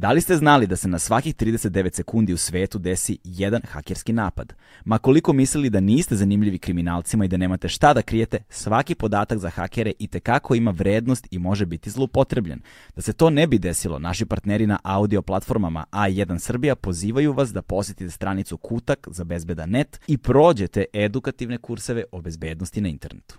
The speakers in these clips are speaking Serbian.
Da li ste znali da se na svakih 39 sekundi u svetu desi jedan hakerski napad? Ma koliko mislili da niste zanimljivi kriminalcima i da nemate šta da krijete, svaki podatak za hakere i tekako ima vrednost i može biti zloupotrebljen. Da se to ne bi desilo, naši partneri na audio platformama A1 Srbija pozivaju vas da posjetite stranicu Kutak za bezbedan net i prođete edukativne kurseve o bezbednosti na internetu.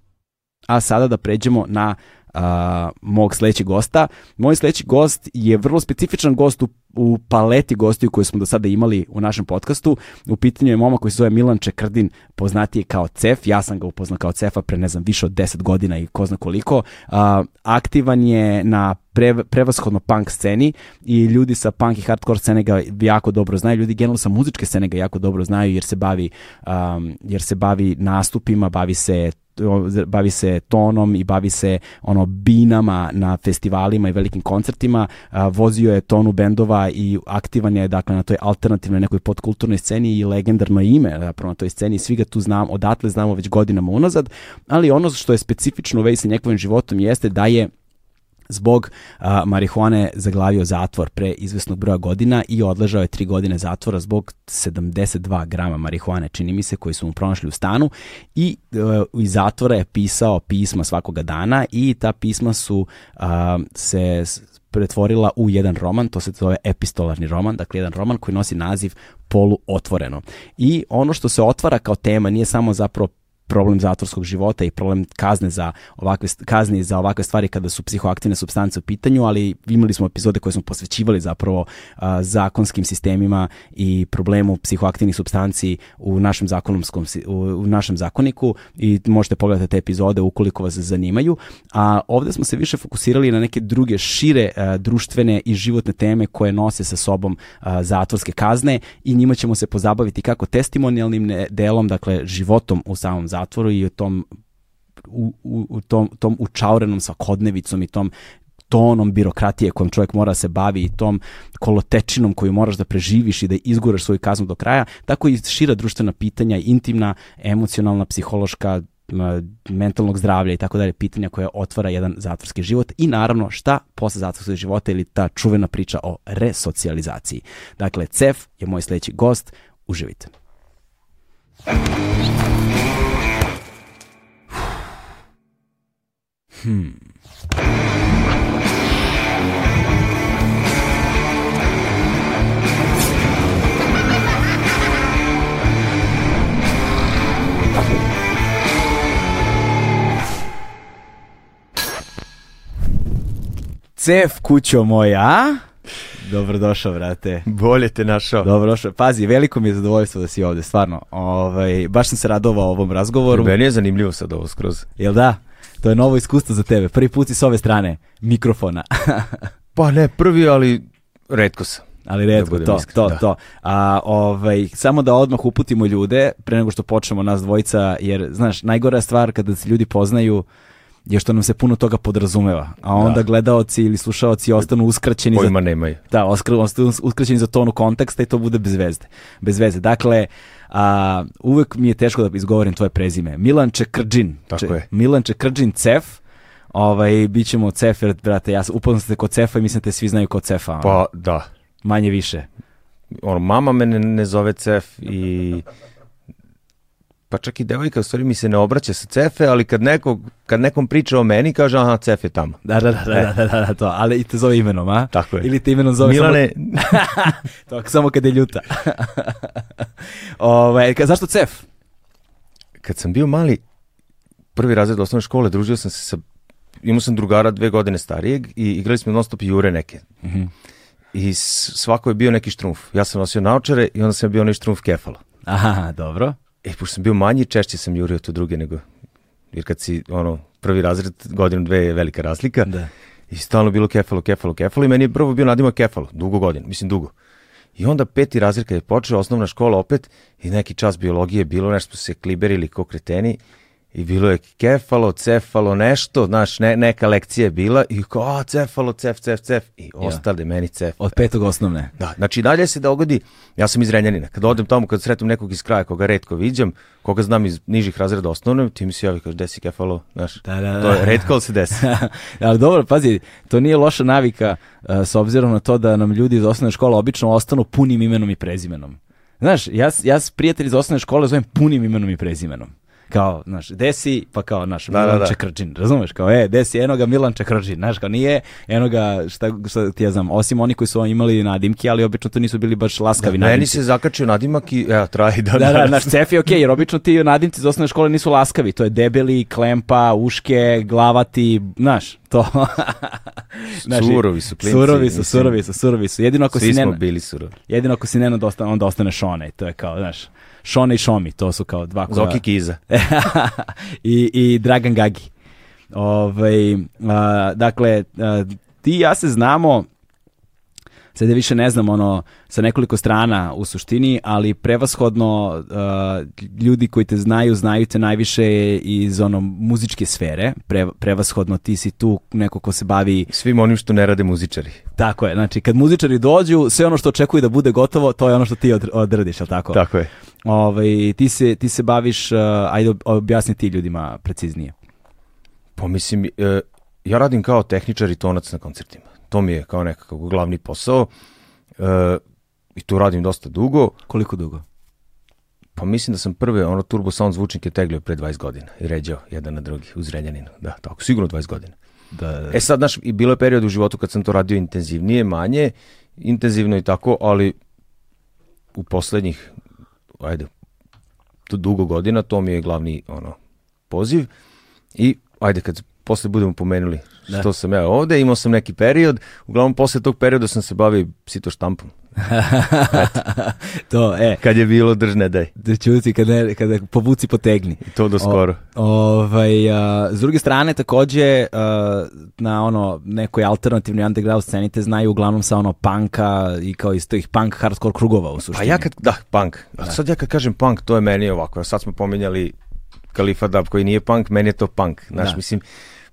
A sada da pređemo na a, mog sledećeg gosta. Moj sledeći gost je vrlo specifičan gost u, u paleti gostiju koje smo do sada imali u našem podcastu. U pitanju je momak koji se zove Milan Čekrdin, poznatiji kao Cef. Ja sam ga upoznao kao Cefa pre, ne znam, više od 10 godina i ko zna koliko. A, aktivan je na pre, prevashodno punk sceni i ljudi sa punk i hardcore scene ga jako dobro znaju. Ljudi generalno sa muzičke scene ga jako dobro znaju jer se bavi, um, jer se bavi nastupima, bavi se bavi se tonom i bavi se ono binama na festivalima i velikim koncertima, vozio je tonu bendova i aktivan je dakle na toj alternativnoj nekoj podkulturnoj sceni i legendarno ime zapravo na toj sceni, svi ga tu znam, odatle znamo već godinama unazad, ali ono što je specifično u vezi sa njegovim životom jeste da je zbog a, marihuane zaglavio zatvor pre izvesnog broja godina i odležao je tri godine zatvora zbog 72 grama marihuane, čini mi se, koji su mu pronašli u stanu i e, iz zatvora je pisao pisma svakoga dana i ta pisma su a, se pretvorila u jedan roman, to se zove epistolarni roman, dakle jedan roman koji nosi naziv polu otvoreno. I ono što se otvara kao tema nije samo zapravo problem zatvorskog života i problem kazne za ovakve kazni za ovakve stvari kada su psihoaktivne substance u pitanju, ali imali smo epizode koje smo posvećivali zapravo a, zakonskim sistemima i problemu psihoaktivnih substanci u našem zakonomskom u, u našem zakoniku i možete pogledati te epizode ukoliko vas zanimaju. A ovde smo se više fokusirali na neke druge šire a, društvene i životne teme koje nose sa sobom a, zatvorske kazne i njima ćemo se pozabaviti kako testimonijalnim delom, dakle životom u samom zatvoru zatvoru i u tom u, u, u tom, tom učaurenom svakodnevicom i tom tonom birokratije kojom čovjek mora da se bavi i tom kolotečinom koju moraš da preživiš i da izguraš svoju kaznu do kraja, tako i šira društvena pitanja, intimna, emocionalna, psihološka, mentalnog zdravlja i tako dalje, pitanja koja otvara jedan zatvorski život i naravno šta posle zatvorskog života ili ta čuvena priča o resocijalizaciji. Dakle, CEF je moj sledeći gost, uživite. Hmm. Cef, kućo moja. Dobrodošao, brate. Bolje te našao. Dobrodošao. Pazi, veliko mi je zadovoljstvo da si ovde, stvarno. Ovaj, baš sam se radovao ovom razgovoru. Meni je zanimljivo sad ovo skroz. Jel da? To je novo iskustvo za tebe. Prvi put si s ove strane mikrofona. pa ne prvi, ali redko sam. Ali redko, da to, iskren, to, da. to. A, ovaj, samo da odmah uputimo ljude, pre nego što počnemo nas dvojica, jer, znaš, najgora stvar kada se ljudi poznaju je što nam se puno toga podrazumeva, a onda da. gledaoci ili slušaoci ostanu uskraćeni Pojma za, nemaju. Da, ostanu uskraćeni za tonu konteksta i to bude bez veze. Bez veze. Dakle, a, uvek mi je teško da izgovorim tvoje prezime. Milan Čekrđin. Tako Če, je. Milan Čekrđin Cef. Ovaj, bit ćemo Cef, jer, brate, ja upoznam se kod Cefa i mislim da te svi znaju kod Cefa. Pa, da. Manje više. Ono, mama mene ne zove Cef i pa čak i devojka u stvari mi se ne obraća sa cefe, ali kad, nekog, kad nekom priča o meni, kaže aha, cef je tamo. Da, da, da, da, da, da, da, to, ali i te zove imenom, a? Tako je. Ili te imenom zove Milane... samo... to, samo kad je ljuta. Ove, ovaj, zašto cef? Kad sam bio mali, prvi razred osnovne škole, družio sam se sa, imao sam drugara dve godine starijeg i igrali smo non stop jure neke. Mm -hmm. I svako je bio neki štrumf. Ja sam nosio naočare i onda sam bio onaj štrumf kefala. Aha, dobro. E, pošto sam bio manji, češće sam jurio to druge nego, jer kad si, ono, prvi razred, godinu, dve je velika razlika. Da. I stalno bilo kefalo, kefalo, kefalo i meni je prvo bio nadimak kefalo, dugo godina, mislim dugo. I onda peti razred kad je počeo, osnovna škola opet i neki čas biologije bilo, nešto smo se kliberili ko kreteni I bilo je kefalo, cefalo, nešto, znaš, ne, neka lekcija je bila i kao, a, cefalo, cef, cef, cef, i ostale meni cef. Od petog osnovne. Da, znači dalje se dogodi, ja sam iz Renjanina, kad odem tamo, kad sretnem nekog iz kraja koga redko viđam, koga znam iz nižih razreda osnovne, ti mi se javi, kaže, desi kefalo, znaš, Da, da, da. to je redko, ali se desi. Ali dobro, pazi, to nije loša navika uh, s obzirom na to da nam ljudi iz osnovne škole obično ostanu punim imenom i prezimenom. Znaš, ja, ja s prijatelji iz osnovne škole zovem punim imenom i prezimenom. Kao, znaš, desi, pa kao, naš, Da, da, Milan da. Čekrđin, razumeš? Kao, e, desi, eno ga Milan Čekrđin, znaš, kao nije, eno ga, šta, šta ti ja znam, osim oni koji su imali nadimke, ali obično to nisu bili baš laskavi Meni nadimci. se zakačio nadimak i, evo, traji da, Da, da, naš cef je okej, jer obično ti nadimci iz osnovne škole nisu laskavi, to je debeli, klempa, uške, glavati, znaš, to. Znaš, Surovi su klinci, Surovi su, surovi su, surovi su. Jedino ako Svi si smo nena, bili surovi. jedino ako si nena, ostane, onda ostane Šone, to je kao, znaš, Šone i Šomi, to su kao dva koja... Zoki Kiza. I, I Dragan Gagi. Ovaj, a, dakle, a, ti i ja se znamo, sad ja više ne znam, ono, sa nekoliko strana u suštini, ali prevashodno a, ljudi koji te znaju, znaju te najviše iz ono muzičke sfere, Pre, prevashodno ti si tu neko ko se bavi Svim onim što ne rade muzičari. tako je, znači kad muzičari dođu, sve ono što očekuju da bude gotovo, to je ono što ti od, odradiš, jel tako? Tako je. Ovaj, ti, se, ti se baviš, uh, ajde objasni ti ljudima preciznije. Pa mislim, e, ja radim kao tehničar i tonac na koncertima. To mi je kao nekakav glavni posao. E, I tu radim dosta dugo. Koliko dugo? Pa mislim da sam prve ono turbo sound zvučnike teglio pre 20 godina i ređao jedan na drugi uz Renjaninu. Da, tako, sigurno 20 godina. Da, da, E sad, znaš, i bilo je period u životu kad sam to radio intenzivnije, manje, intenzivno i tako, ali u poslednjih, ajde, tu dugo godina, to mi je glavni ono, poziv i ajde, kad posle budemo pomenuli Da. što sam ja ovde, imao sam neki period, uglavnom posle tog perioda sam se bavio sito štampom. to, e, Kad je bilo držne daj. da čuti kada, kada povuci potegni. I to do skoro. O, ovaj, a, s druge strane, takođe, a, na ono nekoj alternativnoj underground sceni te znaju uglavnom sa ono punka i kao iz tih punk hardcore krugova u Pa suštini. ja kad, da, punk. A sad ja kad kažem punk, to je meni ovako. Sad smo pominjali Kalifa Dab koji nije punk, meni je to punk. Znaš, Da. mislim,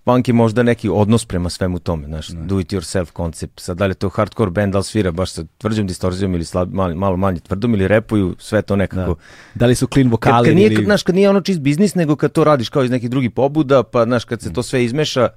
punk je možda neki odnos prema svemu tome, znaš, do it yourself koncept. Sad da li je to hardcore band, da li svira baš sa tvrđom distorzijom ili slab, malo, malo manje tvrdom ili repuju, sve to nekako. Da li su clean Kad, vokali kad, nije, ili... kad, znaš, kad nije ono čist biznis, nego kad to radiš kao iz nekih drugih pobuda, pa znaš, kad se to sve izmeša,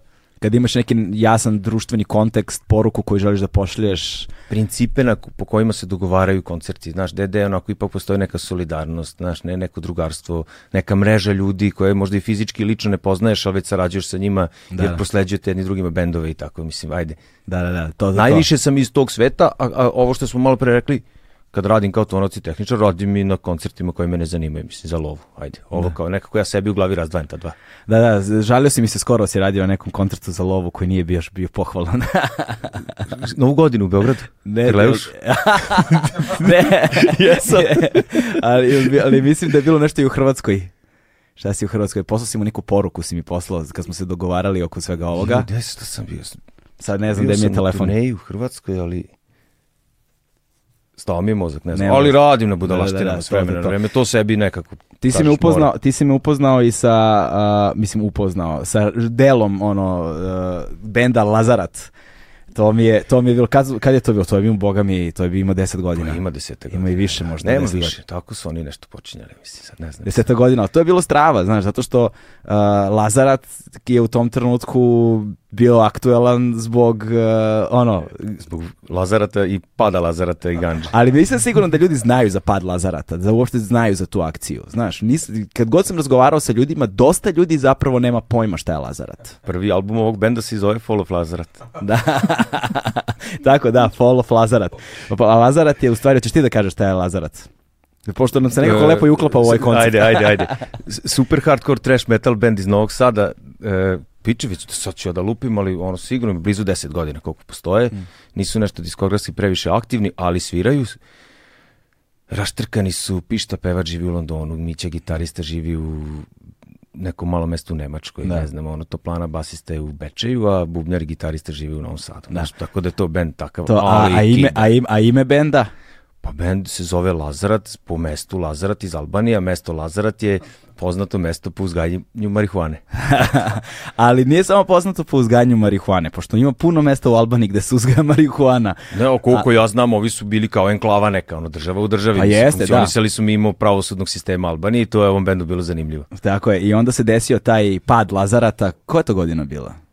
kad imaš neki jasan društveni kontekst, poruku koju želiš da pošliješ, principe na, po kojima se dogovaraju koncerti, znaš, gde onako ipak postoji neka solidarnost, znaš, ne neko drugarstvo, neka mreža ljudi koje možda i fizički i lično ne poznaješ, ali već sarađuješ sa njima Da, jer da. prosleđujete jedni drugima bendove i tako, mislim, ajde. da, da, da, to, to. Najviše sam iz tog sveta, a, a ovo što smo malo pre rekli, kad radim kao tonac i tehničar, radim i na koncertima koji me ne zanimaju, mislim, za lovu, ajde. Ovo kao nekako ja sebi u glavi razdvajam ta dva. Da, da, žalio si mi se skoro si radio na nekom koncertu za lovu koji nije bio još bio pohvalan. Novu godinu u Beogradu, Ne, Krleuš? ne, jesam. ali, ali mislim da je bilo nešto i u Hrvatskoj. Šta si u Hrvatskoj? Poslao si mu neku poruku, si mi poslao kad smo se dogovarali oko svega ovoga. To sam bio? Sad ne znam gde mi je telefon. u Hrvatskoj, ali... Stao mi je mozak, ne znam. Nema ali radim na Da, budalaštinama da, da, s vremena na vreme. To sebi nekako... Ti si me upoznao, ti si me upoznao i sa, a, mislim upoznao, sa delom ono, a, benda Lazarat. To mi je, to mi je bilo, kad, kad je to bilo? To je bilo, boga mi, to je bilo ima 10 godina. Pa ima desete Ima i više možda. Nema 10 više, godina. tako su oni nešto počinjali, mislim, sad ne znam. Deseta godina, ali to je bilo strava, znaš, zato što uh, Lazarat je u tom trenutku bio aktuelan zbog, uh, ono, Zbog Lazarata i pada Lazarata i Ganđa. ali nisam siguran da ljudi znaju za pad Lazarata, da uopšte znaju za tu akciju, znaš, nis, kad god sam razgovarao sa ljudima, dosta ljudi zapravo nema pojma šta je Lazarat. Prvi album ovog benda se zove Fall of Lazarat. Da, tako da, Fall of Lazarat. Pa a Lazarat je, u stvari, hoćeš ti da kažeš šta je Lazarat? Pošto nam se nekako E, lepo i uklapa u ovaj koncept. Ajde, ajde, ajde. Super hardcore trash metal band iz Novog Sada. E, Pičević, sad ću ja da lupim, ali ono sigurno blizu 10 godina koliko postoje. Mm. Nisu nešto diskografski previše aktivni, ali sviraju. Raštrkani su, Pišta pevač živi u Londonu, Mića gitarista živi u nekom malom mestu u Nemačkoj, Da. ne znam, ono, Toplana basista je u Bečeju, a bubnjar i gitarista živi u Novom Sadu. Da. Znaš, tako da je to band takav. To, a, a, ime, a, ime, a ime benda? Pa bend se zove Lazarat po mestu Lazarat iz Albanije, a mesto Lazarat je poznato mesto po uzgajanju marihuane. Ali nije samo poznato po uzgajanju marihuane, pošto ima puno mesta u Albaniji gde se uzgaja marihuana. Ne, o koliko a... ja znam, ovi su bili kao enklava neka, ono, država u državi. Pa jeste, Funkcionisali da. su mimo pravosudnog sistema Albanije i to je ovom bendu bilo zanimljivo. Tako je, i onda se desio taj pad Lazarata. Koja to godina bila?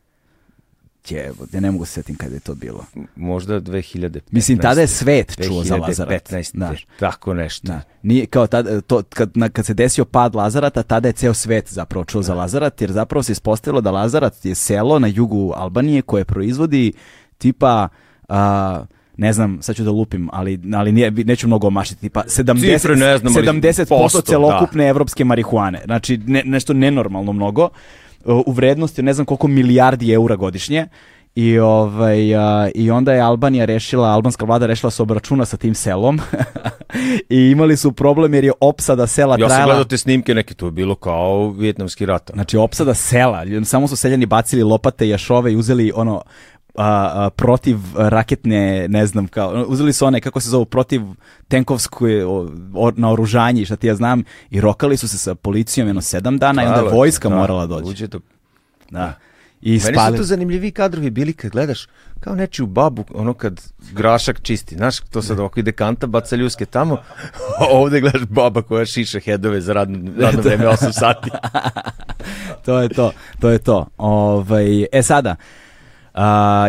Ja ne mogu se setim kada je to bilo. Možda 2015. Mislim, tada je svet čuo 2015, za Lazarat. 2015, tako nešto. Da. Nije, kao tad, to, kad, na, kad se desio pad Lazarata, tada je ceo svet zapravo čuo da. za Lazarat, jer zapravo se ispostavilo da Lazarat je selo na jugu Albanije koje proizvodi tipa... A, ne znam, sad ću da lupim, ali, ali nije, neću mnogo omašiti, tipa 70, Cifre ne znam, 70% posto, celokupne da. evropske marihuane. Znači, ne, nešto nenormalno mnogo u vrednosti ne znam koliko milijardi eura godišnje. I, ovaj, a, I onda je Albanija rešila, albanska vlada rešila da se obračuna sa tim selom i imali su problem jer je opsada sela trajala... Ja sam gledao te snimke neke, to je bilo kao vjetnamski rat. Znači opsada sela, samo su seljani bacili lopate jašove i uzeli ono a, a, protiv raketne, ne znam, kao, uzeli su one, kako se zovu, protiv tenkovsko naoružanje, šta ti ja znam, i rokali su se sa policijom jedno sedam dana Hvala, i onda vojska da, morala doći. Uđe do... Da. I Meni spali... su to zanimljivi kadrovi bili kad gledaš kao nečiju babu, ono kad grašak čisti, znaš, to sad ovako ide kanta, baca ljuske tamo, a ovde gledaš baba koja šiša hedove za radno, radno vreme 8 sati. to je to, to je to. Ove, ovaj, e sada, Uh,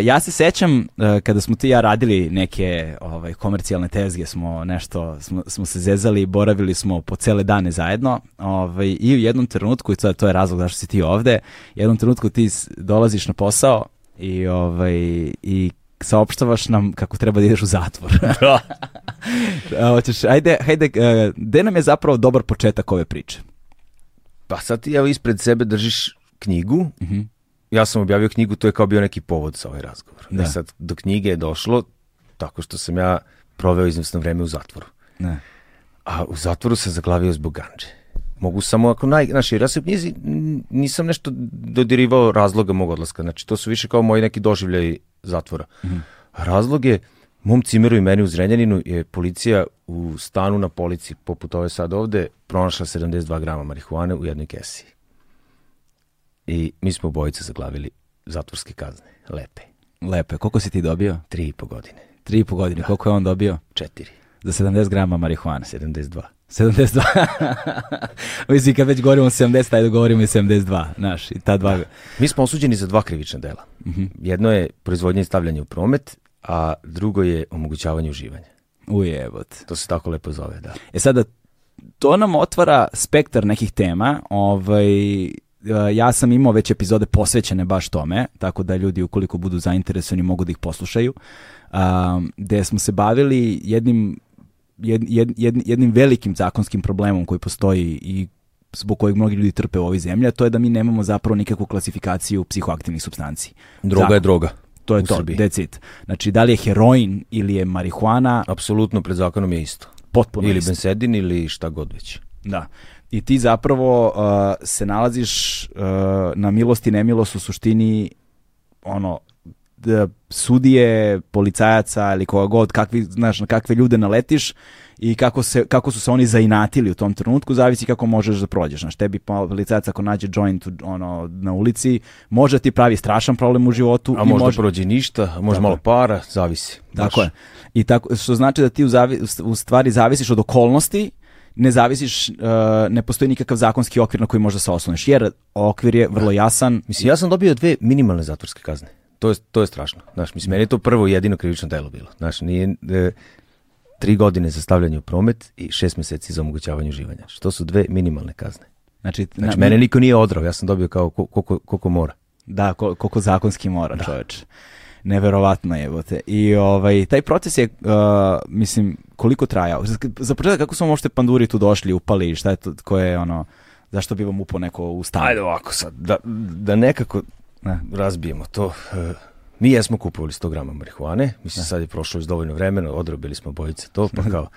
ja se sećam uh, kada smo ti i ja radili neke ovaj, komercijalne tezge, smo nešto, smo, smo se zezali i boravili smo po cele dane zajedno ovaj, i u jednom trenutku, i to, to je razlog zašto si ti ovde, u jednom trenutku ti dolaziš na posao i, ovaj, i saopštavaš nam kako treba da ideš u zatvor. Da. Hoćeš, ajde, ajde, uh, gde nam je zapravo dobar početak ove priče? Pa sad ti evo ispred sebe držiš knjigu, uh mhm. Ja sam objavio knjigu, to je kao bio neki povod za ovaj razgovor. Da. E sad, do knjige je došlo tako što sam ja proveo izvesno vreme u zatvoru. Da. A u zatvoru sam zaglavio zbog ganđe. Mogu samo ako naj... Jer ja se u knjizi nisam nešto dodirivao razloga mog odlaska. Znači, to su više kao moji neki doživljaj zatvora. Mm -hmm. Razlog je, mom cimeru i meni u Zrenjaninu je policija u stanu na polici, poput ove sad ovde, pronašla 72 grama marihuane u jednoj kesi i mi smo obojice zaglavili zatvorske kazne. Lepe. Lepe. Koliko si ti dobio? Tri i po godine. Tri i po godine. Da. Koliko je on dobio? Četiri. Za 70 grama marihuane? 72. 72. Mislim, kad već govorimo o 70, ajde govorimo i 72, znaš, i ta dva... Da. Mi smo osuđeni za dva krivična dela. Mhm. -huh. Jedno je proizvodnje i stavljanje u promet, a drugo je omogućavanje uživanja. Ujebot. To se tako lepo zove, da. E sada, to nam otvara spektar nekih tema, ovaj, ja sam imao već epizode posvećene baš tome, tako da ljudi ukoliko budu zainteresovani mogu da ih poslušaju, um, gde smo se bavili jednim, jed, jed, jednim velikim zakonskim problemom koji postoji i zbog kojeg mnogi ljudi trpe u ovoj zemlji, a to je da mi nemamo zapravo nikakvu klasifikaciju psihoaktivnih substanci. Droga Zakon. je droga. To je to, Srbiji. that's it. Znači, da li je heroin ili je marihuana... Apsolutno, pred zakonom je isto. Potpuno ili isto. bensedin ili šta god već. Da i ti zapravo uh, se nalaziš uh, na milost i nemilost u suštini ono da sudije, policajaca ili koga god, kakvi, znaš, na kakve ljude naletiš i kako, se, kako su se oni zainatili u tom trenutku, zavisi kako možeš da prođeš. Znaš, tebi policajac ako nađe joint ono, na ulici, može ti pravi strašan problem u životu. A možda može... prođe ništa, a može malo para, zavisi. Tako je. I tako, što znači da ti u, zavi, u stvari zavisiš od okolnosti ne zavisiš, uh, ne postoji nikakav zakonski okvir na koji možda se osloniš, jer okvir je vrlo jasan. Mislim, ja sam dobio dve minimalne zatvorske kazne. To je, to je strašno. Znaš, mislim, meni je to prvo jedino krivično delo bilo. Znaš, nije, e, tri godine za stavljanje u promet i šest meseci za omogućavanje uživanja. Što su dve minimalne kazne. Znači, znači na, mene niko nije odrao, ja sam dobio kao koliko, koliko mora. Da, koliko zakonski mora, da. čoveč neverovatno je, bote. I ovaj, taj proces je, uh, mislim, koliko trajao? Za početak, kako smo uopšte panduri tu došli, upali, šta je to, koje je ono, zašto bi vam upao neko u stan? Ajde ovako sad, da, da nekako ne. razbijemo to. Uh, mi jesmo kupovali 100 grama marihuane, mislim ne. sad je prošlo iz dovoljno vremena, odrobili smo bojice to, pa kao...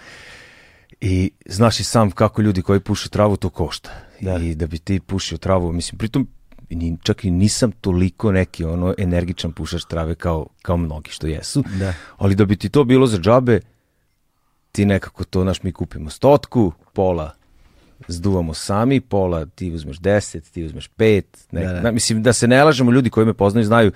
I znaš i sam kako ljudi koji puše travu to košta. Da. I da bi ti pušio travu, mislim, pritom ni, čak i nisam toliko neki ono energičan pušač trave kao, kao mnogi što jesu. Da. Ali da bi ti to bilo za džabe, ti nekako to, naš, mi kupimo stotku, pola zduvamo sami, pola ti uzmeš 10, ti uzmeš 5, ne, Da, da. Na, mislim da se ne lažemo, ljudi koji me poznaju znaju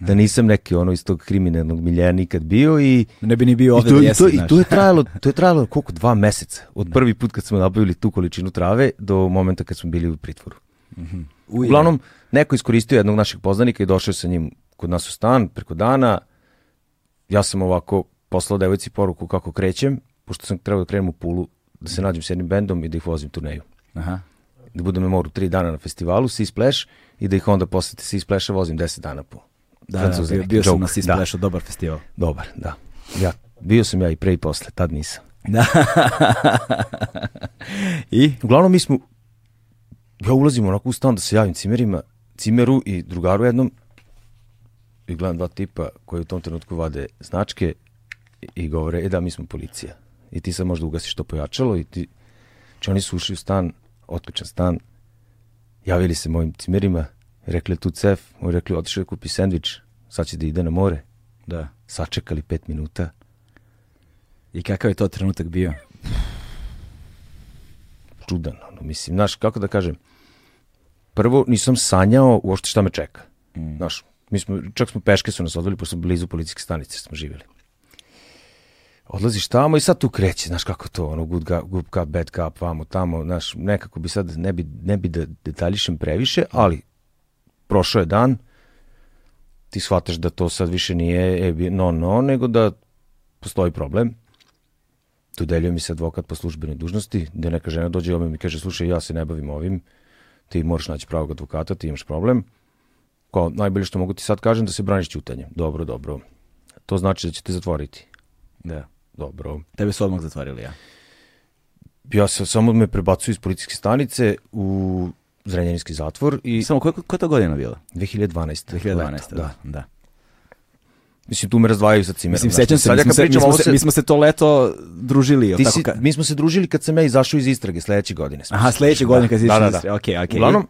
da nisam neki ono iz tog kriminalnog miljeja nikad bio i Ne bi ni bio i ovde to, da i, jesi, to, i znaš. to je trajalo, to je trajalo koliko, dva meseca. Od prvi put kad smo nabavili tu količinu trave do momenta kad smo bili u pritvoru. Uje. Uglavnom, neko iskoristio jednog našeg poznanika i došao sa njim kod nas u stan preko dana. Ja sam ovako poslao devojci poruku kako krećem, pošto sam trebao da krenem u Pulu, da se nađem s jednim bendom i da ih vozim turneju. Aha. Da budem moru tri dana na festivalu, Sea Splash, i da ih onda posle Sea Splasha vozim 10 dana po Da, da, Francuze, bio, neki bio sam na Sea da. Splashu, dobar festival. Dobar, da. Ja, bio sam ja i pre i posle, tad nisam. Da. I? Uglavnom mi smo, ja ulazim onako u stan da se javim cimerima, cimeru i drugaru jednom i gledam dva tipa koji u tom trenutku vade značke i- govore, e da, mi smo policija. I ti sad možda ugasiš to pojačalo i ti, znači oni su ušli u stan, otključan stan, javili se mojim cimerima, rekli tu cef, oni rekli otišao da kupi sendvič, sad će da ide na more, Da. sačekali pet minuta, I kakav je to trenutak bio? Čudan, ono, mislim, znaš, kako da kažem, prvo nisam sanjao uopšte šta me čeka. Mm. Znaš, mi smo, čak smo peške su nas odveli, pošto smo blizu policijske stanice smo živjeli. Odlaziš tamo i sad tu kreće, znaš kako to, ono, good, ga, good cup, bad cup, vamo, tamo, znaš, nekako bi sad, ne bi, ne bi da detaljišem previše, ali prošao je dan, ti shvataš da to sad više nije e, no, no, nego da postoji problem. Dodeljuje mi se advokat po službenoj dužnosti, gde neka žena dođe ome i mi kaže, slušaj, ja se ne bavim ovim, ti moraš naći pravog advokata, ti imaš problem. Kao, najbolje što mogu ti sad kažem da se braniš ćutanjem. Dobro, dobro. To znači da će te zatvoriti. Da. Dobro. Tebe su odmah zatvorili, ja. Ja se samo me prebacuju iz policijske stanice u Zrenjaninski zatvor i Samo, koja, koja je to godina bila? 2012. 2012. leto, Da. da. Mislim, tu me razdvajaju sa cimerom. Mislim, sećam se, Sad mi smo se, mi, smo se, se- mi smo se to leto družili, Ti tako? si, ka- mi smo se družili kad sam ja izašao iz istrage sledeće godine. smo Aha, sledeće godine kad si da, išao da, iz da. Istrage, okej, okej. Uglavnom,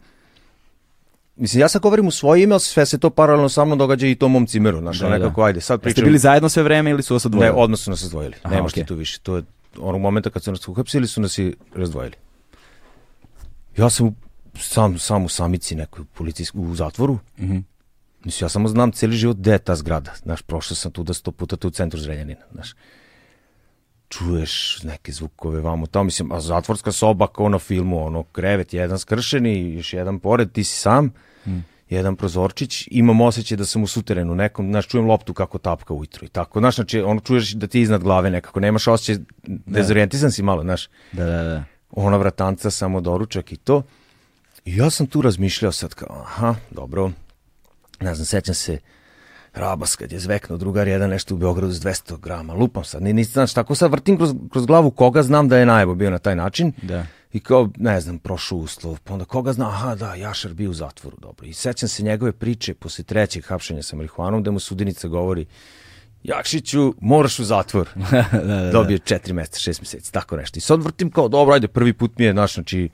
mislim, ja sad govorim u svoje ime, ali sve se to paralelno sa mnom događa i tom mom cimeru. Znaš, Da, da, da. nekako, ajde, sad Jeste pričam. bili zajedno sve vreme ili su vas odvojili? Ne, odmah su nas razdvojili. Aha, Nemaš okej. ti tu više. To je onog momenta kad su nas uhapsili, su nas i razdvojili. Ja sam sam, sam u samici nekoj policijsk, u zatvoru. Mhm. Mislim, ja samo znam cijeli život gde je ta zgrada. Znaš, prošao sam tu da sto puta tu u centru Zrenjanina. Znaš, čuješ neke zvukove vamo tamo, mislim, a zatvorska soba kao na filmu, ono, krevet, jedan skršeni, još jedan pored, ti si sam, jedan prozorčić, imam osjećaj da sam u suterenu nekom, znaš, čujem loptu kako tapka ujutru i tako, znaš, znači, ono, čuješ da ti je iznad glave nekako, nemaš osjećaj, dezorijentisan si malo, znaš, Da, da, da. ona vratanca, samo doručak i to. I ja sam tu razmišljao sad kao, aha, dobro, ne znam, sećam se Rabas kad je zveknuo drugar jedan nešto u Beogradu s 200 grama, lupam sad, ni, nisam, znaš, tako sad vrtim kroz, kroz glavu koga znam da je najbo bio na taj način. Da. I kao, ne znam, prošao uslov, pa onda koga zna, aha, da, Jašar bio u zatvoru, dobro. I sećam se njegove priče posle trećeg hapšenja sa marihuanom, da mu sudinica govori, Jakšiću, moraš u zatvor. da, da. Dobio četiri meseca, šest meseci, tako nešto. I sad vrtim kao, dobro, ajde, prvi put mi je, znaš, znači,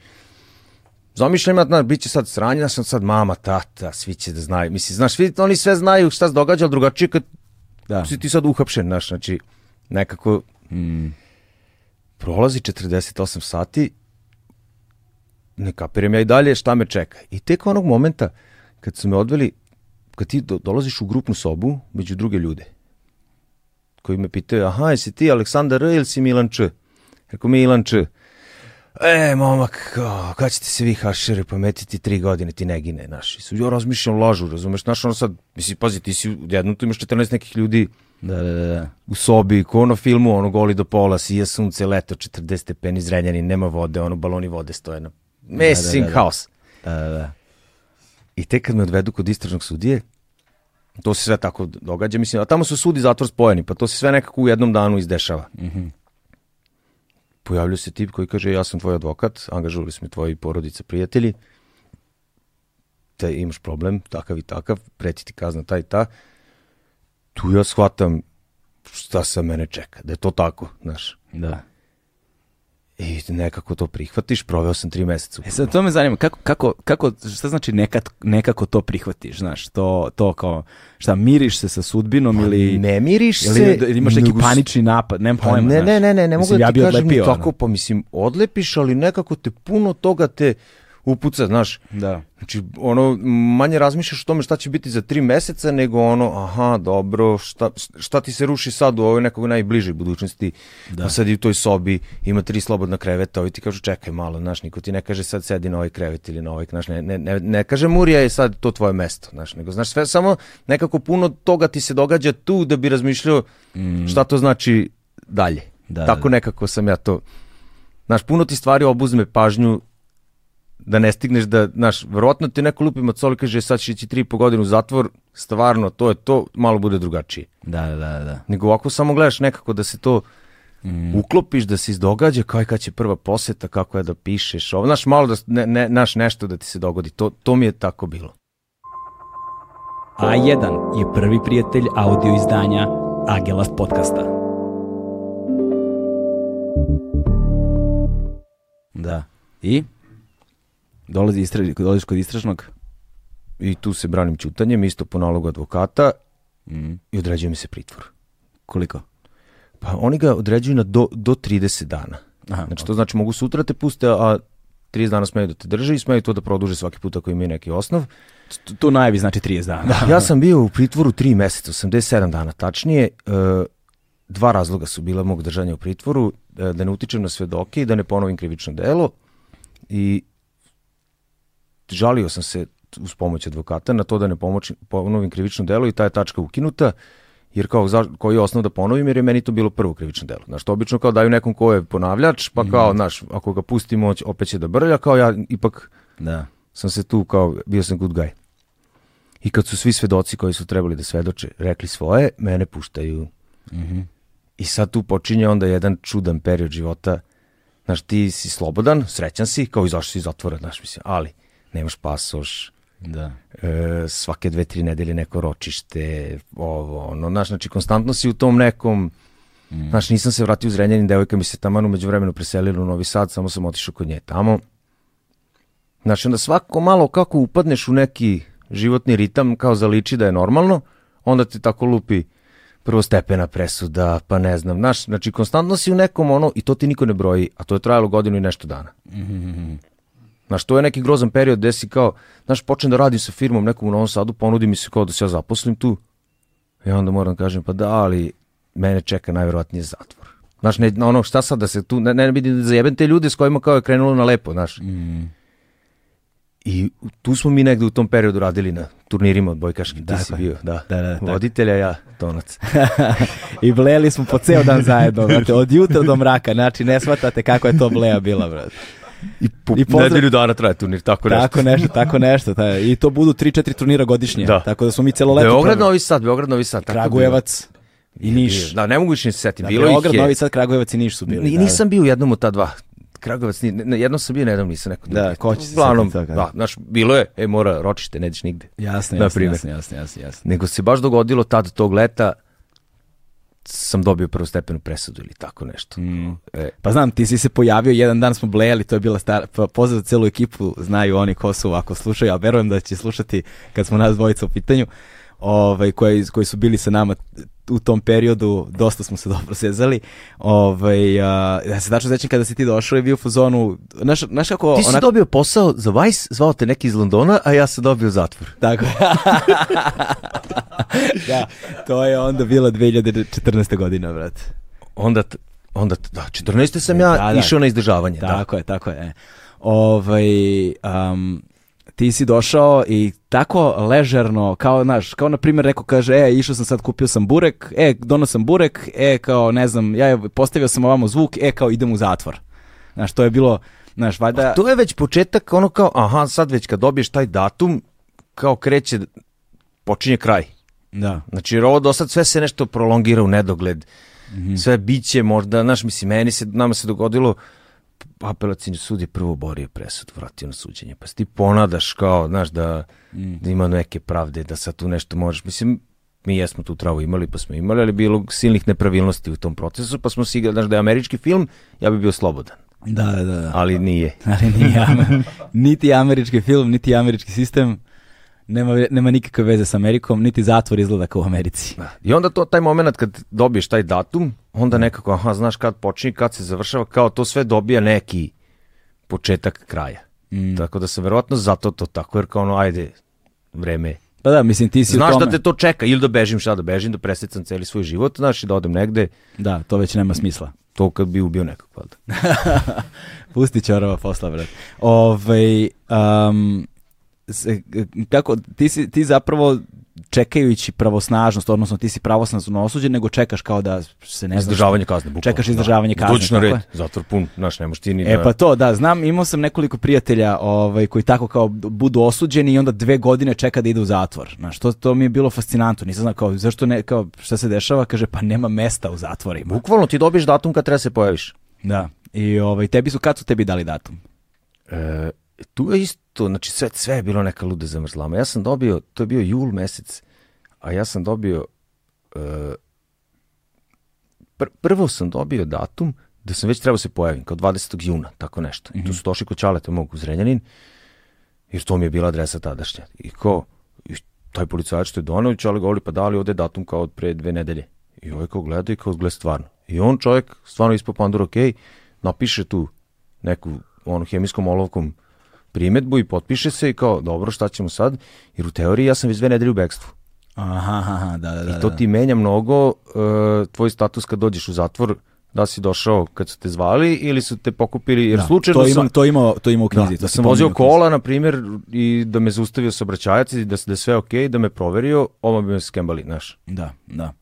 zamišljam, ja, znaš, bit će sad sranje, znaš, sad mama, tata, svi će da znaju. Mislim, znaš, svi, oni sve znaju šta se događa, ali drugačije kad Da. si ti sad uhapšen, znaš, znači, nekako Mm. prolazi 48 sati, ne kapiram ja i dalje šta me čeka. I tek onog momenta kad su me odveli, kad ti do, dolaziš u grupnu sobu među druge ljude, koji me pitaju, aha, jesi ti Aleksandar R ili si Milan Č? Rekao Milan Č. E, momak, kao, kad ćete se vi hašere pametiti tri godine, ti ne gine, naš. I su, ja razmišljam lažu, razumeš, znaš, ono sad, misli, pazi, ti si, jedno tu imaš 14 nekih ljudi, Da, da, da, da. u sobi, ko ono filmu, ono goli do pola, sija sunce, leto, 40 stepeni, zrenjani, nema vode, ono baloni vode stoje na... Mislim, da, da. haos. Da, da, da. I tek kad me odvedu kod istražnog sudije, to se sve tako događa, mislim, a tamo su sudi zatvor spojeni, pa to se sve nekako u jednom danu izdešava. Mhm. Pojavljuje se tip koji kaže, ja sam tvoj advokat, angažovali smo tvoji porodice, prijatelji, te imaš problem, takav i takav, preti ti kazna taj i ta. Tu ja shvatam šta sa mene čeka, da je to tako, znaš. Da. I nekako to prihvatiš, proveo sam tri meseca. E sad to me zanima, kako, kako, kako šta znači nekad, nekako to prihvatiš, znaš, to, to kao, šta, miriš se sa sudbinom ili... Ne miriš ili, se... ili imaš neki panični napad, nemam Pa pojma, ne, znaš. ne, ne, ne, ne mogu Mislim, da ja ti bi kažem odlepio, kako, pa mislim, odlepiš, ali nekako te puno toga te upuca, znaš. Da. Znači, ono, manje razmišljaš o tome šta će biti za tri meseca, nego ono, aha, dobro, šta, šta ti se ruši sad u ovoj nekog najbližoj budućnosti, Da. pa sad i u toj sobi ima tri slobodna kreveta, ovi ti kažu čekaj malo, znaš, niko ti ne kaže sad sedi na ovaj krevet ili na ovaj, znaš, ne, ne, ne, ne kaže Murija je sad to tvoje mesto, znaš, nego, znaš, sve samo nekako puno toga ti se događa tu da bi razmišljao šta to znači dalje. Mm. Da, Tako da. nekako sam ja to, znaš, puno ti stvari obuzme pažnju da ne stigneš da, znaš, verovatno ti neko lupi macoli kaže sad će ići tri i po godine u zatvor, stvarno, to je to, malo bude drugačije. Da, da, da. Nego ovako samo gledaš nekako da se to uklopiš, da se izdogađa, kao i kad će prva poseta, kako je da pišeš, ovo, znaš, malo da, ne, ne, znaš, nešto da ti se dogodi, to, to mi je tako bilo. A1 je prvi prijatelj audio izdanja Agelast podcasta. Da. I? Dolazi istraž, dolaziš kod istražnog? I tu se branim ćutanjem, isto po nalogu advokata Mm. i određuje mi se pritvor. Koliko? Pa oni ga određuju na do, do 30 dana. Aha, Znači to znači mogu sutra te puste, a 30 dana smeju da te drže i smeju to da produže svaki puta ako imaju neki osnov. Tu, tu najavi znači 30 dana. Ja sam bio u pritvoru 3 meseca, 87 dana tačnije. E, dva razloga su bila mog držanja u pritvoru, e, da ne utičem na svedoke i da ne ponovim krivično delo. I žalio sam se uz pomoć advokata na to da ne pomoći, ponovim krivično delo i ta je tačka ukinuta. Jer kao, za, koji je osnov da ponovim, jer je meni to bilo prvo krivično delo. Znaš, to obično kao daju nekom ko je ponavljač, pa kao, znaš, ako ga pustimo, opet će da brlja, kao ja ipak Da. sam se tu kao, bio sam good guy. I kad su svi svedoci koji su trebali da svedoče rekli svoje, mene puštaju. Mhm. I sad tu počinje onda jedan čudan period života. Znaš, ti si slobodan, srećan si, kao izašao si iz zatvora, znaš, mislim, ali nemaš pasoš, Da. e, svake dve, tri nedelje neko ročište, ovo, ono, znaš, znači, konstantno si u tom nekom, Mm. znaš, nisam se vratio u Zrenjanin, devojka mi se taman umeđu vremenu preselila u Novi Sad, samo sam otišao kod nje tamo. Znači, onda svako malo kako upadneš u neki životni ritam, kao zaliči da je normalno, onda ti tako lupi prvostepena presuda, pa ne znam, znaš, znači, konstantno si u nekom ono, i to ti niko ne broji, a to je trajalo godinu i nešto dana. Znaš, to je neki grozan period gde si kao, znaš, počnem da radim sa firmom nekom u Novom Sadu, ponudi mi se kao da se ja zaposlim tu. I onda moram da kažem, pa da, ali mene čeka najverovatnije zatvor. Znaš, ne, ono, šta sad da se tu, ne, ne vidim da zajebem te ljude s kojima kao je krenulo na lepo, znaš. I tu smo mi negde u tom periodu radili na turnirima odbojkaškim, ti si je. bio, da. Da, da, tako. Voditelja, ja, tonac. I blejali smo po ceo dan zajedno, brate, od jutra do mraka, znači ne shvatate kako je to bleja bila, brate. I, po, I pozdrav- nedelju dana traje turnir, tako nešto. Tako nešto, tako nešto. ta- I to budu 3-4 turnira godišnje. Da. Tako da smo mi celo leto... Beograd. Novi Sad, Beograd, Novi Sad. tako. Kragujevac i Niš. Da, ne mogu više se setim. Da, Bilo Beograd, ih je. Novi Sad, Kragujevac i Niš su bili. Ni- da. nisam bio u jednom od ta dva. Kragovac, ni, jednom sam bio, na jednom nisam neko Da, ko će se Uglavnom, setiti toga? da, znaš, bilo je, e, mora, ročište, ne ideš nigde. Jasno, jasno, jasno, jasno, jasno, jasno. Nego se baš dogodilo tad tog leta, sam dobio prvostepenu presudu ili tako nešto. Mm. E, Pa znam, ti si se pojavio, jedan dan smo blejali, to je bila stara, pa pozdrav celu ekipu, znaju oni ko su ako slušaju, a verujem da će slušati kad smo nas dvojica u pitanju, ovaj, koji, koji su bili sa nama u tom periodu, dosta smo se dobro sezali. Ovaj, a, ja se tačno sećam kada si ti došao i bio u fazonu, znaš, znaš kako... ti si onako- dobio posao za Vice, zvao te neki iz Londona, a ja sam dobio zatvor. Tako da, to je onda bila 2014. godina, brate. Onda, onda da, 14. sam ja Da, da. išao na izdržavanje. Da. Tako je, tako je. e. Ovaj, um, ti si došao i tako ležerno, kao, znaš, kao na primjer neko kaže, e, išao sam sad, kupio sam burek, e, dono sam burek, e, kao, ne znam, ja postavio sam ovamo zvuk, e, kao, idem u zatvor. Znaš, to je bilo, znaš, valjda... To je već početak, ono kao, aha, sad već kad dobiješ taj datum, kao kreće, počinje kraj. Da. Znači, jer ovo do sad sve se nešto prolongira u nedogled. Sve biće možda, znaš, mislim, meni se, nama se dogodilo, apelacijni sud je prvo borio presudu, vratio na suđenje, pa se ti ponadaš kao, znaš, da, da ima neke pravde, da sad tu nešto možeš, mislim, mi jesmo tu travu imali, pa smo imali, ali bilo silnih nepravilnosti u tom procesu, pa smo si igrali, znaš, da je američki film, ja bi bio slobodan. Da, da, da. ali nije. Ali nije niti američki film, niti američki sistem. Nema, nema nikakve veze s Amerikom, niti zatvor izgleda kao u Americi. I onda to taj moment kad dobiješ taj datum, onda nekako, aha, znaš kad počinje, kad se završava, kao to sve dobija neki početak kraja. Mm. Tako da se verovatno zato to tako, jer kao ono, ajde, vreme je. Pa da, mislim, ti si u Znaš tome. da te to čeka, ili da bežim, šta da bežim, da presecam celi svoj život, znaš, i da odem negde, Da, to već nema smisla. to kad bi ubio nekog, valjda. Pusti čorova posla, brat. Ove, um, kako, ti, si, ti zapravo čekajući pravosnažnost, odnosno ti si pravosnažno osuđen, nego čekaš kao da se ne znaš. Izdržavanje kazne, bukvalno. Čekaš izdržavanje Da. kazne, Dođeš na red, je? zatvor pun, znaš, ne možeš ti ni E da- pa to, da, znam, imao sam nekoliko prijatelja ovaj, koji tako kao budu osuđeni i onda dve godine čeka da ide u zatvor. Znaš, to, to mi je bilo fascinantno. Nisam znao kao, zašto ne, kao, šta se dešava? Kaže, pa nema mesta u zatvorima. Bukvalno ti dobiješ datum kad treba se pojaviš. Da. I ovaj, tebi su, kad su tebi dali datum? E, tu je isto, znači sve, sve je bilo neka luda zamrzlama. Ja sam dobio, to je bio jul mesec, a ja sam dobio, e, pr- prvo sam dobio datum da sam već trebao se pojavim, kao 20. juna, tako nešto. I tu su došli kod Čaleta mog u Zrenjanin, jer to mi je bila adresa tadašnja. I ko, i taj policajac što je donao, i Čale govori, pa da li ovde je datum kao od pre dve nedelje. I ovaj kao gleda i kao gleda stvarno. I on čovjek, stvarno ispod pandur, ok, napiše tu neku onu hemijskom olovkom primetbu i potpiše se i kao, dobro, šta ćemo sad? Jer u teoriji ja sam već dve nedelje u bekstvu. Aha, aha, da, da, da. I to da. ti menja mnogo e, tvoj status kad dođeš u zatvor, da si došao kad su te zvali ili su te pokupili, jer Da, slučajno to ima, sam... to ima, to ima u Da, knjizi. to da sam vozio kola, na primjer, i da me zaustavio saobraćajac i da, s- da sve okej, da me proverio, ovo bi me skembali, znaš. Da, da.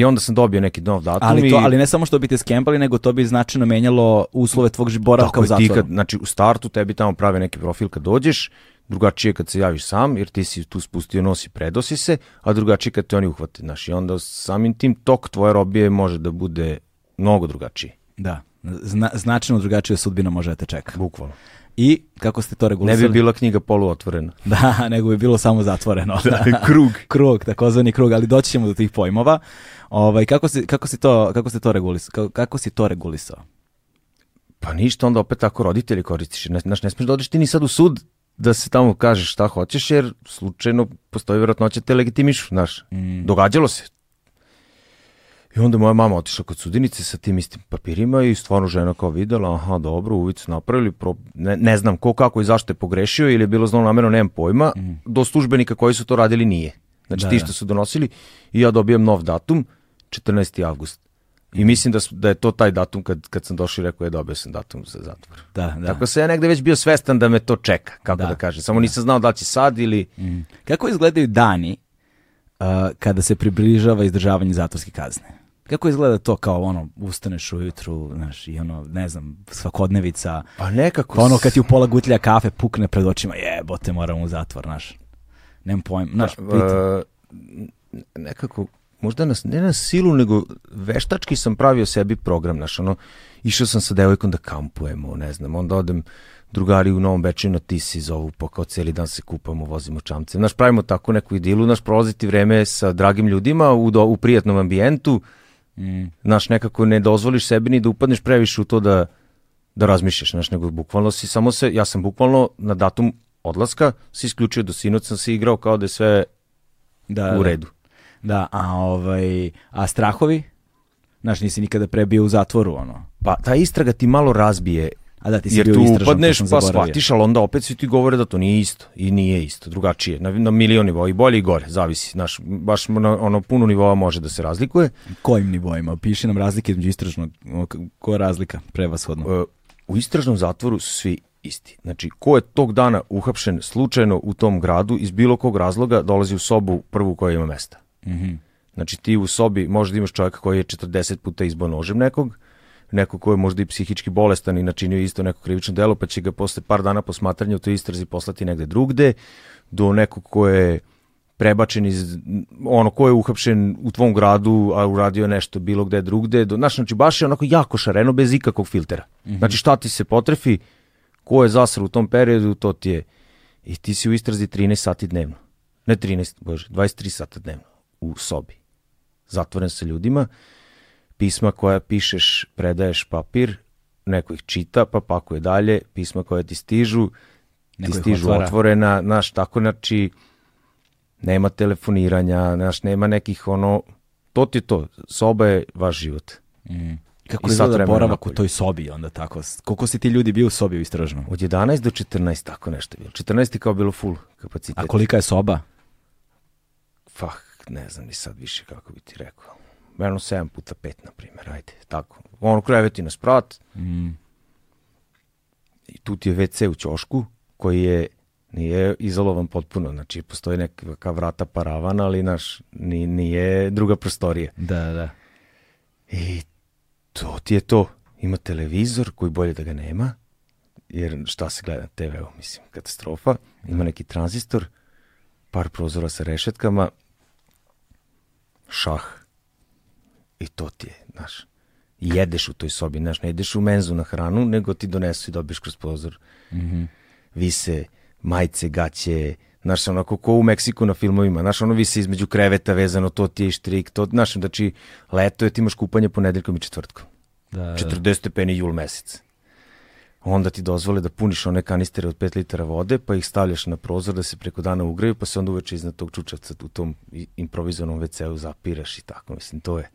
I onda sam dobio neki nov datum Ali, i... to, ali ne samo što bi te skempali, nego to bi značajno menjalo uslove tvog boravka Tako u je, ti zatvoru. kad, znači u startu tebi tamo prave neki profil kad dođeš, drugačije kad se javiš sam, jer ti si tu spustio nos i predosi se, a drugačije kad te oni uhvate, znaš, i onda samim tim tok tvoje robije može da bude mnogo drugačiji, Da, Zna, značajno drugačija sudbina može da te čeka. bukvalno. I kako ste to Ne regulisali? bi bila knjiga poluotvorena. Da, nego bi bilo samo zatvoreno. krug. krug, takozvani krug, ali doći ćemo do tih pojmova. Ovaj, kako, si, kako, si to, kako, si to regulisao? Kako, kako si to regulisao? Pa ništa, onda opet tako roditelji koristiš. Ne, znaš, ne smiješ da odeš ti ni sad u sud da se tamo kažeš šta hoćeš, jer slučajno postoji vjerojatnoća te legitimišu, znaš. Događalo se. I onda moja mama otišla kod sudinice sa tim istim papirima i stvarno žena kao videla, aha, dobro, uvid su napravili, pro, ne, ne znam ko, kako i zašto je pogrešio ili je bilo zlonamerno, nemam pojma, do službenika koji su to radili nije. Znači Da, ti da. što su donosili i ja dobijam nov datum, 14. avgust. I mislim da, da je to taj datum kad, kad sam došao i rekao je dobio sam datum za zatvor. Da, da. Tako sam ja negde već bio svestan da me to čeka, kako Da. da, kažem. Samo nisam znao da li će sad ili... Mm. Kako izgledaju dani uh, kada se približava izdržavanje zatvorske kazne? Kako izgleda to kao ono, ustaneš ujutru, znaš, i ono, ne znam, svakodnevica, Pa nekako... pa ono kad ti u pola gutlja kafe pukne pred očima, jebote, moram u zatvor, znaš. Nemam pojma, znaš, pitam. E, nekako, možda nas, ne na silu, nego veštački sam pravio sebi program, znaš, ono, išao sam sa devojkom da kampujemo, ne znam, onda odem drugari u Novom Bečinu na Tisi zovu, pa kao cijeli dan se kupamo, vozimo čamce. Znaš, pravimo tako neku idilu, znaš, prolaziti vreme sa dragim ljudima u, do, u prijatnom ambijentu, Mm. znaš, nekako ne dozvoliš sebi ni da upadneš previše u to da, da razmišljaš, znaš, nego bukvalno si samo se, ja sam bukvalno na datum odlaska se isključio do sinoć sam se igrao kao da je sve Da, u da. redu. Da, a ovaj, a strahovi? Znaš, nisi nikada pre bio u zatvoru, ono. Pa ta istraga ti malo razbije, A da, ti si jer bio tu istražan, upadneš pa zaboravio. shvatiš, ali onda opet svi ti govore da to nije isto. I nije isto, drugačije, na, na milion nivoa, i bolje i gore, zavisi. Znaš, baš na ono puno nivoa može da se razlikuje. Kojim nivoima? Piši nam razlike između istražnog, koja je razlika prevashodno? E, u istražnom zatvoru su svi isti. Znači, ko je tog dana uhapšen slučajno u tom gradu, iz bilo kog razloga, dolazi u sobu prvu koja ima mesta. Mhm. Znači ti u sobi možda imaš čovjeka koji je 40 puta izbao nožem nekog, neko ko je možda i psihički bolestan i načinio isto neko krivično delo, pa će ga posle par dana posmatranja u toj istrazi poslati negde drugde, do nekog ko je prebačen iz, ono, ko je uhapšen u tvom gradu, a uradio nešto bilo gde drugde, do, znaš, znači baš je onako jako šareno, bez ikakvog filtera. Znači šta ti se potrefi, ko je zasar u tom periodu, to ti je, i ti si u istrazi 13 sati dnevno. Ne 13, bože, 23 sata dnevno u sobi zatvoren sa ljudima, pisma koja pišeš, predaješ papir, neko ih čita, pa pakuje dalje, pisma koje ti stižu, Neko ti stižu otvara. otvorena, znaš, tako, znači, nema telefoniranja, znaš, nema nekih, ono, to ti je to, soba je vaš život. Mm. Kako izgleda vremena boravak u toj sobi onda tako? Koliko si ti ljudi bio u sobi u istražnom? Od 11 do 14, tako nešto je bilo. 14 je kao bilo full kapacitet. A kolika je soba? Fah, ne znam ni sad više kako bi ti rekao. Verno 7 puta 5, na primjer, ajde, tako. Ono kreveti na sprat, Mm. i tu ti je WC u ćošku, koji je nije izolovan potpuno, znači postoji neka vrata paravan, ali naš, ni, nije druga prostorija. Da, da. I to ti je to. Ima televizor koji bolje da ga nema, jer šta se gleda na TV-u, mislim, katastrofa. Ima neki tranzistor, par prozora sa rešetkama, šah. I to ti je, znaš. Jedeš u toj sobi, znaš, ne ideš u menzu na hranu, nego ti donesu i dobiješ kroz prozor. Mhm. Vise, majice, gaće, znaš, onako ko u Meksiku na filmovima, znaš, ono vise između kreveta vezano, to ti je štrik, to, znaš, znači, leto je, ti imaš kupanje ponedeljkom i četvrtkom. Da, da. 40 stepeni jul mesec. Onda ti dozvole da puniš one kanistere od 5 litara vode, pa ih stavljaš na prozor da se preko dana ugreju, pa se onda uveče iznad tog čučavca u tom improvizovanom WC-u zapiraš i tako, mislim, to je.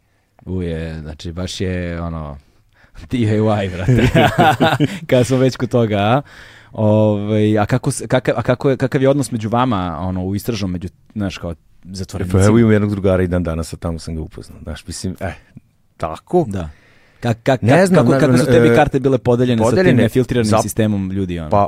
Uje, znači baš je ono DIY, brate. Kada smo već kod toga, a? Ovaj, a, kako, kakav, a kako je, kakav je odnos među vama ono, u istražnom, među, znaš, kao zatvorenicima? Pa evo imam jednog drugara i dan danas, a tamo sam ga upoznao. Znaš, mislim, eh, tako? Da. Kak, kak, Ne znam, kako, kako su tebi e, karte bile podeljene, sa tim podeljene nefiltriranim za- sistemom ljudi? Ono? Pa,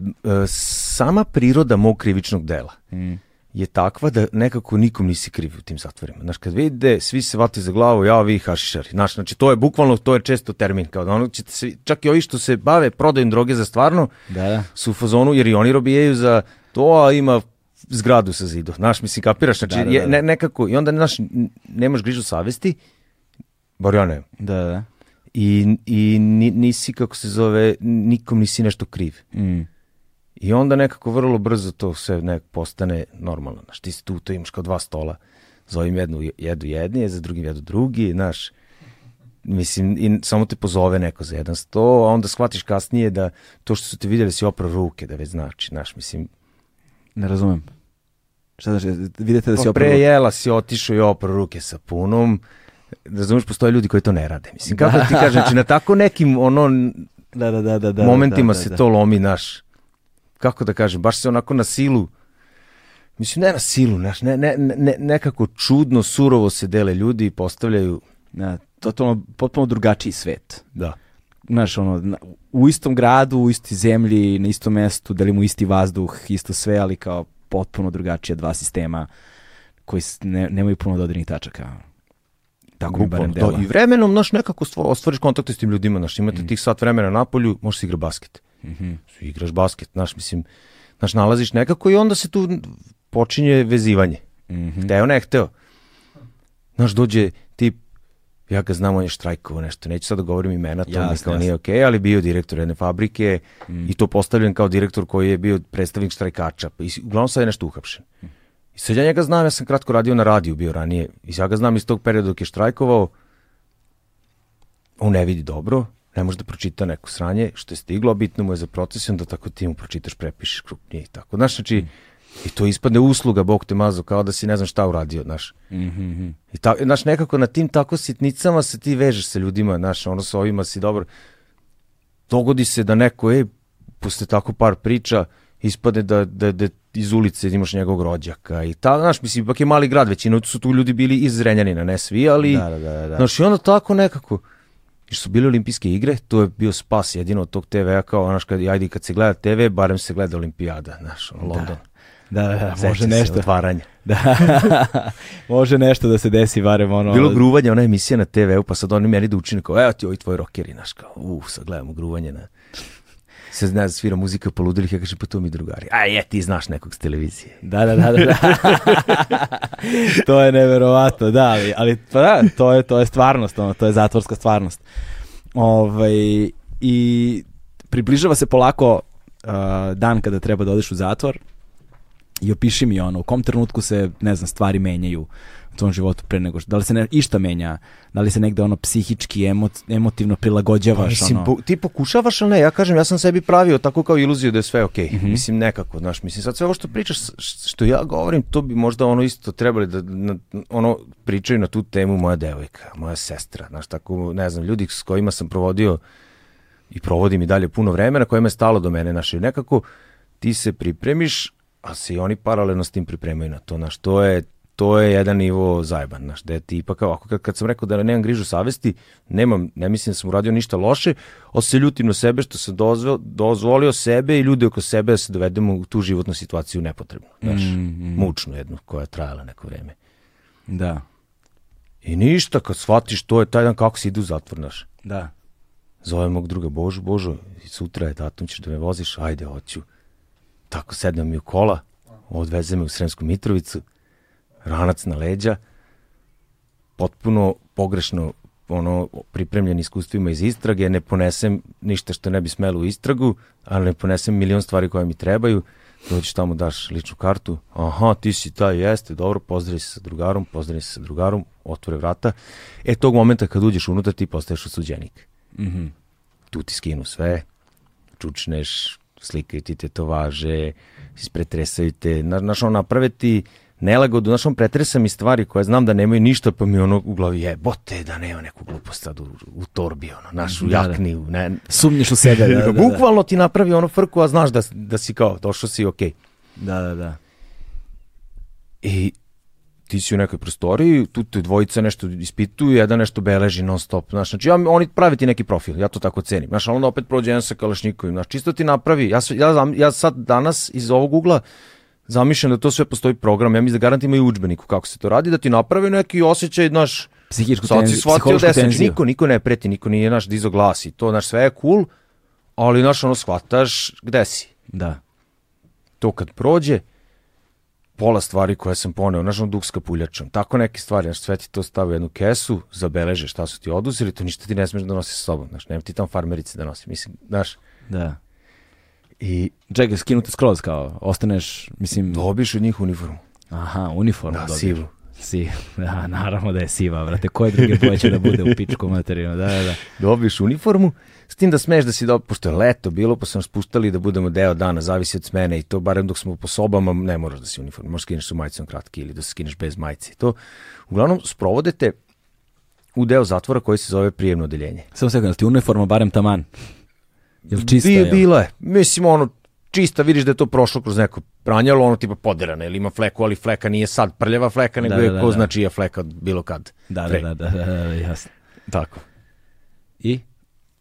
e, sama priroda mog krivičnog dela Mm. je takva da nekako nikom nisi kriv u tim zatvorima. Znaš, kad vide, svi se vate za glavu, ja, vi hašišari. Znaš, znači, to je bukvalno, to je često termin, kao da ono ćete se, čak i ovi što se bave prodajom droge za stvarno, Da, da. su u fazonu, jer i oni robijaju za to, a ima zgradu sa zidom. Znaš, mislim, kapiraš, znači, Da, da, je, da. ne, nekako, i onda, znaš, nemaš grižu savesti, bar ja nemam. Da, da. I, i ni- nisi, kako se zove, nikom nisi nešto kriv. Mm. I onda nekako vrlo brzo to sve nek postane normalno. Znaš, ti si tu, to imaš kao dva stola. Za ovim jednu jedu jedni, za drugim jedu drugi, znaš. Mislim, i samo te pozove neko za jedan sto, a onda shvatiš kasnije da to što su te vidjeli si opra ruke, da već znači, znaš, mislim, Ne razumem. Šta znači, vidite da si pa opravo... pre jela si otišao i opra ruke sa punom, razumeš, postoje ljudi koji to ne rade. Mislim, kako ti kažem, znači na tako nekim ono, Da, da, da, da, da, momentima da, da, se da. to lomi, naš, kako da kažem, baš se onako na silu, mislim, ne na silu, naš, ne, ne, ne, nekako čudno, surovo se dele ljudi i postavljaju, Da, totalno, potpuno drugačiji svet. da, Znaš, ono, na- u istom gradu, u istoj zemlji, na istom mestu, delimo isti vazduh, isto sve, ali kao potpuno drugačija dva sistema koji ne, nemaju puno dodirnih tačaka. Tako mi barem Bukvalno, dela. I vremenom, znaš, nekako ostvariš kontakte s tim ljudima, znaš, imate tih sat vremena na polju, možeš se igra basket. Mhm. Igraš basket, znaš, mislim, znaš, nalaziš nekako i onda se tu počinje vezivanje. Mhm. Hteo, ne hteo. Znaš, dođe tip, ja ga znam, on je štrajkovao nešto, neću sad da govorim imena, to jasno. nije okej, ali bio direktor jedne fabrike Mm. i to postavljen kao direktor koji je bio predstavnik štrajkača. I s- uglavnom sad je nešto uhapšen. I sad ja njega znam, ja sam kratko radio na radiju bio ranije. I ja ga znam iz tog perioda dok je štrajkovao. On ne vidi dobro, ne može da pročita neko sranje što je stiglo, bitno mu je za proces i onda tako ti mu pročitaš, prepišeš krupnije i tako. Znaš, znači, i to ispadne usluga, Bog te mazo, kao da si ne znam šta uradio, znaš. Mhm. I ta, znaš, nekako na tim tako sitnicama se ti vežeš sa ljudima, znaš, ono sa ovima si dobro. Dogodi se da neko, ej, posle tako par priča, ispade da, da, da iz ulice imaš njegovog rođaka i ta, znaš, mislim, ipak je mali grad, većina su tu ljudi bili iz Zrenjanina, ne svi, ali, Da, da, da, da. znaš, i onda tako nekako, i što su bile olimpijske igre, to je bio spas jedino od tog TV-a, kao, znaš, kad, ajde, kad se gleda TV, barem se gleda olimpijada, znaš, ono, London. Da, da, da, Seća može nešto. Otvaranja. Da. može nešto da se desi, barem ono... Bilo gruvanje, ona emisija na TV-u, pa sad oni meni da učine kao, evo ti ovi tvoji rokeri, znaš, kao, uh, sad gledamo gruvanje na... Se zna da svira muzika poludilih, ja kažem, pa to mi drugari. A je, ti znaš nekog s televizije. Da, da, da, da. da. to je neverovatno, da, ali, ali pa da, to je, to je stvarnost, ono, to je zatvorska stvarnost. Ovaj, I približava se polako uh, dan kada treba da odeš u zatvor I opiši mi ono, u kom trenutku se, ne znam, stvari menjaju u tvom životu pre nego što, da li se ne, išta menja, da li se negde ono psihički, emo, emotivno prilagođavaš, Mislim, ono. po- ti pokušavaš, ali ne, ja kažem, ja sam sebi pravio tako kao iluziju da je sve okej. Mislim, nekako, znaš, mislim, sad sve ovo što pričaš, što ja govorim, to bi možda ono isto trebali da, na, ono, pričaju na tu temu moja devojka, moja sestra, znaš, tako, ne znam, ljudi s kojima sam provodio i provodim i dalje puno vremena, kojima je stalo do mene, znaš, nekako ti se pripremiš, a se i oni paralelno s tim pripremaju na to, znaš, to je, to je jedan nivo zajeban, znaš, da ti ipak ovako, kad, kad sam rekao da nemam grižu savesti, nemam, ne mislim da sam uradio ništa loše, ali se ljutim na sebe što sam dozvolio, dozvolio sebe i ljude oko sebe da se dovedemo u tu životnu situaciju nepotrebno, znaš, mučnu jednu koja je trajala neko vreme. Da, I ništa, kad shvatiš to je taj dan kako si ide u zatvor, znaš. da. Zovem mog druga Božu, Božo, sutra je datum, ćeš da me voziš, ajde, hoću. Tako sednem mi u kola, odveze me u Sremsku Mitrovicu, ranac na leđa, potpuno pogrešno ono pripremljen iskustvima iz istrage, ne ponesem ništa što ne bi smelo u istragu, ali ne ponesem milion stvari koje mi trebaju, dođeš tamo, daš ličnu kartu, aha, ti si taj, jeste, dobro, pozdravi se sa drugarom, pozdravi se sa drugarom, otvore vrata. E, tog momenta kad uđeš unutra, ti postaješ osuđenik Mhm. tu ti skinu sve, čučneš, slikaju ti tetovaže, ispretresaju te, na- znaš, ono, naprave ti nelagodu, znaš, on pretresa mi stvari koje znam da nemaju ništa, pa mi ono u glavi je, bote, da nema neku glupost sad u, u torbi, ono, naš, u Da, da. jakni, u, ne, Sumnješ u sebe, da, da, da. bukvalno ti napravi ono frku, a znaš da, da si kao, došao si, okej. Da, da, da. I ti si u nekoj prostoriji, tu te dvojica nešto ispituju, jedan nešto beleži non stop, znaš, znači ja, oni pravi ti neki profil, ja to tako cenim, znaš, ali onda opet prođe jedan sa kalašnikovim, znaš, čisto ti napravi, ja, ja, ja sad danas iz ovog ugla zamišljam da to sve postoji program, ja mislim da garant ima i udžbeniku kako se to radi, da ti napravi neki osjećaj, znaš, Psihičku sad si tenziju, shvatio tenziju. niko, niko ne preti, niko nije, naš, dizo glas i to, znaš, sve je cool, ali, znaš, ono, shvataš gde si Da. to kad prođe, pola stvari koje sam poneo, znaš, ono duk s kapuljačom, tako neke stvari, znaš, sve ti to stavi u jednu kesu, zabeleže šta su ti oduzeli, to ništa ti ne smeš da nosiš sa sobom, znaš, nema ti tamo farmerice da nosi, mislim, znaš, Da. I Čekaj, skinuti skroz kao, ostaneš, mislim, dobiš od njih uniformu, aha, uniformu da, dobiješ. sivu, Si, da, naravno da je siva, brate. Koje druge boje će da bude u pičku materinu, da, da, da. dobiš uniformu, s tim da smeš da si dobro, pošto je leto bilo, pa sam spustali da budemo deo dana, zavisi od smene i to, barem dok smo po sobama, ne moraš da si u uniformu, možeš skineš sa majicom kratki ili da se skineš bez majice to. Uglavnom, sprovodete u deo zatvora koji se zove prijemno odeljenje. Samo sekund, ti uniforma barem taman. Jel čista? Jel? bila je. Mislim, ono, čista, vidiš da je to prošlo kroz neko pranjalo, ono tipa poderano, ili ima fleku, ali fleka nije sad prljava fleka, nego Da, je da, ko da. zna čija fleka od bilo kad. Da, da, pre. da, da, da, da, da, jasno. Tako. I?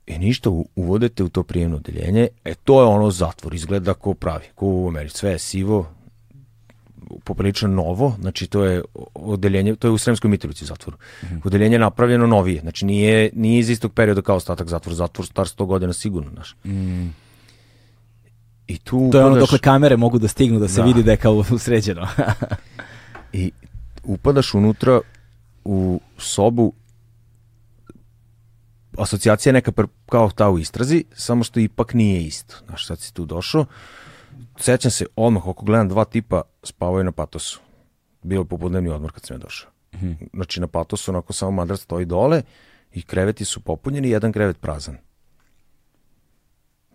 I ništa, u- uvodete u to prijemno odeljenje, e to je ono zatvor, izgleda ko pravi, ko u Americi, sve je sivo, poprilično novo, znači to je odeljenje, to je u Sremskoj Mitrovici zatvoru. Mhm. Odeljenje je napravljeno novije, znači nije, nije iz istog perioda kao ostatak zatvor, zatvor star 100 godina sigurno, znaš. I tu Mm. To je ono dokle kamere mogu da stignu da se Da. vidi da je kao usređeno. I upadaš unutra u sobu asocijacija je neka kao ta u istrazi, samo što ipak nije isto. Znaš, sad si tu došao. Sećam se odmah, ako gledam dva tipa spavaju na patosu. Bio je popodnevni odmor kad sam ja došao. Znači na patosu onako samo madrat stoji dole i kreveti su popunjeni, jedan krevet prazan.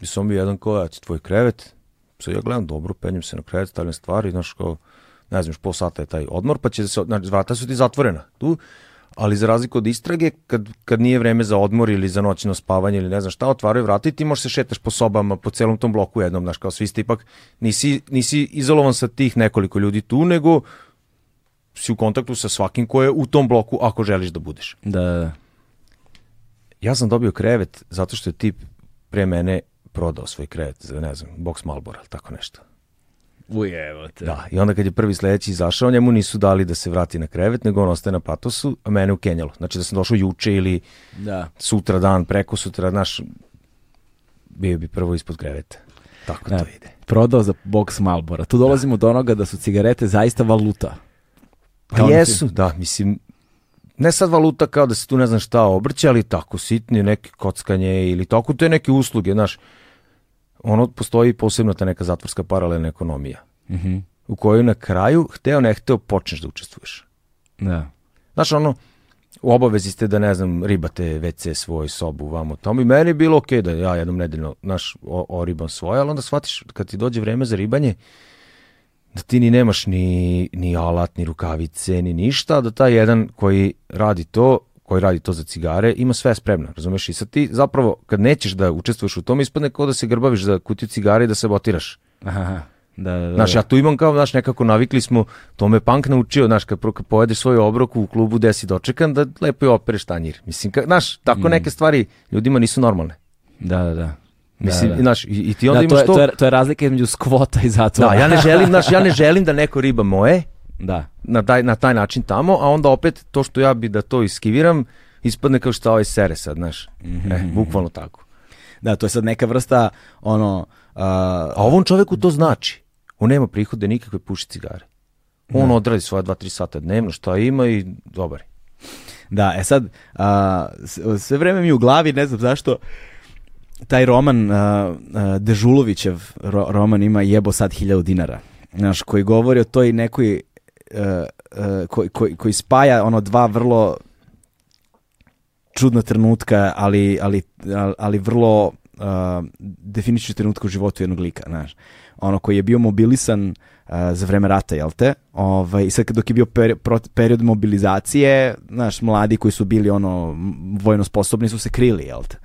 I sam bio jedan kao, ja, tvoj krevet, sad ja gledam dobro, penjem se na krevet, stavljam stvari, znaš kao, ne znam, još pol sata je taj odmor, pa će se, znači, vrata su ti zatvorena tu, ali za razliku od istrage, kad, kad nije vreme za odmor ili za noćno spavanje ili ne znam šta, otvaraju vrata i ti možeš se šetaš po sobama, po celom tom bloku jednom, znaš, kao svi ste ipak, nisi, nisi izolovan sa tih nekoliko ljudi tu, nego si u kontaktu sa svakim ko je u tom bloku ako želiš da budeš. da, da, da. Ja sam dobio krevet zato što je tip pre mene prodao svoj krevet za, ne znam, box Malbora ili tako nešto. Ujevote. Da, i onda kad je prvi sledeći izašao, njemu nisu dali da se vrati na krevet, nego on ostaje na patosu, a mene u Kenjalu. Znači da sam došao juče ili Da. sutra dan, preko sutra, znaš, bio bi prvo ispod kreveta. Tako Da. to ide. Prodao za box Malbora. Tu dolazimo do onoga da su cigarete zaista valuta. Pa Kao jesu, da, mislim, ne sad valuta kao da se tu ne znam šta obrće, ali tako sitni neke kockanje ili tako, to je neke usluge, znaš, ono postoji posebno ta neka zatvorska paralelna ekonomija. Mhm. u kojoj na kraju, hteo ne hteo, počneš da učestvuješ. Da. Znaš, ono, u obavezi ste da, ne znam, ribate WC svoj sobu, vamo tamo i meni je bilo okej da ja jednom nedeljno, naš, o, oribam svoje, ali onda shvatiš kad ti dođe vreme za ribanje, da ti ni nemaš ni, ni alat, ni rukavice, ni ništa, da taj jedan koji radi to, koji radi to za cigare, ima sve spremno, razumeš? I sad ti zapravo, kad nećeš da učestvuješ u tom, ispadne kao da se grbaviš za kutiju cigare i da se botiraš. Aha. Da, da, da. Znaš, ja tu imam kao, znaš, nekako navikli smo, to me punk naučio, znaš, kad, kad pojedeš svoj obrok u klubu gde si dočekan, da lepo je opereš tanjir. Mislim, ka, znaš, tako neke stvari ljudima nisu normalne. da, da, da. Mislim, da, da. znaš, i, i ti onda Da, to, imaš je, to... to, je, to je razlika između skvota i zatvora. Da, ja ne želim, znaš, ja ne želim da neko riba moje da. na taj, na taj način tamo, a onda opet to što ja bi da to iskiviram, ispadne kao što ovaj sere sad, znaš. Mhm. E, bukvalno tako. Da, to je sad neka vrsta, ono, a, A ovom čoveku to znači. On nema prihode nikakve puši cigare. On odradi svoje 2-3 sata dnevno, šta ima i dobar je. Da, e sad, a, sve vreme mi u glavi, ne znam zašto, taj roman, a, a, Dežulovićev ro- roman ima jebo sad hiljadu dinara, znaš, koji govori o toj nekoj, koji, koji, koji spaja ono dva vrlo čudna trenutka, ali, ali, ali, vrlo uh, definični trenutka u životu jednog lika, znaš. Ono koji je bio mobilisan uh, za vreme rata, jel te? Ovaj, I sad dok je bio peri- pro- period mobilizacije, znaš, mladi koji su bili ono vojno sposobni su se krili, jel te?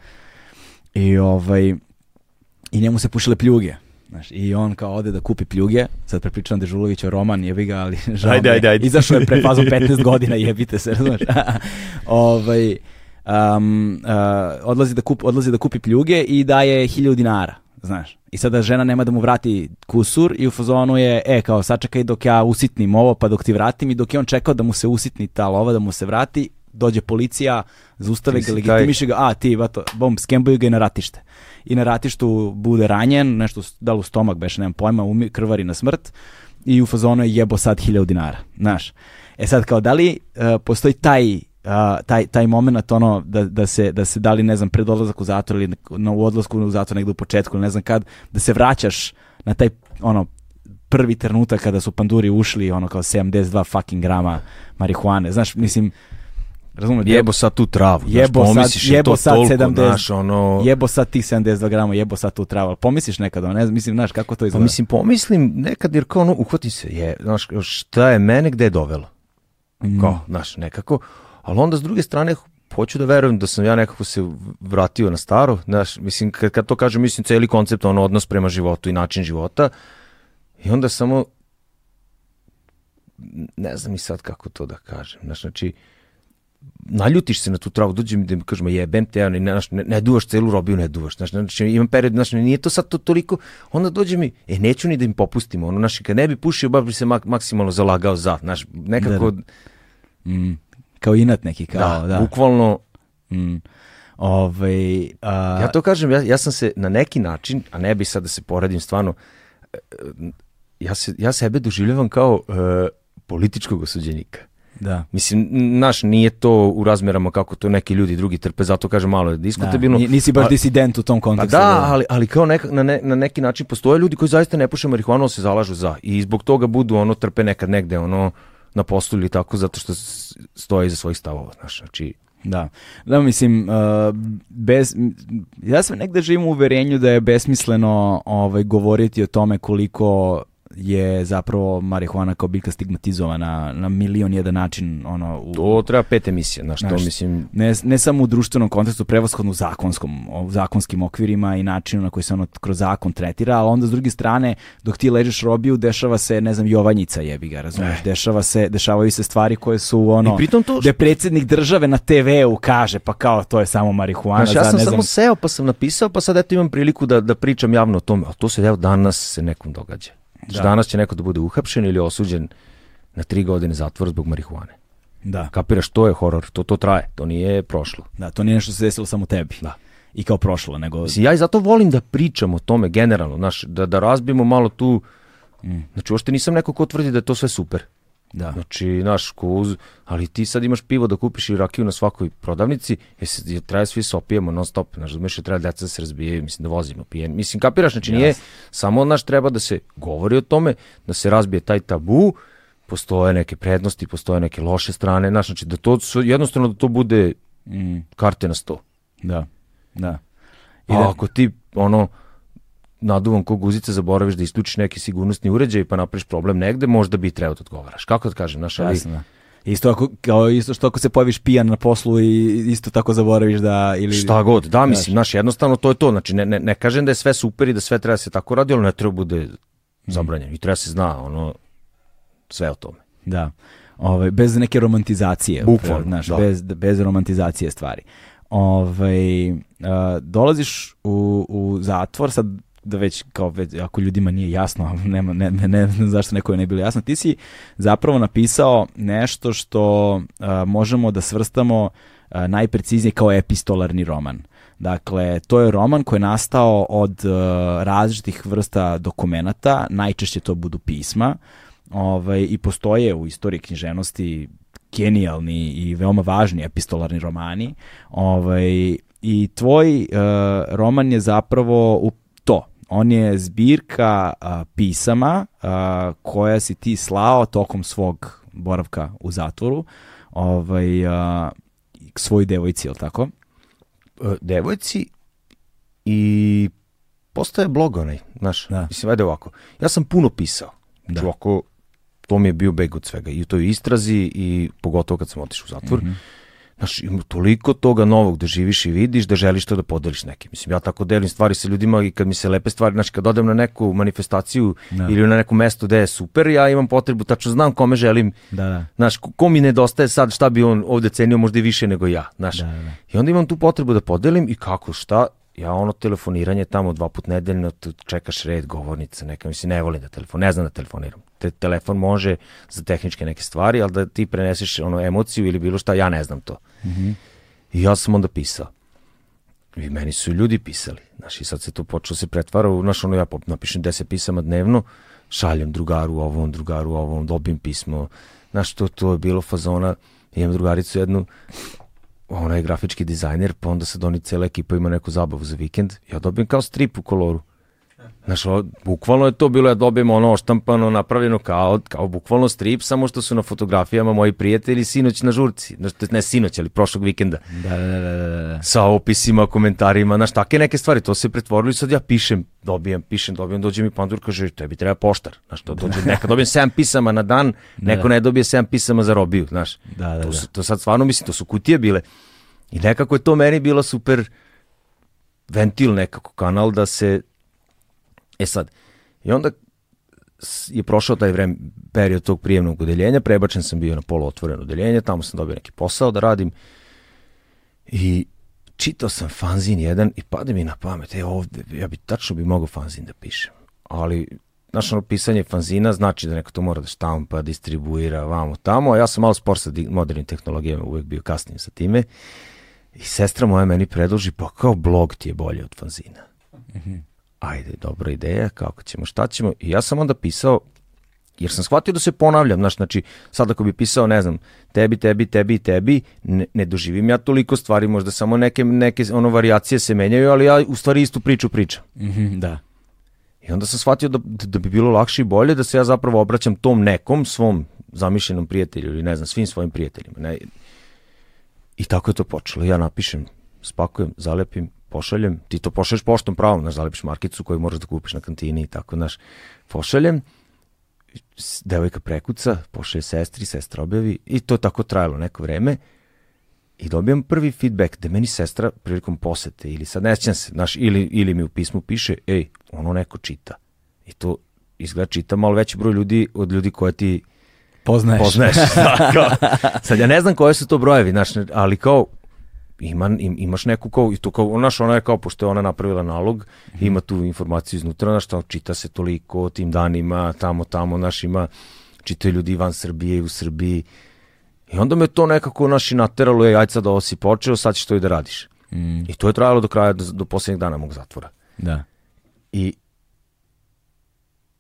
I ovaj, i njemu se pušile pljuge. Znaš, I on kao ode da kupi pljuge, sad prepričam Dežulovića roman, jebi ga, ali žao Ajde, ajde, ajde. Izašao je pre fazu 15 godina, jebite se, razumeš? ovaj, um, uh, odlazi, da kup, odlazi da kupi pljuge i daje hiljadu dinara, znaš. I sada žena nema da mu vrati kusur i u fazonu je, e, kao sačekaj dok ja usitnim ovo, pa dok ti vratim i dok je on čekao da mu se usitni ta lova, da mu se vrati, dođe policija, zaustave Ti ga, legitimiše ga, a ti, vato, bom, skembuju ga i na ratište. I na ratištu bude ranjen, nešto, da u stomak beš, nemam pojma, umi, krvari na smrt i u fazonu je jebo sad hiljadu dinara, znaš. E sad, kao, da li e, postoji taj a, taj, taj moment ono da, da, se, da se da li ne znam pred odlazak u zatvor ili na, u odlasku u zatvor negde u početku ne znam kad da se vraćaš na taj ono prvi trenutak kada su panduri ušli ono kao 72 fucking grama marihuane znaš mislim razumem Jebo sad tu travu. znaš, Jebo sad- pomisliš je jebo to sad toliko, 70 znaš, ono... jebo sad tih 72 grama jebo sad tu travu pomisliš nekad ne znam mislim znaš kako to Pa izgleda mislim, pomislim nekad jer kao ono, uhvati se, je, znaš, šta je mene gde je dovelo? Mm. Kao, znaš, nekako, ali onda s druge strane, hoću da verujem da sam ja nekako se vratio na staro, znaš, mislim, kad, kad to kažem, mislim, celi koncept, ono, odnos prema životu i način života, i onda samo, ne znam ni sad kako to da kažem, znaš, znači, naljutiš se na tu travu, dođe mi da mi kažemo jebem te, ja ne, ne, ne, duvaš celu robiju, ne duvaš, znaš, znači imam period, znaš, nije to sad to toliko, onda dođe mi, e, neću ni da im popustimo, ono, znaš, kad ne bi pušio, baš bi se mak, maksimalno zalagao za, znaš, nekako, Da, Mm. kao inat neki kao da, da, bukvalno, Mm. Ovaj, a, ja to kažem, ja, ja sam se na neki način, a ne bi sad da se poredim stvarno, e, e, ja, se, ja sebe doživljavam kao e, političkog osuđenika. Da Mislim, naš nije to u razmerama kako to neki ljudi drugi trpe, zato kažem malo je Da, diskutabilno. ni- nisi baš disident u tom Pa kontekstu. da, ali, ali kao neka, na, ne, na neki način postoje ljudi koji zaista ne puše marihuanu, ali se zalažu za. I zbog toga budu ono trpe nekad negde ono na poslu ili tako zato što stoje iza svojih stavova, znaš, znači Da. Da, mislim, uh, bez, ja sam negde živim u uverenju da je besmisleno ovaj, govoriti o tome koliko je zapravo marihuana kao biljka stigmatizovana na milion jedan način ono u, to treba pet emisija, znaš, to mislim ne, ne samo u društvenom kontekstu, prevashodno u zakonskom, u zakonskim okvirima i načinu na koji se ono kroz zakon tretira, ali onda s druge strane, dok ti ležeš robiju, dešava se, ne znam, Jovanjica jebi ga, razumiješ, dešava se, dešavaju se stvari koje su ono, I pritom to- gde predsjednik države na TV-u kaže, pa kao, to je samo marihuana, Znaš, ja za, sam ne samo znam, seo pa sam napisao, pa sad eto imam priliku da, da pričam javno o tome, a to se evo danas se nekom događa. Znači, Da. Danas će neko da bude uhapšen ili osuđen na tri godine zatvora zbog marihuane. da, Kapiraš, to je horor, to, to traje, to nije prošlo. da, to nije nešto što se desilo samo tebi. Da. I kao prošlo, nego... Mislim, ja i zato volim da pričam o tome generalno, znaš, da, da razbijemo malo tu, Mm. znači uopšte nisam neko ko tvrdi da je to sve super. Da. Znači, naš kuz, ali ti sad imaš pivo da kupiš i rakiju na svakoj prodavnici, jer se jer treba svi se opijemo non stop, znaš, razumeš, jer treba deca da se razbijaju, mislim da vozimo pijen. Mislim, kapiraš, znači nije, samo naš treba da se govori o tome, da se razbije taj tabu, postoje neke prednosti, postoje neke loše strane, znaš, znači da to jednostavno da to bude Mm, karte na sto. da, da. I A da, ako ti ono naduvan ko guzica zaboraviš da isključiš neki sigurnosni uređaj pa napraviš problem negde, možda bi trebao da odgovaraš. Kako da kažem, znaš, ali jasno, da. Isto ako, kao isto što ako se pojaviš pijan na poslu i isto tako zaboraviš da ili šta god, da, mislim, znaš, jednostavno to je to, znači ne, ne, ne kažem da je sve super i da sve treba da se tako radi, ali ne treba bude zabranjeno i treba se zna ono sve o tome. Da. Ovaj bez neke romantizacije, Bukvalno, znaš, da. bez bez romantizacije stvari. Ovaj a, dolaziš u, u zatvor sad da već kao već, ako ljudima nije jasno, nema ne, ne, ne zašto neko ne bilo jasno, ti si zapravo napisao nešto što a, možemo da svrstamo a, najpreciznije kao epistolarni roman. Dakle, to je roman koji je nastao od a, različitih vrsta dokumenata, najčešće to budu pisma, ovaj, i postoje u istoriji književnosti genijalni i veoma važni epistolarni romani. Ovaj, I tvoj eh, roman je zapravo u to. On je zbirka a, pisama a, koja si ti slao tokom svog boravka u zatvoru ovaj, a, svoj devojci, je tako? E, devojci i postaje blog onaj, znaš, Da. mislim, ajde ovako, ja sam puno pisao, Da. znači ovako, to mi je bio beg od svega, i u toj istrazi i pogotovo kad sam otišao u zatvor, Mhm. Znaš, ima toliko toga novog da živiš i vidiš, da želiš to da podeliš nekim. Mislim, ja tako delim stvari sa ljudima i kad mi se lepe stvari, znači kad odem na neku manifestaciju Da. ili na neko mesto gde je super, ja imam potrebu, tačno znam kome želim, Da, da. znaš, ko, mi nedostaje sad, šta bi on ovde cenio možda i više nego ja, znaš. Da, da, da. I onda imam tu potrebu da podelim i kako, šta, ja ono telefoniranje tamo dva put nedeljno, tu čekaš red, govornica, neka, mislim, ne volim da telefon, ne znam da telefoniram. Te, telefon može za tehničke neke stvari, ali da ti preneseš ono emociju ili bilo šta, ja ne znam to. I ja sam onda pisao. I meni su ljudi pisali. Znaš, i sad se to počelo se pretvara u, znaš, ono, ja napišem 10 pisama dnevno, šaljem drugaru ovom, drugaru ovom, dobijem pismo. Znaš, to, to je bilo fazona, imam drugaricu jednu, ona je grafički dizajner, pa onda sad oni cela ekipa ima neku zabavu za vikend. Ja dobijem kao strip u koloru. Znaš, ovo, bukvalno je to bilo, ja dobijem ono oštampano, napravljeno kao, kao bukvalno strip, samo što su na fotografijama moji prijatelji sinoć na žurci. Znaš, to ne sinoć, ali prošlog vikenda Da, da, da, da, da, da. sa opisima, komentarima, znaš, take neke stvari, to se pretvorilo i sad ja pišem, dobijem, pišem, dobijem, dođe mi pandur, kaže, tebi treba poštar, znaš, to dođe, neka dobijem 7 pisama na dan, neko ne dobije 7 pisama za robiju, znaš, Da, da, to, da. su- to sad stvarno, mislim, to su kutije bile i nekako je to meni bilo super ventil nekako, kanal da se, e sad, i onda je prošao taj vreme, period tog prijemnog odeljenja, prebačen sam bio na poluotvoreno odeljenje, tamo sam dobio neki posao da radim i čitao sam fanzin jedan i pade mi na pamet, e ovde, ja bi tačno bi mogao fanzin da pišem, ali Znaš, ono pisanje fanzina znači da neko to mora da štampa, distribuira, vamo, tamo, a ja sam malo spor sa modernim tehnologijama, uvek bio kasnije sa time. I sestra moja meni predloži, pa kao blog ti je bolje od fanzina. Ajde, dobra ideja, kako ćemo, šta ćemo. I ja sam onda pisao, jer sam shvatio da se ponavljam, znaš, znači, sad ako bi pisao, ne znam, tebi, tebi, tebi, tebi, ne, ne doživim ja toliko stvari, možda samo neke, neke ono varijacije se menjaju, ali ja u stvari istu priču pričam. Mhm, da. I onda sam shvatio da, da bi bilo lakše i bolje da se ja zapravo obraćam tom nekom svom zamišljenom prijatelju ili ne znam, svim svojim prijateljima. Ne? I tako je to počelo. Ja napišem, spakujem, zalepim, pošaljem. Ti to pošalješ poštom pravom, znaš, zalepiš markicu koju možeš da kupiš na kantini i tako, znaš. Pošaljem, devojka prekuca, pošalje sestri, sestra objavi i to je tako trajalo neko vreme. I dobijam prvi feedback da meni sestra prilikom posete ili sad ne sjećam se, znaš, ili, ili mi u pismu piše, ej, ono neko čita. I to izgleda čita malo veći broj ljudi od ljudi koje ti Poznaješ. poznaješ. Da, kao, sad ja ne znam koje su to brojevi, znaš, ali kao ima, im, imaš neku kao, i to kao, znaš, ona je kao, pošto je ona napravila nalog, ima tu informaciju iznutra, znaš, to čita se toliko o tim danima, tamo, tamo, znaš, ima, čitaju ljudi van Srbije i u Srbiji. I onda me to nekako, naš, i nateralo, ej, ajde sad ovo si počeo, sad ćeš to i da radiš. Mm, I to je trajalo do kraja, do, do posljednjeg dana mog zatvora. da. I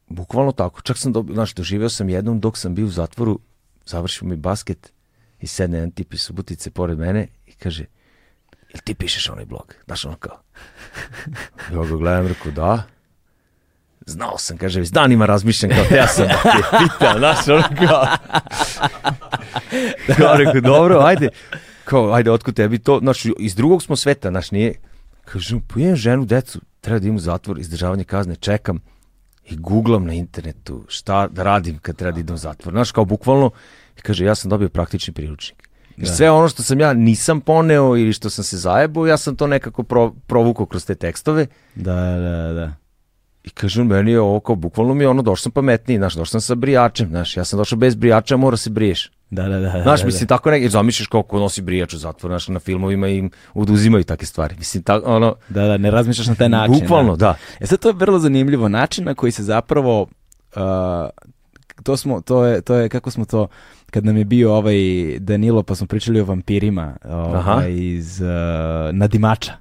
bukvalno tako, čak sam dobio, znaš, doživeo sam jednom dok sam bio u zatvoru, završimo mi basket i sedne jedan tip iz Subotice pored mene i kaže, jel ti pišeš onaj blog? Daš ono kao? Ja ga gledam, rekao, da. Znao sam, kaže, već danima razmišljam kao, ja sam da te pitam, znaš, ono kao. Kao, rekao, dobro, ajde, kao, ajde, otkud tebi to, znaš, iz drugog smo sveta, znaš, nije, kažem, pojem ženu, decu, treba da imam u zatvor, izdržavanje kazne, čekam i googlam na internetu šta da radim kad treba da idem u zatvor. Znaš, kao bukvalno, i kaže, ja sam dobio praktični priručnik. Da. sve ono što sam ja nisam poneo ili što sam se zajebao, ja sam to nekako pro, provukao kroz te tekstove Da, da, da. i kažem, meni je ovo kao, bukvalno mi je ono, došao sam pametniji, znaš, došao sam sa brijačem, znaš, ja sam došao bez brijača, mora se briješ. Da, da, da. Znaš, da, mislim, tako neki, zamišljaš kako nosi brijač u zatvoru, znaš, na filmovima im oduzimaju takve stvari. Mislim, ta, ono, Da, da, ne razmišljaš na taj način. bukvalno, da. E sad to je vrlo zanimljivo način na koji se zapravo uh, to smo to je to je kako smo to kad nam je bio ovaj Danilo pa smo pričali o vampirima ovaj, iz uh, Nadimača.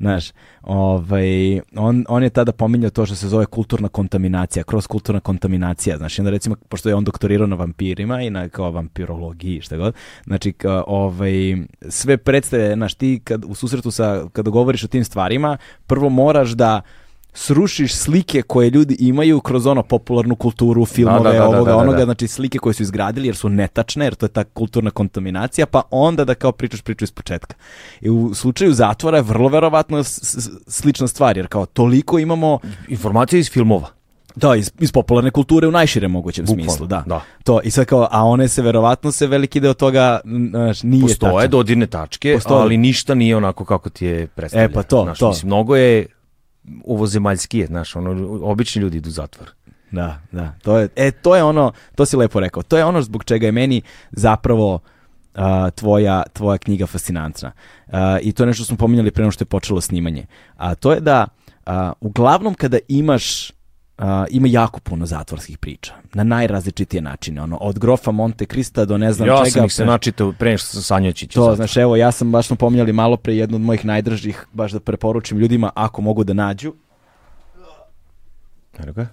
Znaš, ovaj, on, on je tada pominjao to što se zove kulturna kontaminacija, kroz kulturna kontaminacija. Znači, onda recimo, pošto je on doktorirao na vampirima i na kao vampirologiji, šta god, znači, ovaj, sve predstave, znaš, ti kad, u susretu sa, kada govoriš o tim stvarima, prvo moraš da srušiš slike koje ljudi imaju kroz ono popularnu kulturu, filmove, Da, da, da, ovoga, da, da, onoga, da. znači slike koje su izgradili jer su netačne, jer to je ta kulturna kontaminacija, pa onda da kao pričaš priču iz početka. I u slučaju zatvora je vrlo verovatno slična stvar, jer kao toliko imamo Informacije iz filmova. da, iz, iz popularne kulture u najširem mogućem Bukvalno, smislu, da. da. To, i sad kao, a one se verovatno se veliki deo toga znaš, nije Postoje tačan. dodirne tačke, Postoje. ali ništa nije onako kako ti je predstavljeno. E, pa to, znaš, to. Mislim, mnogo je ovozemaljskije, znaš, ono, obični ljudi idu u zatvor. Da, da. To je, e, to je ono, to si lepo rekao, to je ono zbog čega je meni zapravo a, tvoja, tvoja knjiga fascinantna. A, I to je nešto što smo pominjali pre nego što je počelo snimanje. A to je da a, uglavnom kada imaš a, ima jako puno zatvorskih priča na najrazličitije načine ono od grofa Monte Krista do ne znam ja čega sam ih se načitao pre nego što sam sanjao će to, znaš, evo, ja sam, baš smo pominjali malo pre jednu od mojih najdražih, baš da preporučim ljudima ako mogu da nađu. Evo ga.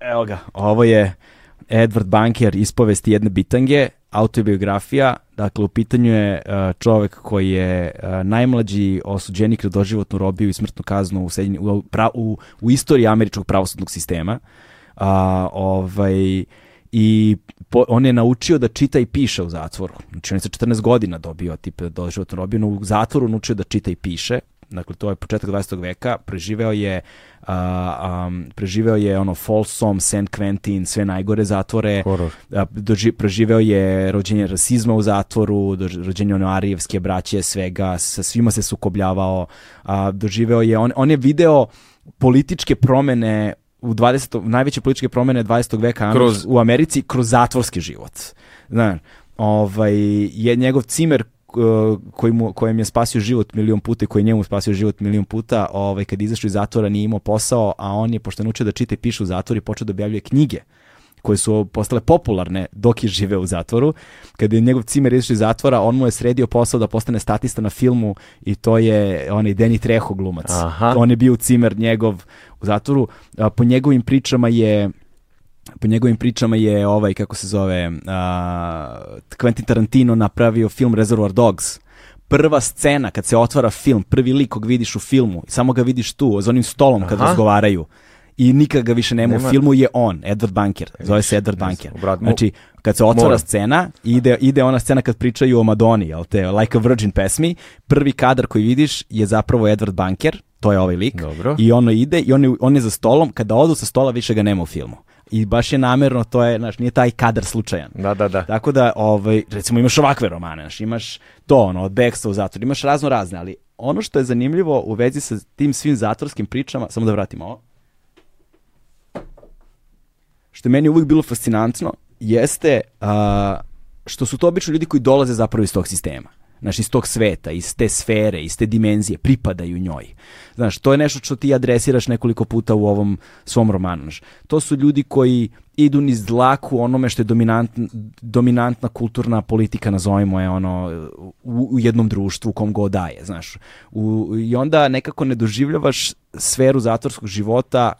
Evo ga, ovo je Edward Banker, ispovesti jedne bitange, autobiografija, dakle u pitanju je uh, čovek koji je uh, najmlađi osuđenik na doživotnu robiju i smrtnu kaznu u, Sjedinje- u, pra- u, u istoriji američkog pravosudnog sistema. A, ovaj, i po- on je naučio da čita i piše u zatvoru. Znači on je sa 14 godina dobio tipa doživotnu robiju, no u zatvoru naučio da čita i piše. Dakle, to je početak 20. veka, preživeo je a, um, preživeo je ono Folsom, St. Quentin, sve najgore zatvore. A, doži, preživeo je rođenje rasizma u zatvoru, dož- rođenje ono arijevske braće, svega, sa svima se sukobljavao. A, doživeo je, on, on je video političke promene u 20. najveće političke promene 20. veka kroz, u Americi kroz zatvorski život. Znaš, ovaj, je njegov cimer uh, koji mu, kojem je spasio život milion puta i koji je njemu spasio život milion puta, ovaj, kad je izašao iz zatvora nije imao posao, a on je, pošto je naučio da čita i piše u zatvoru, i počeo da objavljuje knjige koje su postale popularne dok je živeo u zatvoru. Kada je njegov cimer izašao iz zatvora, on mu je sredio posao da postane statista na filmu i to je onaj Deni Treho glumac. Aha. On je bio cimer njegov u zatvoru. Po njegovim pričama je po njegovim pričama je ovaj, kako se zove, a, Quentin Tarantino napravio film Reservoir Dogs. Prva scena kad se otvara film, prvi lik kog vidiš u filmu, samo ga vidiš tu, za onim stolom kad Aha. razgovaraju. I nikad ga više nema, Nema. u filmu je on, Edward Banker. Zove se Edward Banker. Znači, kad se otvara moram. scena, ide, ide ona scena kad pričaju o Madoni, jel te, Like a Virgin pesmi, prvi kadar koji vidiš je zapravo Edward Banker, to je ovaj lik. Dobro. I ono ide i on je, on je za stolom, kada odu sa stola više ga nema u filmu. I baš je namerno, to je, znaš, nije taj kadar slučajan. Da, da, da. Tako da, ovaj, recimo imaš ovakve romane, znaš, imaš to, ono, od Beksta u zatvoru, imaš razno razne, ali ono što je zanimljivo u vezi sa tim svim zatvorskim pričama, samo da vratimo ovo, što je meni uvijek bilo fascinantno, jeste a, što su to obično ljudi koji dolaze zapravo iz tog sistema. Znaš, iz tog sveta, iz te sfere, iz te dimenzije, pripadaju njoj. Znaš, to je nešto što ti adresiraš nekoliko puta u ovom svom romanu. Znaš. To su ljudi koji idu niz dlaku onome što je dominantna, dominantna kulturna politika, nazovimo je ono, u, u jednom društvu u kom god daje, znaš. U, I onda nekako ne doživljavaš sferu zatvorskog života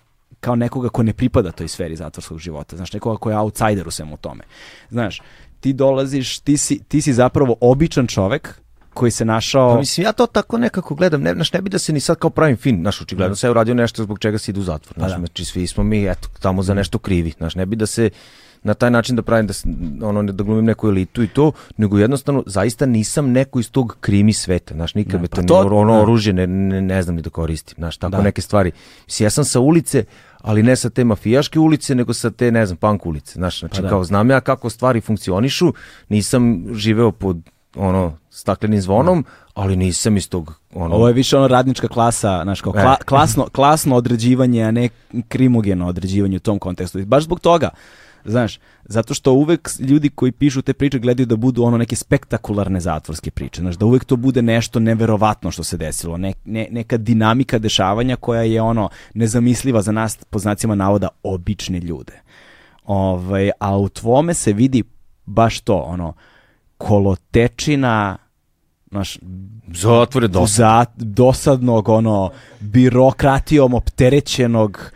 kao nekoga ko ne pripada toj sferi zatvorskog života, znaš, nekoga ko je outsider u svemu tome. Znaš, ti dolaziš, ti si, ti si zapravo običan čovek koji se našao... Pa mislim, ja to tako nekako gledam, ne, znaš, ne bi da se ni sad kao pravim fin, znaš, očigledno se je uradio nešto zbog čega se ide u zatvor, znaš, da. znači svi smo mi, eto, tamo za nešto krivi, znaš, ne bi da se na taj način da pravim da, ono, da glumim neku elitu i to, nego jednostavno zaista nisam neko iz tog krimi sveta, znaš, nikad Ne, me pa to, ono da. oružje ne, ne, ne znam ni da koristim, znaš, tako Da. neke stvari. Mislim, ja sam sa ulice, ali ne sa te mafijaške ulice, nego sa te, ne znam, punk ulice, znaš, znači Pa da. kao znam ja kako stvari funkcionišu, nisam živeo pod ono staklenim zvonom, ali nisam iz tog ono Ovo je više ono radnička klasa, znaš, kao E. kla, klasno, klasno određivanje, a ne krimogeno određivanje u tom kontekstu. Baš zbog toga, znaš, zato što uvek ljudi koji pišu te priče gledaju da budu ono neke spektakularne zatvorske priče, znaš, da uvek to bude nešto neverovatno što se desilo, ne, ne- neka dinamika dešavanja koja je ono nezamisliva za nas, po znacima navoda, obične ljude. Ovaj, a u tvome se vidi baš to, ono, kolotečina, znaš, zatvore dosta. za, dosadnog, ono, birokratijom opterećenog,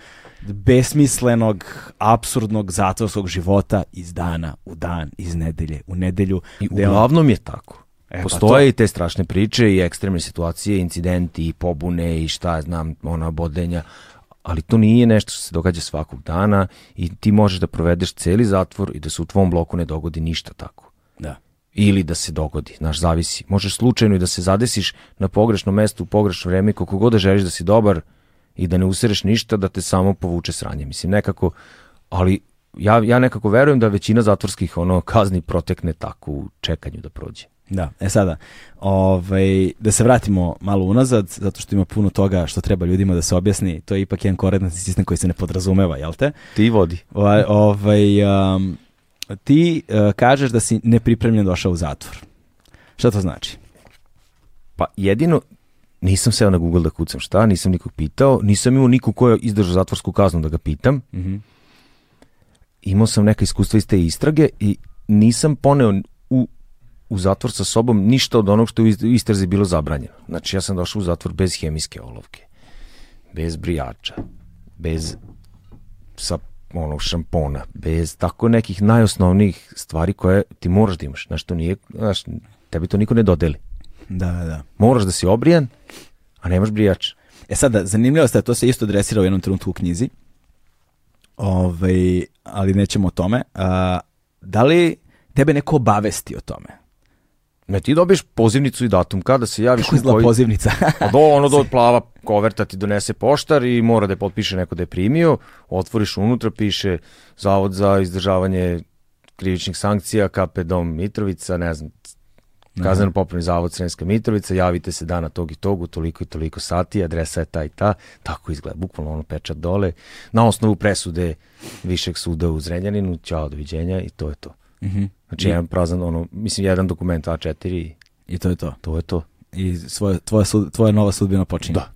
besmislenog, apsurdnog zatvorskog života iz dana u dan, iz nedelje u nedelju. I on- uglavnom je tako. E, pa Postoje i te strašne priče i ekstremne situacije, incidenti i pobune i šta znam, ona bodenja, ali to nije nešto što se događa svakog dana i ti možeš da provedeš celi zatvor i da se u tvom bloku ne dogodi ništa tako. Da. Ili da se dogodi, znaš, zavisi. Možeš slučajno i da se zadesiš na pogrešnom mestu u pogrešno vreme, koliko god da želiš da si dobar i da ne usereš ništa, da te samo povuče sranje. Mislim, nekako, ali ja, ja nekako verujem da većina zatvorskih ono kazni protekne tako u čekanju da prođe. Da, e sada, ovaj, da se vratimo malo unazad, zato što ima puno toga što treba ljudima da se objasni, to je ipak jedan koordinatni sistem koji se ne podrazumeva, jel te? Ti vodi. Ovaj, ovaj, um, ti uh, kažeš da si nepripremljen došao u zatvor. Šta to znači? Pa jedino, nisam seo na Google da kucam šta, nisam nikog pitao, nisam imao nikog ko je izdržao zatvorsku kaznu da ga pitam. Mhm. Imao sam neka iskustva iz te istrage i nisam poneo u, u zatvor sa sobom ništa od onog što je u ist- u istrazi bilo zabranjeno. Znači ja sam došao u zatvor bez hemijske olovke, bez brijača, bez sa onog šampona, bez tako nekih najosnovnijih stvari koje ti moraš da imaš. Znaš, to nije, znaš, tebi to niko ne dodeli. Da, da, da. Moraš da si obrijan, a nemaš brijač. E sada, zanimljivo je, to se isto adresira u jednom trenutku u knjizi, ovaj, ali nećemo o tome. A, da li tebe neko obavesti o tome? Ne, ti dobiješ pozivnicu i datum kada se javiš Kako izgleda koji- pozivnica? Pa do, ono do plava koverta ti donese poštar i mora da je potpiše neko da je primio, otvoriš unutra, piše Zavod za izdržavanje krivičnih sankcija, KP Dom Mitrovica, ne znam, kazneno popravni zavod Sremska Mitrovica, javite se dana tog i tog, u toliko i toliko sati, adresa je ta i ta, tako izgleda, bukvalno ono pečat dole, na osnovu presude Višeg suda u Zrenjaninu, ćao, doviđenja i to je to. Mhm. Znači, jedan prazan, ono, mislim, jedan dokument A4 i I to je to. to je to. I svoje, tvoja, sud, tvoja nova sudbina počinje. Da.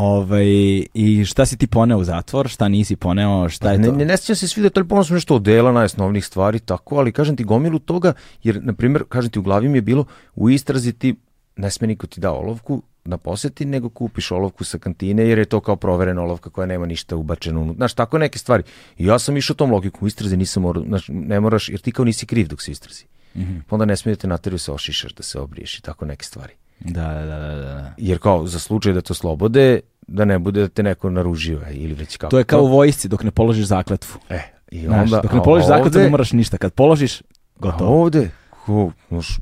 Ovaj, I šta si ti poneo u zatvor, šta nisi poneo, šta je ne, to? ne, ne sjećam se svi detalji, ponosno nešto od dela najosnovnijih stvari, tako, ali kažem ti gomilu toga, jer, na primjer, kažem ti, u glavi mi je bilo, u istrazi ti ne sme niko ti da olovku na poseti, nego kupiš olovku sa kantine, jer je to kao proverena olovka koja nema ništa ubačeno unutra. Znaš, tako neke stvari. I ja sam išao tom logikom, u istrazi nisam morao, znaš, ne moraš, jer ti kao nisi kriv dok se istrazi. Pa onda ne smije da te nateraju se ošišaš, da se obriješ i tako neke stvari. Da, da, da, da, da. Jer kao, za slučaj da to slobode, da ne bude da te neko naružio, e, ili već kako. To je kao u vojsci dok ne položiš zakletvu. E, i Znaš, onda, dok ne položiš zakletvu ovde- ne moraš ništa. Kad položiš, A gotovo. ovde, ko, znaš,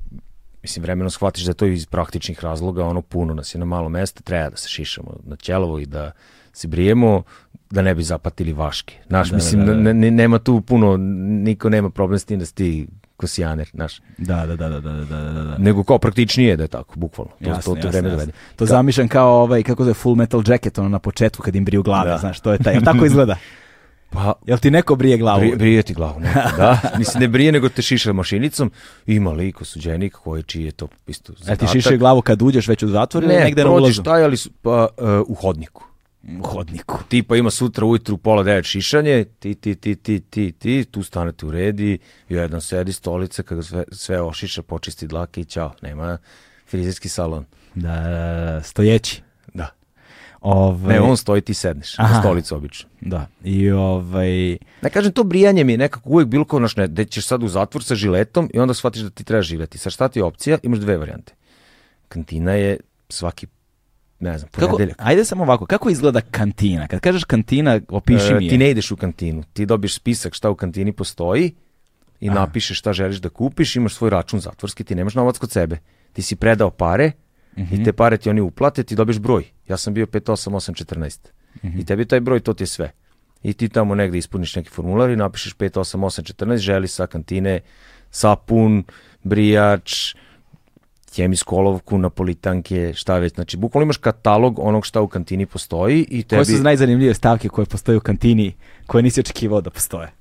mislim, vremeno shvatiš da je to iz praktičnih razloga, ono puno nas je na malo mesta, treba da se šišamo na ćelovo i da se brijemo, da ne bi zapatili vaške. Znaš, Da, mislim, da, da. ne- ne- nema tu puno, niko nema problem s tim da si ti kosijaner, znaš. Da, da, da, da, da, da, da, da. Nego kao praktičnije je da je tako, bukvalno. To, Jasno, to, to jasno. dovede. To Da. zamišljam kao ovaj, kako zove Full Metal Jacket, ono na početku kad im briju glave, Da. znaš, to je taj. Tako izgleda? Pa, Jel ti neko brije glavu? Brije, brije ti glavu, neko, da. Mislim, ne brije, nego te šiša mašinicom. Ima lik, osuđenik, koji čiji je to isto zadatak. ti šiše glavu kad uđeš već u zatvor ili Ne, negde na prođeš ulazu? taj, ali su- pa, uh, u hodniku. U hodniku. tipa ima sutra ujutru pola devet šišanje, ti, ti, ti, ti, ti, ti, tu stanete u redi, jedan sedi stolica, kada sve, sve ošiša, počisti dlake i ćao, nema frizerski salon. Da, da, da, stojeći. Da. Ovaj, Ne, on stoji, ti sedneš. Aha. Na stolicu obično. Da, i ovaj... Ne kažem, to brijanje mi je nekako uvijek bilo kao, znaš, ne, da ćeš sad u zatvor sa žiletom i onda shvatiš da ti treba živjeti. Sad šta ti je opcija? Imaš dve varijante. Kantina je svaki, ne znam, Kako, ponedeljak. ajde samo ovako, kako izgleda kantina? Kad kažeš kantina, opiši E, mi je. ti ne ideš u kantinu, ti dobiješ spisak šta u kantini postoji i napišeš šta želiš da kupiš, imaš svoj račun zatvorski, ti nemaš novac kod sebe. Ti si predao pare i te pare ti oni uplate, ti dobiješ broj. Ja sam bio 58814 i tebi taj broj, to ti je sve. I ti tamo negde ispuniš neki formular i napišeš 58814, želi sa kantine sapun, brijač, hemijsku olovku, napolitanke, šta već. Znači, bukvalno imaš katalog onog šta u kantini postoji i tebi... Koje su najzanimljivije stavke koje postoje u kantini koje nisi očekivao da postoje?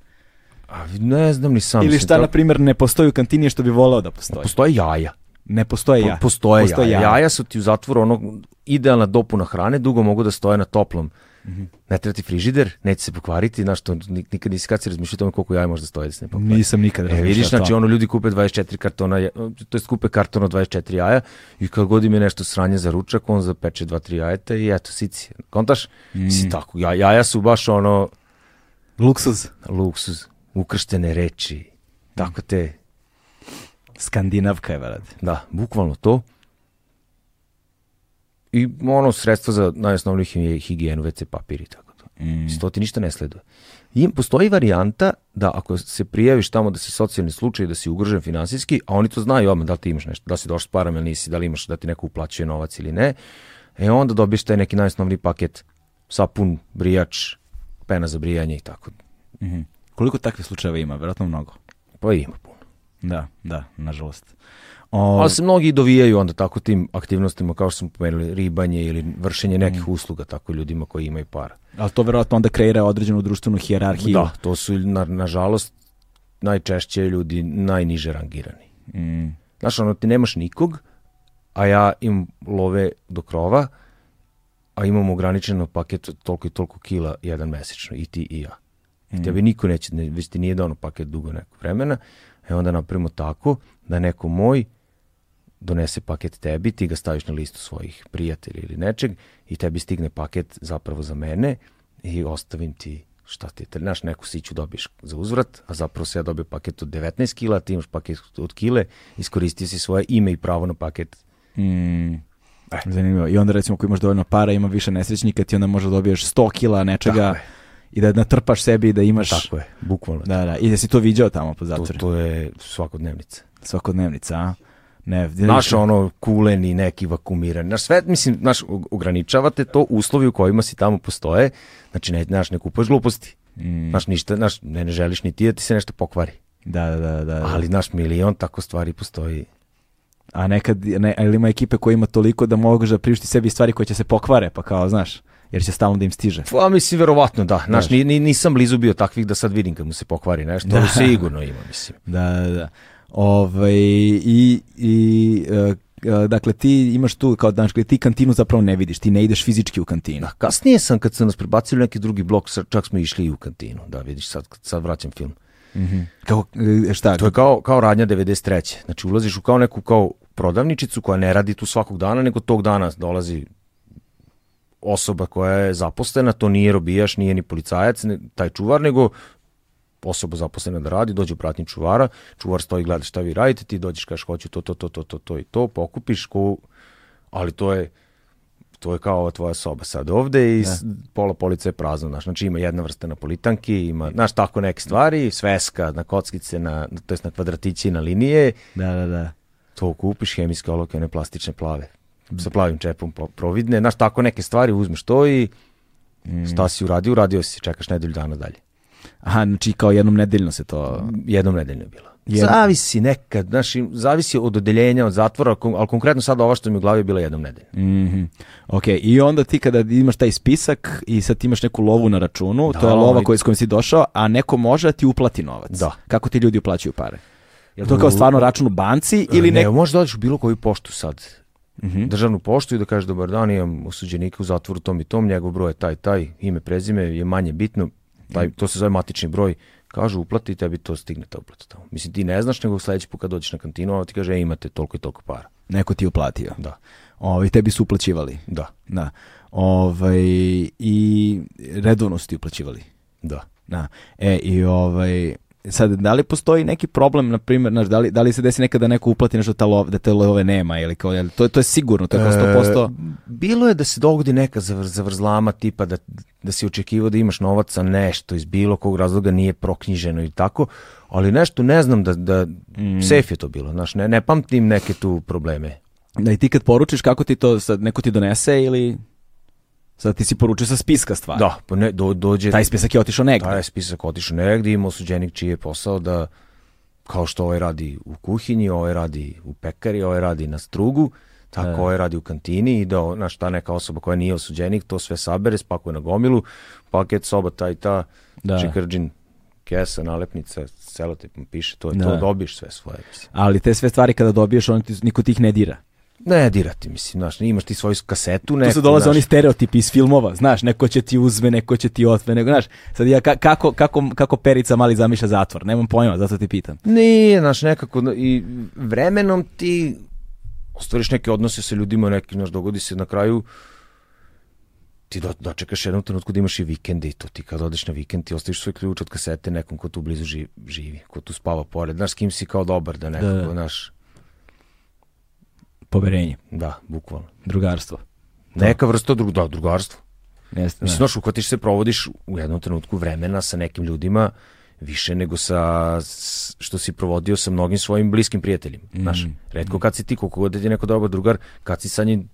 A, ne znam ni sam. Ili šta, na primjer, ne postoji u kantini što bi voleo da postoji? Postoje jaja. Ne postoje Po- ja. Postoje, Postoje jaja. jaja. Jaja su ti u zatvoru ono idealna dopuna hrane, dugo mogu da stoje na toplom. Ne treba ti frižider, neće se pokvariti, znaš to, nik- nikad nisi kad si razmišljao tome koliko jaja može da stoje da se ne pokvari. Nisam nikad E, razmišljao vidiš, o znači ono ljudi kupe 24 kartona, to jest kupe karton od 24 jaja i kad god im je nešto sranje za ručak, on zapeče 2-3 jajeta i eto, sici. Kontaš? Mm. Si tako, ja, jaja su baš ono Luksuz. luksuz, ukrštene reči, tako te, Skandinavka je, brate. Da, bukvalno to. I ono sredstvo za najosnovniju hi- higijenu, WC papir i tako to. Mm. Mislim, To ti ništa ne sleduje. I postoji varijanta da ako se prijaviš tamo da si socijalni slučaj, da si ugrožen finansijski, a oni to znaju odmah da li ti imaš nešto, da li si došao s parama ili nisi, da li imaš da ti neko uplaćuje novac ili ne, e onda dobiješ taj neki najosnovniji paket, sapun, brijač, pena za brijanje i tako. Mhm. Koliko takvih slučajeva ima? Vjerojatno mnogo. Pa ima puno. Da, da, nažalost. O, Ali se mnogi dovijaju onda tako tim aktivnostima kao što smo pomenuli, ribanje ili vršenje nekih usluga tako ljudima koji imaju para. ali to vjerojatno onda kreira određenu društvenu hijerarhiju. Da, to su na, nažalost najčešće ljudi najniže rangirani. Mm. Znaš, ono, ti nemaš nikog, a ja imam love do krova, a imam ograničeno paket od toliko i toliko kila jedan mesečno, i ti i ja. I tebi niko neće, ne, već ti nije dano paket dugo nekog vremena, e onda napravimo tako da neko moj donese paket tebi, ti ga staviš na listu svojih prijatelja ili nečeg i tebi stigne paket zapravo za mene i ostavim ti šta ti je, znaš, neku siću dobiješ za uzvrat, a zapravo se ja dobio paket od 19 kila, ti imaš paket od kile, iskoristio si svoje ime i pravo na paket. Mm. E. Zanimljivo. I onda recimo ako imaš dovoljno para, ima više nesrećnika, ti onda možda dobiješ 100 kila nečega i da natrpaš sebi i da imaš... Tako je, bukvalno. Da, da. I da si to viđao tamo po to, zatvoru. to je svakodnevnica. Svakodnevnica, a? Ne, Naš ono kuleni, neki vakumirani. Naš sve, mislim, naš og- ograničavate to uslovi u kojima si tamo postoje. Znači, ne, naš, ne kupuješ gluposti. Mm. Znaš, ništa, znaš, ne, ne želiš ni ti da ti se nešto pokvari. Da, da, da, da. Ali, naš, milion tako stvari postoji. A nekad, ne, ali ima ekipe koja ima toliko da mogu da priušti sebi stvari koje će se pokvare, pa kao, znaš, jer će stalno da im stiže. Pa, mislim, verovatno, da. Znaš, Znaš. ni, ni- nisam blizu bio takvih da sad vidim kad mu se pokvari nešto, ali sigurno ima, mislim. Da, da, da. Ovaj, i, i e, e, dakle, ti imaš tu, kao, dakle, ti kantinu zapravo ne vidiš, ti ne ideš fizički u kantinu. Da, kasnije sam, kad sam nas prebacili u neki drugi blok, čak smo išli i u kantinu. Da, vidiš, sad, sad vraćam film. Mhm. Kako, e, šta? To je kao, kao radnja 93. Znači ulaziš u kao neku kao prodavničicu koja ne radi tu svakog dana, nego tog dana dolazi osoba koja je zaposlena, to nije robijaš, nije ni policajac, ne, taj čuvar, nego osoba zaposlena da radi, dođe u pratnji čuvara, čuvar stoji i gleda šta vi radite, ti dođeš kažeš hoću to, to, to, to, to, to i to, pokupiš, ko, ali to je to je kao ova tvoja soba sad ovde i s- pola polica je prazno, znaš, znači ima jedna vrsta na politanki, ima, znaš, tako neke stvari, sveska na kockice, na, to jest na kvadratići, na linije, Da, da, da. to kupiš, hemijske olovke, one plastične plave, sa plavim čepom po- providne, znaš, tako neke stvari, uzmeš to i šta si uradio, uradio si, čekaš nedelju dana dalje. Aha, znači kao jednom nedeljno se to... Jednom nedeljno je bilo. Jednom. Zavisi nekad, znaš, zavisi od odeljenja, od zatvora, ali konkretno sad ova što mi u glavi je bila jednom nedeljno. Mhm. Ok, i onda ti kada imaš taj spisak i sad imaš neku lovu na računu, to je Da, lova koja, s kojom si došao, a neko može da ti uplati novac. Da. Kako ti ljudi uplaćuju pare? Je li to kao stvarno račun u banci ili ne, ne? možeš da odeš u bilo koju poštu sad. Mhm. Državnu poštu i da kažeš dobar dan, imam osuđenika u zatvoru tom i tom, njegov broj je taj, taj, ime, prezime je manje bitno, taj, to se zove matični broj, kažu uplati i tebi to stigne ta uplata tamo. Mislim, ti ne znaš, nego sledeći put kad dođeš na kantinu, ovo ti kaže, e, imate toliko i toliko para. Neko ti je uplatio. Da, Ovaj, tebi su uplaćivali. da, Da. Ovaj, I redovno su ti uplaćivali. da. Da. E, i ovaj, sad, da li postoji neki problem, na primjer, znaš, da li, da li se desi nekada da neko uplati nešto lov, da te love nema ili kao, jel, to, to je sigurno, to je kao 100%. E, bilo je da se dogodi neka zavr, zavrzlama tipa da, da si očekivao da imaš novac, a nešto iz bilo kog razloga nije proknjiženo i tako, ali nešto ne znam da, da Mm. safe je to bilo, znaš, ne, ne pamtim neke tu probleme. Da i ti kad poručiš, kako ti to, sad neko ti donese ili... Sad ti si poručio sa spiska stvari. Da, pa ne, do, dođe... Taj spisak je otišao negde. Taj spisak otišao negdje, ima osuđenik čiji je posao da, kao što ovaj radi u kuhinji, ovaj radi u pekari, ovaj radi na strugu, tako ovaj radi u kantini i da, znaš, ta neka osoba koja nije osuđenik, to sve sabere, spakuje na gomilu, paket, soba, ta i ta, Da. čikrđin, kesa, nalepnica, celotipom piše, to je Da. to, dobiješ sve svoje. Ali te sve stvari kada dobiješ, on ti, niko ti ih ne dira. Ne dirati, mislim, znaš, imaš ti svoju kasetu, neku, Tu se dolaze znaš, oni stereotipi iz filmova, znaš, neko će ti uzme, neko će ti otme, nego, znaš, sad ja ka- kako, kako, kako Perica mali zamišlja zatvor, nemam pojma, zato ti pitam. Nije, znaš, nekako, i vremenom ti ostvariš neke odnose sa ljudima, neki, znaš, dogodi se na kraju, ti do, dočekaš jednom trenutku da imaš i vikende i to ti kad odeš na vikend ti ostaviš svoj ključ od kasete nekom ko tu blizu živi, živi ko tu spava pored, znaš, s kim si kao dobar da nekako, Da. znaš, Poverenje, da, bukvalno. drugarstvo. Neka vrsta drug, da, drugarstva. Jeste, Mislim, da. znaš, uhvatiš se, provodiš u jednom trenutku vremena sa nekim ljudima više nego sa što si provodio sa mnogim svojim bliskim prijateljima. Znaš, redko kad si ti, koliko god da je neko dobar drugar, kad si sa njim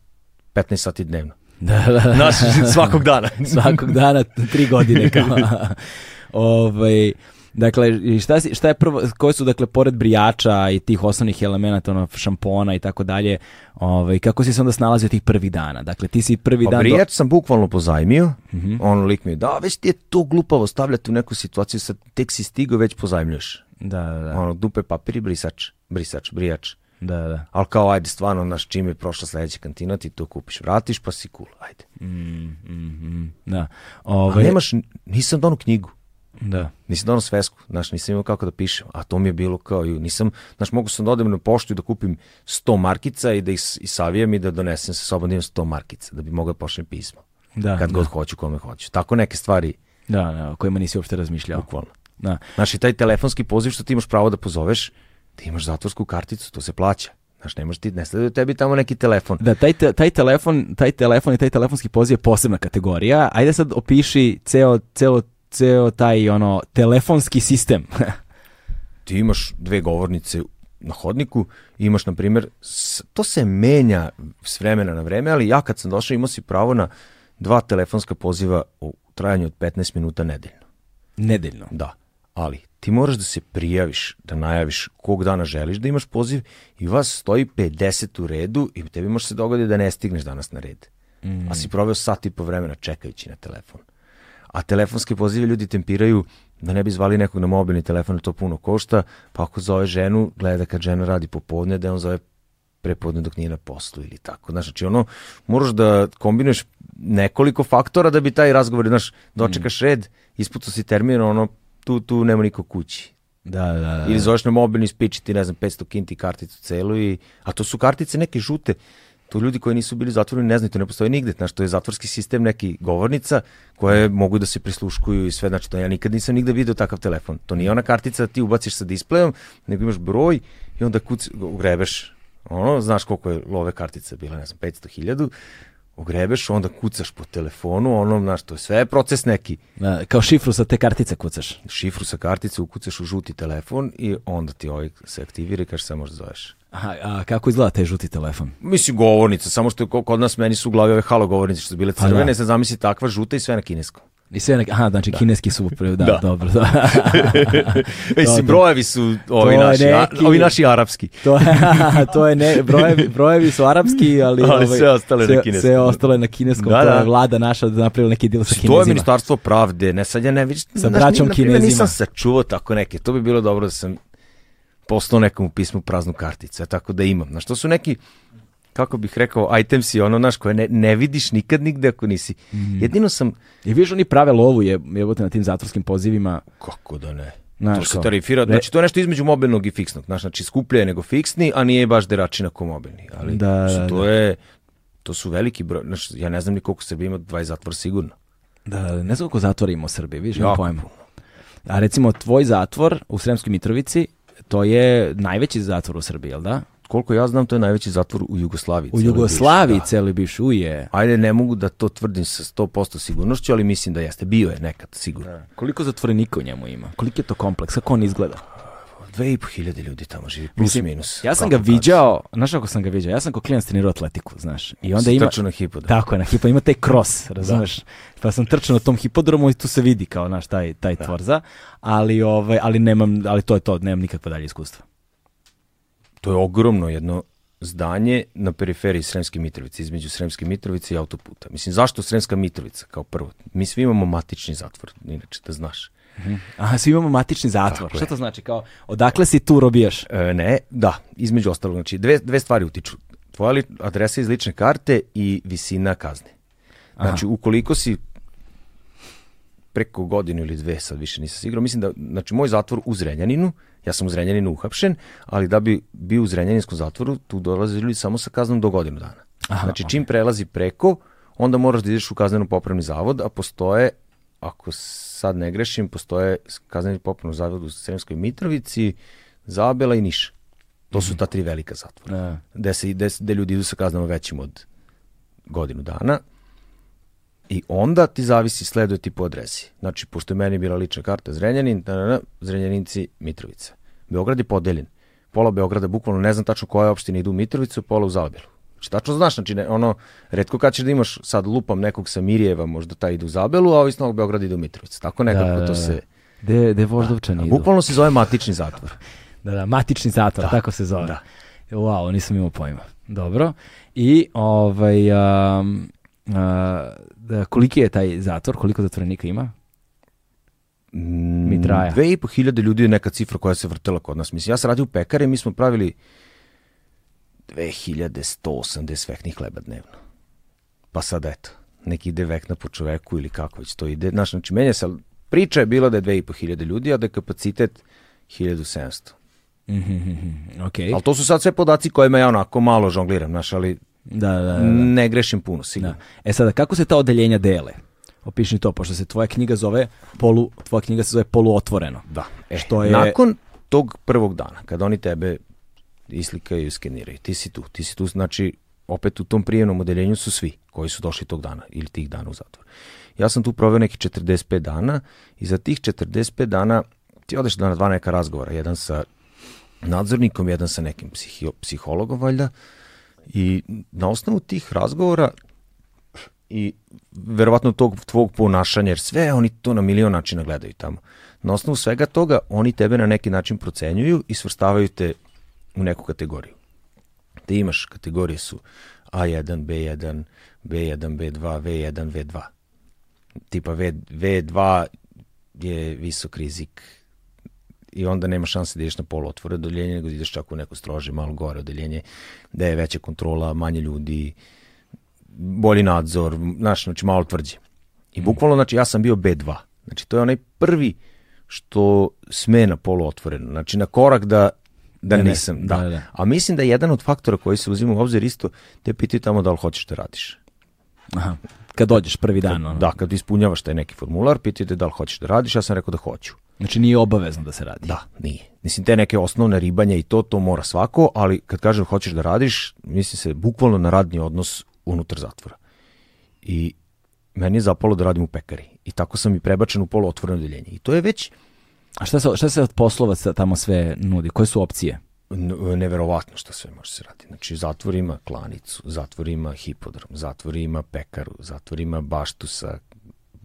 15 sati dnevno. Da, da, da. Znaš, svakog dana. Svakog dana, tri godine kao. ovaj, dakle, šta, si, šta je prvo, koje su, dakle, pored brijača i tih osnovnih elemenata, ono, šampona i tako dalje, ovaj, kako si se onda snalazio tih prvih dana? Dakle, ti si prvi Pa dan... do- brijač sam bukvalno pozajmio, on lik mi je, da, već ti je to glupavo stavljati u neku situaciju, sad tek si stigao, već pozajmljuješ. Da, da, da, Ono, dupe papir i brisač, brisač, brijač. da, da. Ali kao, ajde, stvarno, naš čim je prošla sledeća kantina, ti to kupiš, vratiš, pa si cool, ajde. Mm, mm, mm, da. A Ovaj, nemaš, nisam donao knjigu. Da. Nisam donao svesku, znaš, nisam imao kako da pišem, a to mi je bilo kao, nisam, znaš, mogu sam da odem na poštu i da kupim 100 markica i da ih i savijem i da donesem sa sobom da imam 100 markica, da bi mogao da pošaljem pismo, Da, kad da. god hoću, kome hoću. Tako neke stvari, Da, da, o kojima nisi uopšte razmišljao. bukvalno. Da. Znaš, i taj telefonski poziv što ti imaš pravo da pozoveš, ti imaš zatvorsku karticu, to se plaća. Znaš, nemaš ti, ne sleduje tebi tamo neki telefon. Da, taj, te- taj, telefon, taj telefon i taj telefonski poziv je posebna kategorija. Ajde sad opiši ceo, ceo, ceo taj ono telefonski sistem. ti imaš dve govornice na hodniku, imaš, na primjer, to se menja s vremena na vreme, ali ja kad sam došao imao si pravo na dva telefonska poziva u trajanju od 15 minuta nedeljno. Nedeljno. Da, ali ti moraš da se prijaviš, da najaviš kog dana želiš da imaš poziv i vas stoji 50 u redu i tebi može se dogoditi da ne stigneš danas na red. A si proveo sat i po vremena čekajući na telefon. A telefonske pozive ljudi tempiraju da ne bi zvali nekog na mobilni telefon, to puno košta, pa ako zove ženu, gleda kad žena radi popodne, da on zove prepodne dok nije na poslu ili tako. Znaš, znači ono, moraš da kombinuješ nekoliko faktora da bi taj razgovor, znaš, dočekaš red, ispucao si termin, ono, tu, tu nema niko kući. Da, da, da. Ili zoveš na mobilni spiči ti, ne znam, 500 kinti karticu celu i... A to su kartice neke žute. To ljudi koji nisu bili zatvoreni ne znaju, to ne postoji nigde. Znaš, to je zatvorski sistem neki govornica koje mogu da se prisluškuju i sve. Znači, to ja nikad nisam nigde video takav telefon. To nije ona kartica da ti ubaciš sa displejom, nego imaš broj i onda kuc, ugrebeš. Ono, znaš koliko je love kartice bila, ne znam, 500.000 ugrebeš, onda kucaš po telefonu, ono, znaš, to je sve proces neki Da, kao šifru sa te kartice kucaš. šifru sa kartice, ukucaš u žuti telefon i onda ti ovaj se aktivira i kaže samo možda zoveš. Aha, a kako izgleda taj žuti telefon? Mislim govornica, samo što kod nas meni su u glavi ove halo govornice što su bile Pa crvene, da. sad zamisli takva žuta i sve na kineskom. I sve neki, aha, znači kineski su upravo, da, Da. dobro, da. Mislim, da. brojevi su ovi To naši, a- neki- ovi naši arapski. To je, to je ne, brojevi, brojevi su arapski, ali, Ali ovaj, sve ostalo je na sve- kineskom. Sve ostalo je na kineskom, Da, to da. je vlada naša da napravila neki deal sa To je kinezima. ministarstvo pravde, ne sad ja ne vidiš. Sa braćom na Kinezima. Nisam sačuvao tako neke, to bi bilo dobro da sam poslao nekom u pismu praznu karticu, a tako da imam. Znaš, to su neki, kako bih rekao, itemsi, ono, naš, koje ne, ne vidiš nikad nigde ako nisi. Mhm. Jedino sam, I vidiš, oni prave lovu je, jebote na tim zatvorskim pozivima. kako da ne, Znaš, to se tarifira, znači to je nešto između mobilnog i fiksnog, znaš, znači skuplje je nego fiksni, a nije baš deračina ko mobilni, ali Da, da, to da. je, to su veliki broj, znači, ja ne znam ni koliko Srbija ima 20 zatvor sigurno. Da, ne znam koliko zatvora ima u Srbiji, vidiš, Jako pojma. A recimo, tvoj zatvor u Sremskoj Mitrovici, to je najveći zatvor u Srbiji, jel da? Koliko ja znam, to je najveći zatvor u Jugoslaviji. U Jugoslaviji da. celi biš, uje. Ajde, ne mogu da to tvrdim sa 100% sigurnošću, ali mislim da jeste. Bio je nekad, sigurno. Koliko zatvorenika u njemu ima? Koliki je to kompleks? Kako on izgleda? Dve i po hiljade ljudi tamo živi, plus Mislim, minus. Ja sam ga viđao, znaš kako sam ga viđao? Ja sam kao klinac trenirao atletiku, znaš. I onda ima... trčao na hipo, da. Tako je, na hipo ima taj cross, razumeš? Pa sam trčao na tom hipodromu i tu se vidi kao, naš, taj, taj tvorza, ali, ovaj, ali nemam, ali to je to, nemam nikakva dalje iskustva. To je ogromno jedno zdanje na periferiji Sremske Mitrovice, između Sremske Mitrovice i autoputa. Mislim, zašto Sremska Mitrovica kao prvo? Mi svi imamo matični zatvor, inače da znaš. Aha, svi imamo matični zatvor. Tako Šta je. to znači? Kao, odakle si tu robijaš? E, ne, da, između ostalog, znači dve, dve stvari utiču. Tvoja li, adresa iz lične karte i visina kazne. Znači, ukoliko si preko godinu ili dve, sad više nisam siguran, mislim da, znači, moj zatvor u Zrenjaninu, ja sam u Zrenjaninu uhapšen, ali da bi bio u Zrenjaninskom zatvoru, tu dolaze ljudi samo sa kaznom do godinu dana. Aha, znači, čim prelazi preko, onda moraš da ideš u kazneno popravni zavod, a postoje, ako sad ne grešim, postoje kazneni popravni zavod u Sremskoj Mitrovici, Zabela i Niš. To su ta tri velika zatvora. Da. Gde, se, gde, gde ljudi idu sa kaznama većim od godinu dana. I onda ti zavisi, sleduje ti po adresi. Znači, pošto je meni bila lična karta Zrenjanin, da, da, da, Zrenjaninci, Mitrovica. Beograd je podeljen. Pola Beograda, bukvalno ne znam tačno koje opštine idu u Mitrovicu, pola u Zalbelu. Znači, tačno znaš, znači, ne, ono, redko kad ćeš da imaš sad lupam nekog sa Mirjeva, možda taj ide u Zabelu, a ovi iz Novog Beograda idu u Mitrovicu. Tako nekako Da, da, to da. se... De, de voždovčani idu. Bukvalno se zove matični zatvor. Da, da, matični zatvor, tako se zove. da. Wow, nisam imao pojma. Dobro. I ovaj, um, a, da, koliki je taj zatvor, koliko zatvorenika ima? Mm, Dve i po hiljade ljudi je neka cifra koja se vrtela kod nas. Mislim, ja sam radio u pekare, mi smo pravili 2180 veknih hleba dnevno. Pa sad eto, neki ide vekna po čoveku ili kako već to ide. Znaš, znači, menja se, ali priča je bila da je dve i po hiljade ljudi, a da je kapacitet 1700. Mhm, ok. Ali to su sad sve podaci kojima ja onako malo žongliram, znaš, ali Da, da, da. ne grešim puno, sigurno. Da. E sada, kako se ta odeljenja dele? Opiši to, pošto se tvoja knjiga zove polu, tvoja knjiga se zove poluotvoreno. Da. E, Što je- Nakon tog prvog dana, kada oni tebe islikaju i skeniraju, ti si tu, ti si tu, znači, opet u tom prijemnom odeljenju su svi koji su došli tog dana ili tih dana u zatvor. Ja sam tu proveo neki 45 dana i za tih 45 dana ti odeš na dva neka razgovora, jedan sa nadzornikom, jedan sa nekim psihi- psihologom valjda i na osnovu tih razgovora i verovatno tog tvog ponašanja, jer sve oni to na milion načina gledaju tamo. Na osnovu svega toga oni tebe na neki način procenjuju i svrstavaju te u neku kategoriju. Te imaš kategorije su A1, B1, B1, B2, V1, V2. Tipa v, V2 je visok rizik i onda nema šanse da ideš na poluotvore odeljenje, nego da ideš čak u neko strože, malo gore odeljenje, da je veća kontrola, manje ljudi, bolji nadzor, znaš, znači malo tvrđe. I bukvalno, znači, ja sam bio B2. Znači, to je onaj prvi što sme na polu otvoreno. Znači, na korak da, da Ne, ne, nisam. da, Da, da, da. A mislim da je jedan od faktora koji se uzima u obzir isto, te pitaju tamo da li hoćeš da radiš. Aha. Kad dođeš prvi dan, ono. Da, kad ispunjavaš taj neki formular, pitaju te da li hoćeš da radiš, ja sam rekao da hoću. Znači nije obavezno da se radi. Da, nije. Mislim, te neke osnovne ribanje i to, to mora svako, ali kad kažem hoćeš da radiš, misli se bukvalno na radni odnos unutar zatvora. I meni je zapalo da radim u pekari. I tako sam i prebačen u poluotvoreno odeljenje. I to je već A šta se, šta se od poslova tamo sve nudi? Koje su opcije? neverovatno što sve može se raditi. Znači, zatvor ima klanicu, zatvor ima hipodrom, zatvor ima pekaru, zatvor ima baštu sa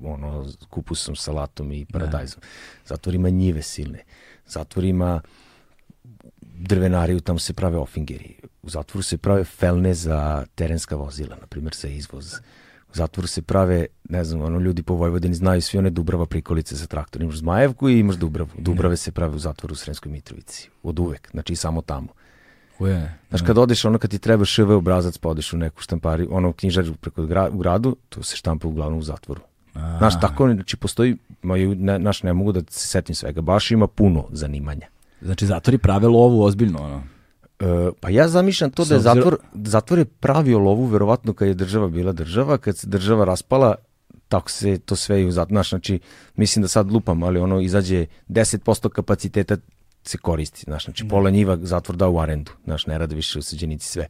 ono, kupusom, salatom i paradajzom. Zatvor ima njive silne. Zatvor ima drvenariju, tamo se prave ofingeri. U zatvoru se prave felne za terenska vozila, na primjer za izvoz. Zatvoru se prave, ne znam, ono ljudi po Vojvodini znaju svi one Dubrava prikolice za traktor. Imaš Zmajevku i imaš Dubravu. Dubrave se prave u zatvoru u Sremskoj Mitrovici. Od uvek, znači samo tamo. Uje. Znaš, kad odeš, ono kad ti treba šv obrazac, pa odeš u neku štampari, ono knjižaru preko gra, u gradu, to se štampa uglavnom u zatvoru. Znaš, tako, znači, postoji, ma, i ne, znaš, ne mogu da se setim svega, baš ima puno zanimanja. Znači, zatvori prave lovu ozbiljno, ono. E, pa ja zamišljam to da je zatvor, zatvor je pravio lovu verovatno kad je država bila država, kad se država raspala, tako se to sve i u zatvor, znaš, znači, mislim da sad lupam, ali ono izađe 10% kapaciteta se koristi, znaš, znači pola njiva zatvor dao u arendu, znaš, ne rade više osuđenici sve,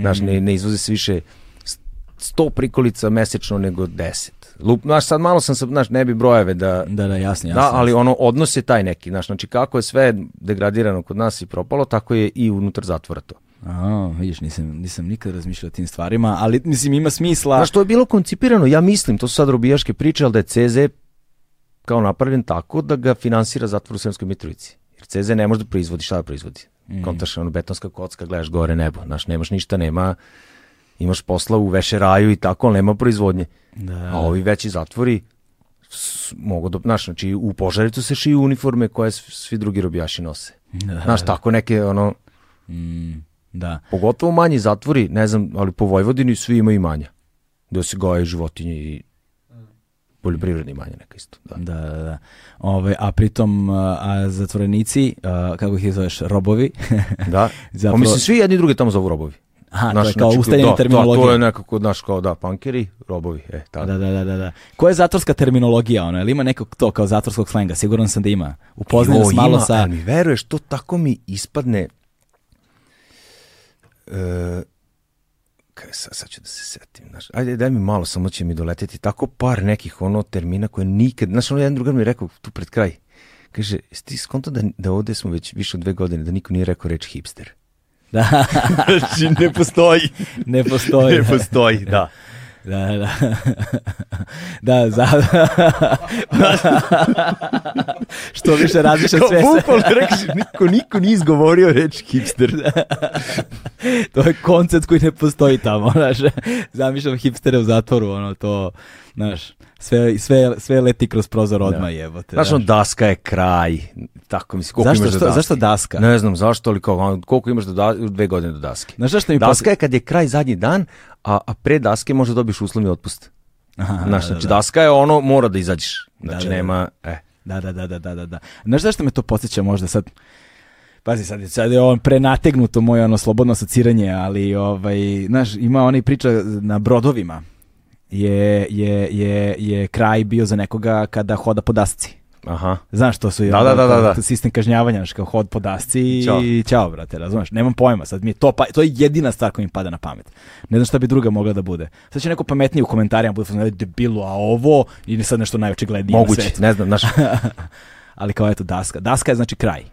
znaš, ne, ne izvoze se više s- 100 prikolica mesečno nego 10. Lup, znaš, sad malo sam, znaš, ne bi brojeve da, Da, da, jasno, jasno. da, ali ono, odnos je taj neki, znaš, znači kako je sve degradirano kod nas i propalo, tako je i unutar zatvora to. A, vidiš, nisam, nisam nikad razmišljao o tim stvarima, ali mislim ima smisla. Znaš, to je bilo koncipirano, ja mislim, to su sad robijaške priče, ali da je CZ kao napravljen tako da ga finansira zatvor u Sremskoj Mitrovici. Jer CZ ne može da proizvodi, šta da proizvodi? Mm. Kontaš, ono, betonska kocka, gledaš gore nebo, znaš, nemaš ništa, nema, imaš posla u vešeraju i tako, ali nema proizvodnje. Da. A ovi veći zatvori mogu da, znaš, znači u Požaricu se šiju uniforme koje svi drugi robijaši nose. Da. Znaš, tako neke, ono, Mm, da. pogotovo manji zatvori, ne znam, ali po Vojvodini svi imaju imanja. Da se goje životinje i poljoprivredni imanja neka isto. Da. Da, da, da. Ove, a pritom, a, a zatvorenici, a, kako ih zoveš, robovi, Da. Zapravo- Pa mislim, svi jedni drugi tamo zovu robovi. Aha, Znaš, to je kao znači, ustaljena da, terminologija. Da, to je nekako, znaš, kao da, pankeri, robovi, e, tako. Da, da, da, da, da. Koja je zatvorska terminologija, ono? Ili ima nekog to kao zatvorskog slenga? Siguran sam da ima. Jo, vas malo ima, sa... ali mi veruješ, to tako mi ispadne... E, kaj, sad, sad ću da se setim, znaš, ajde daj mi malo, samo će mi doleteti tako par nekih ono termina koje nikad, znaš, ono jedan drugar mi je rekao tu pred kraj, kaže, ti skonto da, da ovde smo već više od dve godine, da niko nije rekao reč hipster? Da, ne postoji. ne postoji. ne postoji, da. Da, da. da, za... Što više razmišljam sve se... bukvalno rekao, niko, niko nije izgovorio reč hipster. to je koncept koji ne postoji tamo, znaš. Zamišljam hipstere u zatvoru, ono, to, znaš, sve, sve, sve leti kroz prozor odmah, jebote. Znaš, da. on daska je kraj. Tako mislim, koliko Zašto, imaš do što, daske? zašto daska? Ne znam zašto, ali kao, koliko imaš do da, dve godine do daske. Znaš zašto mi Daska je kad je kraj zadnji dan, a, a pre daske možda dobiš uslovni otpust. Aha, Znaš, da, znači da. daska je ono, mora da izađeš. Znači, da, da. nema, e. Da, da, da, da, da, da, da. Znaš zašto me to podsjeća možda sad? Pazi, sad, sad je on prenategnuto moje ono slobodno asociranje, ali ovaj, znaš, ima onaj priča na brodovima. Je, je, je, je kraj bio za nekoga kada hoda po dasci. Aha. Znaš, to su Da, da, da, da, da. sistem kažnjavanja, znaš, kao hod po dasci i Ćao. ćao, brate, razumeš? Nemam pojma, sad mi je to, pa, to je jedina stvar koja mi pada na pamet. Ne znam šta bi druga mogla da bude. Sad će neko pametniji u komentarima bude "E, debilu, a ovo, i sad nešto najočiglednije na Moguće, ne znam, znaš. Ali kao eto, daska. Daska je znači kraj.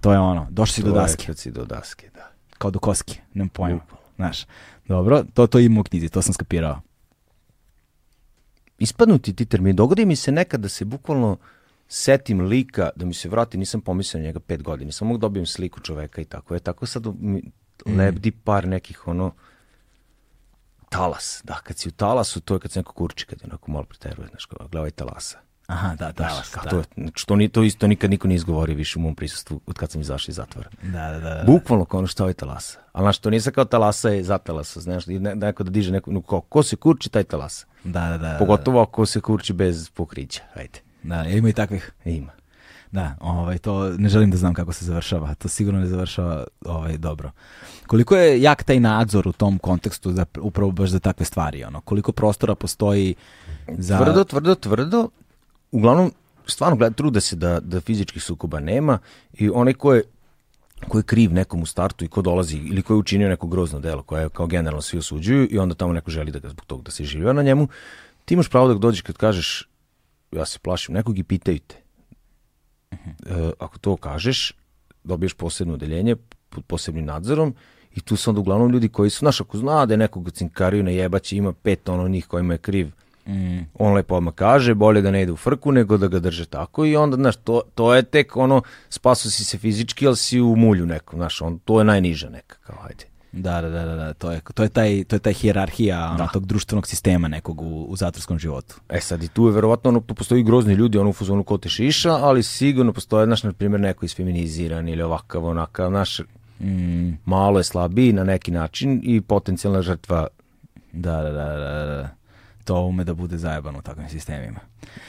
To je ono, došli si do daske, Kad si do daske, da. kao do koske, nemam pojma. Znaš, dobro, to, to ima u knjizi, to sam skapirao. Ispadnuti ti termini. Dogodi mi se nekad da se bukvalno setim lika, da mi se vrati, nisam pomislio na njega pet godina, samo mogu dobijem sliku čoveka i tako je. Tako sad mi lebdi par nekih ono talas. Da, kad si u talasu, to je kad se neko kurči, kad je onako malo preteruje, znaš, gledaj talasa. Aha, da, da, Znaš, da, to, znači, to, ni, to isto nikad niko nije izgovorio više u mom prisustvu od kad sam izašao iz zatvora. da, da, da. Bukvalno kao ono šta je talasa. Ali znaš, to nisam kao talasa je za talasa, znaš, ne, neko da diže neko, no, kao, ko se kurči, taj talasa. Da, da, da. Pogotovo ako se kurči bez pokrića, ajde. Da, ima i takvih. Ima. Da, ovaj, to ne želim da znam kako se završava. To sigurno ne završava ovaj, dobro. Koliko je jak taj nadzor u tom kontekstu za, upravo baš za takve stvari? Ono? Koliko prostora postoji za... Tvrdo, tvrdo, tvrdo. Uglavnom, stvarno gleda, trude se da, da fizičkih sukoba nema i onaj ko je ko je kriv nekom u startu i ko dolazi ili ko je učinio neko grozno delo koje kao generalno svi osuđuju i onda tamo neko želi da ga zbog toga da se živio na njemu, ti imaš pravo da dođeš kad kažeš ja se plašim nekog i pitaju te. E, ako to kažeš, dobiješ posebno odeljenje pod posebnim nadzorom i tu su onda uglavnom ljudi koji su, znaš, ako zna da je nekog cinkariju na jebaći, ima pet ono njih kojima je kriv, Mm, on lepo odmah kaže, bolje da ne ide u frku nego da ga drže tako i onda, znaš, to, to je tek ono, spaso si se fizički, ali si u mulju nekom, znaš, on, to je najniža neka, kao ajde. da, da, da, da, da, to je, to je taj, to je taj hijerarhija ono, tog društvenog sistema nekog u, u zatvorskom životu. E sad i tu je verovatno, ono, tu postoji grozni ljudi, ono u fuzonu ko te šiša, ali sigurno postoje, znaš, na primjer, neko isfeminiziran ili ovakav, onakav, znaš, Mm, malo je slabiji na neki način i potencijalna žrtva da, da, da, da, da. To ume da bude zajebano u takvim sistemima.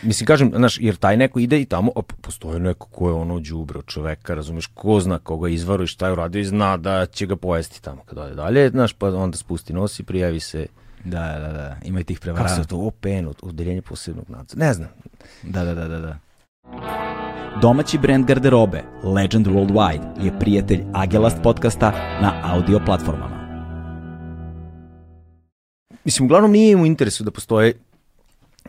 Mislim, kažem, znaš, jer taj neko ide i tamo, op, postoji neko ko je ono đubro čoveka, razumeš, ko zna koga izvaru i šta je uradio i zna da će ga pojesti tamo kad ode dalje, znaš, pa onda spusti nos i prijavi se Da, da, da, ima i tih Kako prevara. se to OPN, odeljenje posebnog nadzora? Ne znam. Da, da, da, da, da. Domaći brend garderobe Legend Worldwide je prijatelj Agelast podcasta na audio platformama. Mislim, uglavnom nije im u interesu da postoje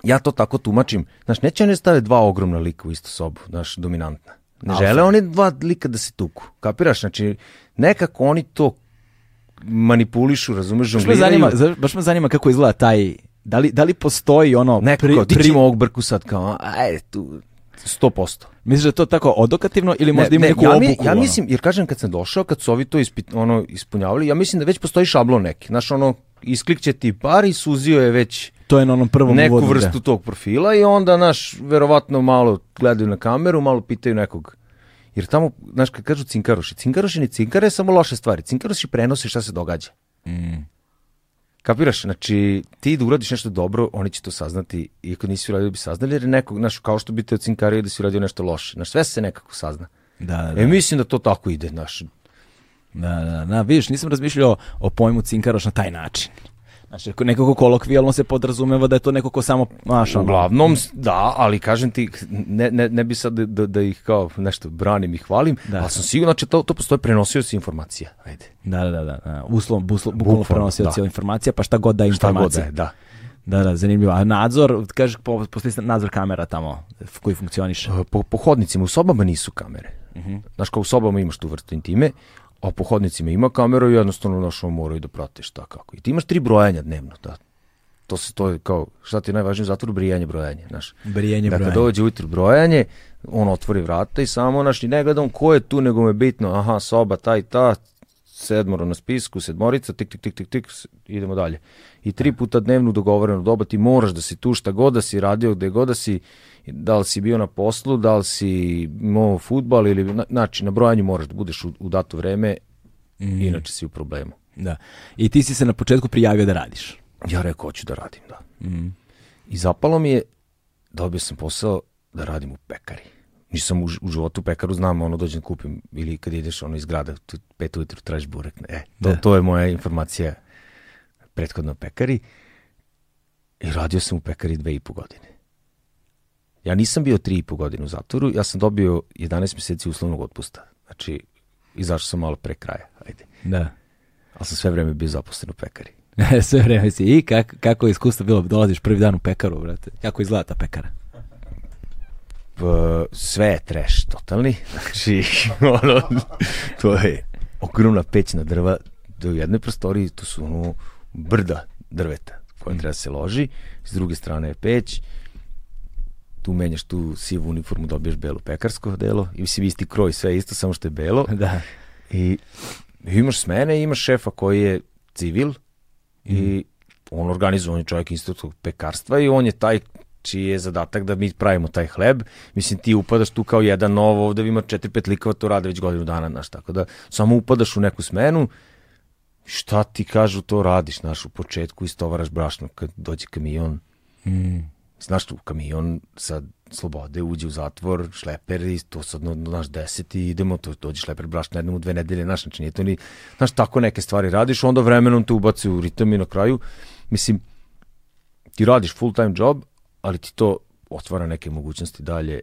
ja to tako tumačim. Znaš, neće oni stave dva ogromna lika u istu sobu, znaš, dominantna. Ne Alfa. žele oni dva lika da se tuku. Kapiraš? Znači, nekako oni to manipulišu, razumeš, Baš me, žongliraju. zanima, baš me zanima kako izgleda taj, da li, da li postoji ono... Neko pri- kao, ti pri- ovog brku sad kao, ajde tu, 100%. Misliš da je to tako odokativno ili možda ima neku ja, obuku? mi, ja ono? mislim, jer kažem kad sam došao, kad su ovi to ispit, ono, ispunjavali, ja mislim da već postoji šablon neki. Znaš, ono, isklikće ti par i suzio je već To je na onom prvom neku uvodu, vrstu tog profila i onda, naš, verovatno malo gledaju na kameru, malo pitaju nekog. Jer tamo, znaš, kad kažu cinkaroši, cinkaroši ni cinkare, samo loše stvari. Cinkaroši prenose šta se događa. Mm. Kapiraš? Znači, ti da uradiš nešto dobro, oni će to saznati, iako nisi uradio da bi saznali, jer je nekog, znaš, kao što bi te ocinkario da si uradio nešto loše. Znaš, sve se nekako sazna. Da, da, da. E, mislim da to tako ide, znaš. Da, da, da, vidiš, nisam razmišljao o pojmu cinkaroš na taj način. Znači, ako nekako kolokvijalno se podrazumeva da je to neko ko samo, ono, Uglavnom, da, ali kažem ti, ne, ne, ne bi sad da, da, ih kao nešto branim i hvalim, Da. ali sam siguran, znači to, to postoje prenosioci informacija. Ajde. Da, da, da, da. Uslov, buslo, bukvalno prenosioci da. informacija, pa šta god da je Šta god informacija. da je, da. Da, da, zanimljivo. A nadzor, kaže, po, postoji nadzor kamera tamo koji funkcioniše. Po, po hodnicima, u sobama nisu kamere. Mhm. Znaš, kao u sobama imaš tu vrstu intime, a po hodnicima ima kameru i jednostavno znaš, ono moraju da prate šta kako. I ti imaš tri brojanja dnevno, da. To se to je kao, šta ti je najvažnije u zatvoru, brijanje, brojanje, znaš. Brijenje Da broja. kad dođe ujutru brojanje, on otvori vrata i samo, znaš, i ne gledam ko je tu, nego me bitno, aha, soba, ta i ta, sedmoro na spisku, sedmorica, tik, tik, tik, tik, tik, idemo dalje. I tri puta dnevno dogovoreno doba, ti moraš da si tu šta god da si radio, gde god da si, da li si bio na poslu, da li si imao futbal ili, na- znači, na brojanju moraš da budeš u, u dato vreme, Mhm. inače si u problemu. Da. I ti si se na početku prijavio da radiš. Ja rekao, hoću da radim, da. Mm. I zapalo mi je, dobio sam posao da radim u pekari. Nisam u, u životu pekaru, znam, ono dođem kupim, ili kad ideš ono iz grada, tu pet ujutru tražiš burek. E, to, Da. to je moja informacija prethodno pekari. I radio sam u pekari dve i po godine. Ja nisam bio tri i po godine u zatvoru, ja sam dobio 11 meseci uslovnog otpusta. Znači, izašao sam malo pre kraja, ajde. Da. Ali sam sve vreme bio zaposlen u pekari. Sve vreme si. I kak, kako je iskustvo bilo? Dolaziš prvi dan u pekaru, brate. Kako izgleda ta pekara? Sve je trash totalni. Znači, ono, to je ogromna pećna drva do jedne prostoriji, tu su ono brda drveta koja treba da se loži, s druge strane je peć, tu menjaš tu sivu uniformu, dobiješ belo pekarsko delo, i mislim isti kroj, sve isto, samo što je belo. Da. I imaš smene imaš šefa koji je civil i on organizuje, on je čovjek institutskog pekarstva i on je taj čiji je zadatak da mi pravimo taj hleb. Mislim, ti upadaš tu kao jedan novo, ovde ima četiri, pet likova, to rade već godinu dana, znaš, tako da samo upadaš u neku smenu, šta ti kažu, to radiš, znaš, u početku istovaraš brašno kad dođe kamion, Mm. Znaš tu, kamion sa slobode uđe u zatvor, šleper i to sad naš deset i idemo, to dođe šleper brašna jednom u dve nedelje, znaš, znači nije to ni, znaš, tako neke stvari radiš, onda vremenom te ubaci u ritam i na kraju, mislim, ti radiš full time job, ali ti to otvara neke mogućnosti dalje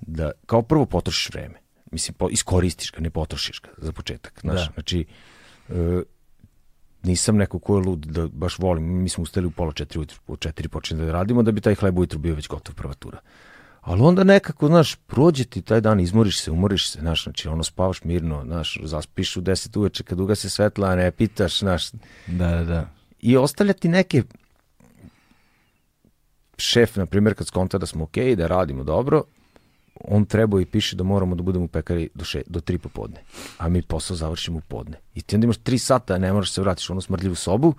da, kao prvo potrošiš vreme, mislim, po, iskoristiš ga, ne potrošiš ga za početak, znaš, Da. znači, e, nisam neko ko je lud da baš volim. Mi smo ustali u pola četiri ujutru, u četiri počinje da radimo da bi taj hleb ujutru bio već gotov prva tura. Ali onda nekako, znaš, prođe ti taj dan, izmoriš se, umoriš se, znaš, znači ono spavaš mirno, znaš, zaspiš u deset uveče kad uga se svetla, ne pitaš, znaš, Da, da, da. i ostavlja ti neke šef, na primjer, kad skonta da smo okej, da radimo dobro, on treba i piše da moramo da budemo u pekari do, še, do tri popodne, a mi posao završimo u podne. I ti onda imaš tri sata, ne moraš se vratiš u onu smrdljivu sobu,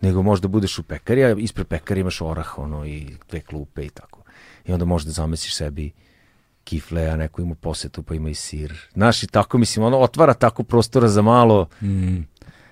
nego možeš da budeš u pekari, a ispred pekari imaš orah ono, i dve klupe i tako. I onda možeš da zamesiš sebi kifle, a neko ima posetu pa ima i sir. Znaš, i tako, mislim, ono otvara tako prostora za malo, Mm.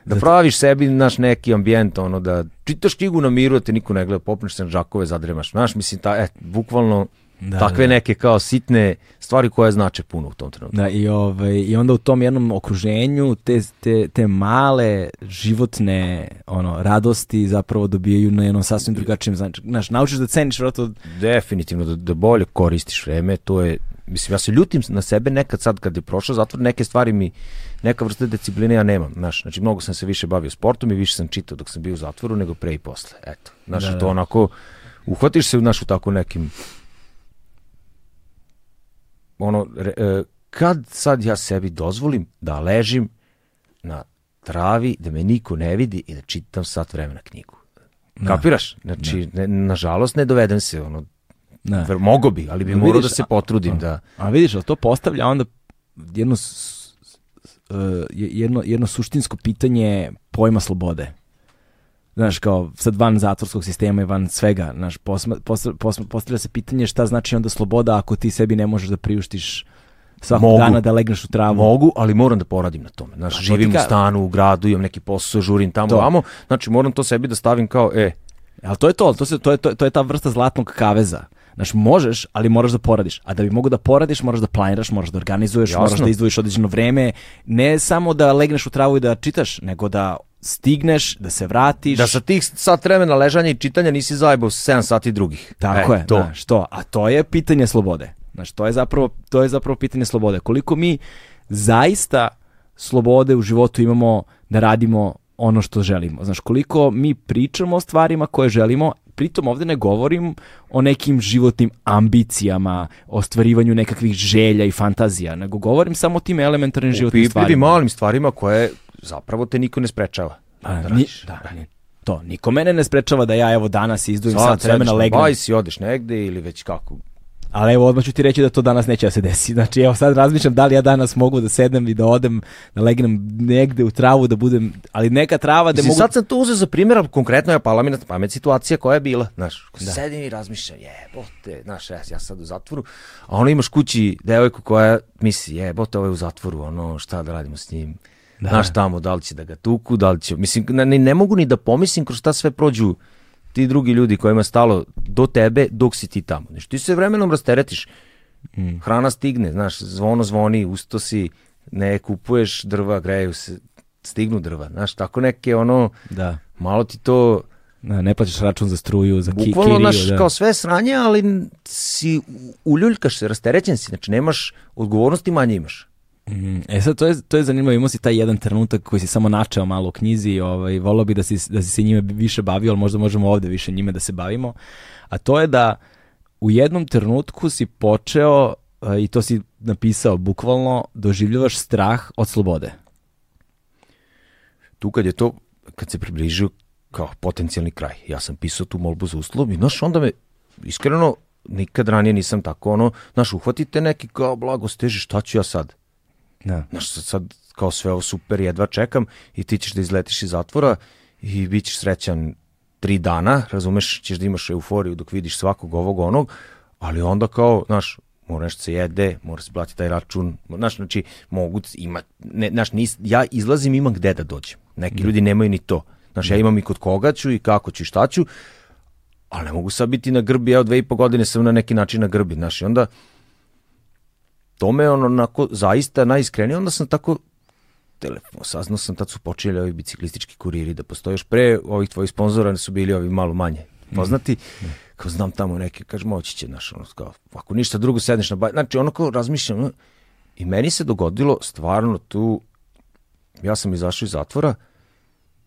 Da praviš sebi, naš, neki ambijent, ono, da čitaš knjigu na miru, da te niko ne gleda, popneš se na džakove, zadremaš. Znaš, mislim, ta, et, bukvalno, Da, takve da. neke kao sitne stvari koje znače puno u tom trenutku. Da, i, ovaj, I onda u tom jednom okruženju te, te, te male životne ono, radosti zapravo dobijaju na jednom sasvim drugačijem znači. Znaš, naučiš da ceniš vratno Definitivno, da, da bolje koristiš vreme, to je, mislim, ja se ljutim na sebe nekad sad kad je prošao zatvor, neke stvari mi, neka vrsta discipline ja nemam, znaš, znači mnogo sam se više bavio sportom i više sam čitao dok sam bio u zatvoru nego pre i posle, eto, znaš, Da, da, da. to onako, uhvatiš se, znaš, u tako nekim, ono, re, e, kad sad ja sebi dozvolim da ležim na travi, da me niko ne vidi i da čitam sat vremena knjigu. Kapiraš? Znači, ne, nažalost ne dovedem se, ono. Ver, mogo bi, ali bi No, morao vidiš, da se potrudim a- da... A vidiš, ali to postavlja onda jedno, e, jedno, jedno suštinsko pitanje pojma slobode. Znaš, kao sad van zatvorskog sistema i van svega, znaš, posma, posma, posma, postavlja se pitanje šta znači onda sloboda ako ti sebi ne možeš da priuštiš svakog Mogu. dana da legneš u travu. Mogu, ali moram da poradim na tome. Znaš, Pa živim ti u ka- stanu, u gradu, imam neki posao, žurim tamo, To. vamo. Znači, moram to sebi da stavim kao, e, Ali to je to, to, se, to, je, to, to je ta vrsta zlatnog kaveza. Znaš, možeš, ali moraš da poradiš. A da bi mogo da poradiš, moraš da planiraš, moraš da organizuješ, Jasno. moraš da izdvojiš određeno vreme. Ne samo da legneš u travu i da čitaš, nego da stigneš, da se vratiš. da sa tih sat vremena ležanja i čitanja nisi zajebao 7 sati drugih. Tako e, je, to. znaš, to. A to je pitanje slobode. Znaš, to je zapravo, to je zapravo pitanje slobode. Koliko mi zaista slobode u životu imamo da radimo ono što želimo. Znaš, koliko mi pričamo o stvarima koje želimo, pritom ovde ne govorim o nekim životnim ambicijama, o ostvarivanju nekakvih želja i fantazija, nego govorim samo o tim elementarnim U životnim stvarima. malim stvarima koje zapravo te niko ne sprečava. A, da ni, radiš. da, ni- to, niko mene ne sprečava da ja evo danas izdvojim Sad sat vremena legnem. bajs i odeš negde ili već kako. Ali evo odmah ću ti reći da to danas neće da se desi. Znači evo sad razmišljam da li ja danas mogu da sednem i da odem, da legnem negde u travu, da budem, ali neka trava da mogu... sad sam to uzeo za primjer, ali konkretno je pala mi na pamet situacija koja je bila, znaš, da. sedim i razmišljam, jebote, znaš, ja, ja sad u zatvoru, a ono imaš kući devojku koja misli, jebote, ovo je u zatvoru, ono, šta da radimo s njim, da. znaš tamo, da li će da ga tuku, da li će, mislim, ne, ne mogu ni da pomislim kroz šta sve prođu ti drugi ljudi kojima je stalo do tebe dok si ti tamo. Znači, ti se vremenom rasteretiš, Mm. hrana stigne, znaš, zvono zvoni, usto si, ne kupuješ drva, greju se, stignu drva, znaš, tako neke ono, Da. malo ti to, Da, ne plaćaš račun za struju, za ki, bukvalno, kiriju. znaš, da. kao sve sranje, ali si, uljuljkaš se, rasterećen si, znači nemaš odgovornosti, manje imaš. Mhm. E sad, to je, to je zanimljivo, imao si taj jedan trenutak koji si samo načeo malo u knjizi, ovaj, volao bi da si, da si se njime više bavio, ali možda možemo ovde više njime da se bavimo, a to je da u jednom trenutku si počeo, e, i to si napisao bukvalno, doživljavaš strah od slobode. Tu kad je to, kad se približio kao potencijalni kraj, ja sam pisao tu molbu za uslov i znaš, onda me, iskreno, nikad ranije nisam tako, ono, znaš, uhvatite neki kao blago steži, šta ću ja sad? Da. Znaš, sad, sad kao sve ovo super, jedva čekam i ti ćeš da izletiš iz zatvora i bit ćeš srećan tri dana, razumeš, ćeš da imaš euforiju dok vidiš svakog ovog onog, ali onda kao, znaš, mora nešto se jede, mora se platiti taj račun, znaš, znači, mogu, ima, ne, znaš, nis, ja izlazim, imam gde da dođem. Neki ljudi nemaju ni to. Znaš, ja imam i kod koga ću i kako ću i šta ću, ali ne mogu sad biti na grbi, evo dve i po godine sam na neki način na grbi, znaš, i onda to me ono onako zaista najiskrenije, onda sam tako telefon, saznao sam, tad su počeli ovi biciklistički kuriri da postoje još pre ovih tvojih sponzora su bili ovi malo manje poznati, kao znam tamo neki, kaže moći će, znaš, ono, kao, ako ništa drugo sedneš na baj, znači ono kao razmišljam, ono, i meni se dogodilo stvarno tu, ja sam izašao iz zatvora,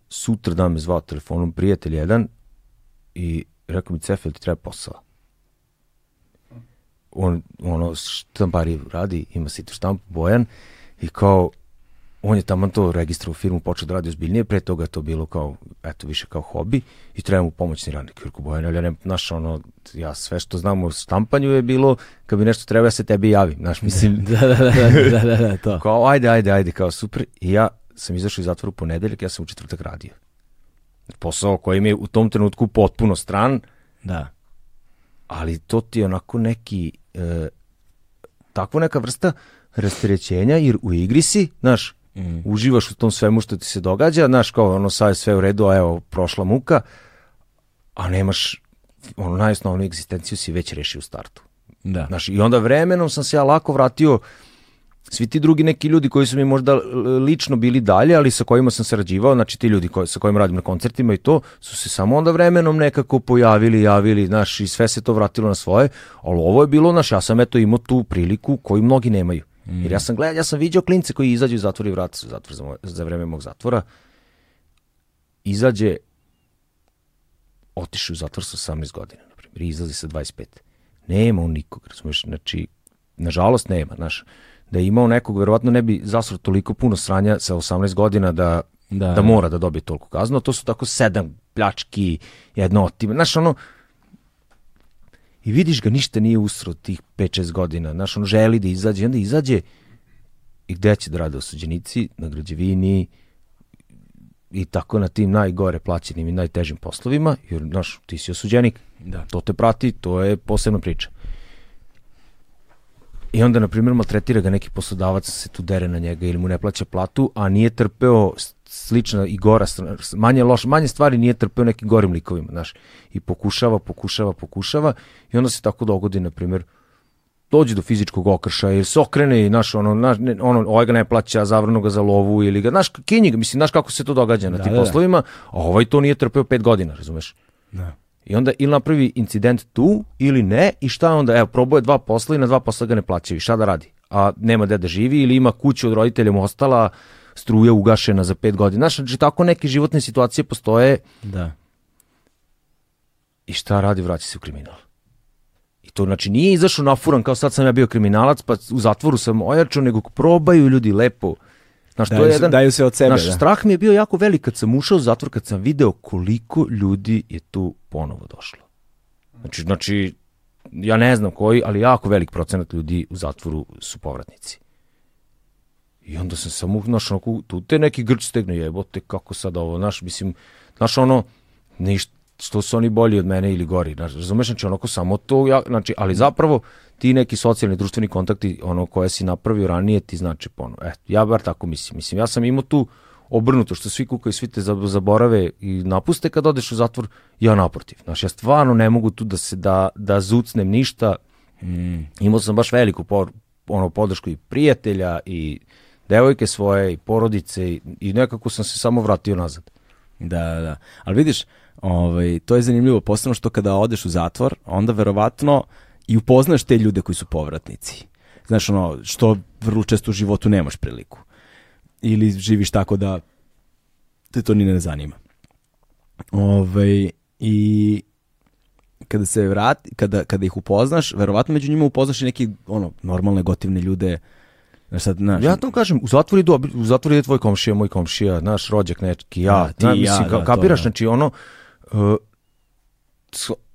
sutra dan me zvao telefonom prijatelj jedan i rekao mi, Cefel, ti treba posao on ono štampari radi, ima situ štampu Bojan i kao on je tamo to registrovao firmu, počeo da radi ozbiljnije, pre toga to bilo kao, eto, više kao hobi i treba mu pomoćni radnik. Jurko Bojan, ali ja ne, znaš, ono, ja sve što znam o štampanju je bilo, kad bi nešto treba, ja se tebi javim, znaš, mislim, da, da, da, da, da, da, da, to. kao, ajde, ajde, ajde, kao, super. I ja sam izašao iz zatvora u ponedeljak, ja sam u četvrtak radio. Posao koji mi je u tom trenutku potpuno stran, Da. Ali to ti je onako neki e, takva neka vrsta rasterećenja jer u igri si, znaš, mm. uživaš u tom svemu što ti se događa, znaš, kao ono sad je sve u redu, a evo, prošla muka, a nemaš, ono, najosnovnu egzistenciju si već rešio u startu. Da. Znaš, i onda vremenom sam se ja lako vratio, svi ti drugi neki ljudi koji su mi možda lično bili dalje, ali sa kojima sam sarađivao, znači ti ljudi koji, sa kojima radim na koncertima i to, su se samo onda vremenom nekako pojavili, javili, znaš, i sve se to vratilo na svoje, ali ovo je bilo, znaš, ja sam eto imao tu priliku koju mnogi nemaju. Mm. Jer ja sam gledao, ja sam vidio klince koji izađu iz zatvora i vrati se u zatvor za, moj, za vreme mog zatvora. Izađe, otiše u zatvor sa 18 godina, na primjer, izlazi sa 25. Nema on nikog, razumeš, znači, nažalost nema, znaš, da je imao nekog, verovatno ne bi zasro toliko puno sranja sa 18 godina da, da, da mora da dobije toliko kaznu, to su tako sedam pljački, jedno otime, znaš, ono, i vidiš ga ništa nije usro tih 5-6 godina, znaš, on želi da izađe, onda izađe i gde će da rade osuđenici, na građevini i tako na tim najgore plaćenim i najtežim poslovima, jer, znaš, ti si osuđenik, da. to te prati, to je posebna priča. I onda, na primjer, maltretira ga neki poslodavac, se tu dere na njega ili mu ne plaća platu, a nije trpeo slična i gora, manje loš, manje stvari nije trpeo nekim gorim likovima, znaš. I pokušava, pokušava, pokušava i onda se tako dogodi, na primjer, dođe do fizičkog okršaja ili se okrene i naš ono naš ne, ono ovaj ga ne plaća zavrno ga za lovu ili ga naš kinji mislim znaš kako se to događa na da, tim da, da. poslovima a ovaj to nije trpeo pet godina razumeš da. I onda ili napravi incident tu ili ne i šta onda, evo, proboje dva posla i na dva posla ga ne plaćaju. Šta da radi? A nema gde da živi ili ima kuću od roditelja mu ostala, struja ugašena za pet godina. Znaš, znači tako neke životne situacije postoje. Da. I šta radi? Vraća se u kriminal. I to znači nije izašao nafuran kao sad sam ja bio kriminalac pa u zatvoru sam ojačao, nego probaju ljudi lepo Znaš, daju, to je jedan, daju se od sebe. Naš da. strah mi je bio jako velik kad sam ušao u zatvor, kad sam video koliko ljudi je tu ponovo došlo. Znači, znači, ja ne znam koji, ali jako velik procenat ljudi u zatvoru su povratnici. I onda sam samo, znaš, onako, tu te neki grč stegne, jebote, kako sad ovo, znaš, mislim, znaš, ono, ništa, što su oni bolji od mene ili gori, znaš, razumeš, znači, onako, samo to, ja, znači, ali zapravo, ti neki socijalni društveni kontakti ono koje si napravio ranije ti znači pono. E, ja bar tako mislim. Mislim, ja sam imao tu obrnuto što svi kukaju, svi te zaborave i napuste kad odeš u zatvor, ja naprotiv. Znaš, ja stvarno ne mogu tu da se da, da zucnem ništa. Mm. Imao sam baš veliku por, ono, podršku i prijatelja i devojke svoje i porodice i, i nekako sam se samo vratio nazad. Da, da. Ali vidiš, ovaj, to je zanimljivo, posebno što kada odeš u zatvor, onda verovatno i upoznaš te ljude koji su povratnici. Znaš, ono, što vrlo često u životu nemaš priliku. Ili živiš tako da te to ni ne zanima. Ove, ovaj, I kada se vrati, kada, kada ih upoznaš, verovatno među njima upoznaš i neki ono, normalne gotivne ljude, Znaš, sad, znaš, ja to kažem, u zatvoru ide, u zatvoru ide tvoj komšija, moj komšija, naš rođak neki, ja, da, ti, na, mislim, ja, da, kapiraš, to, da. znači ono,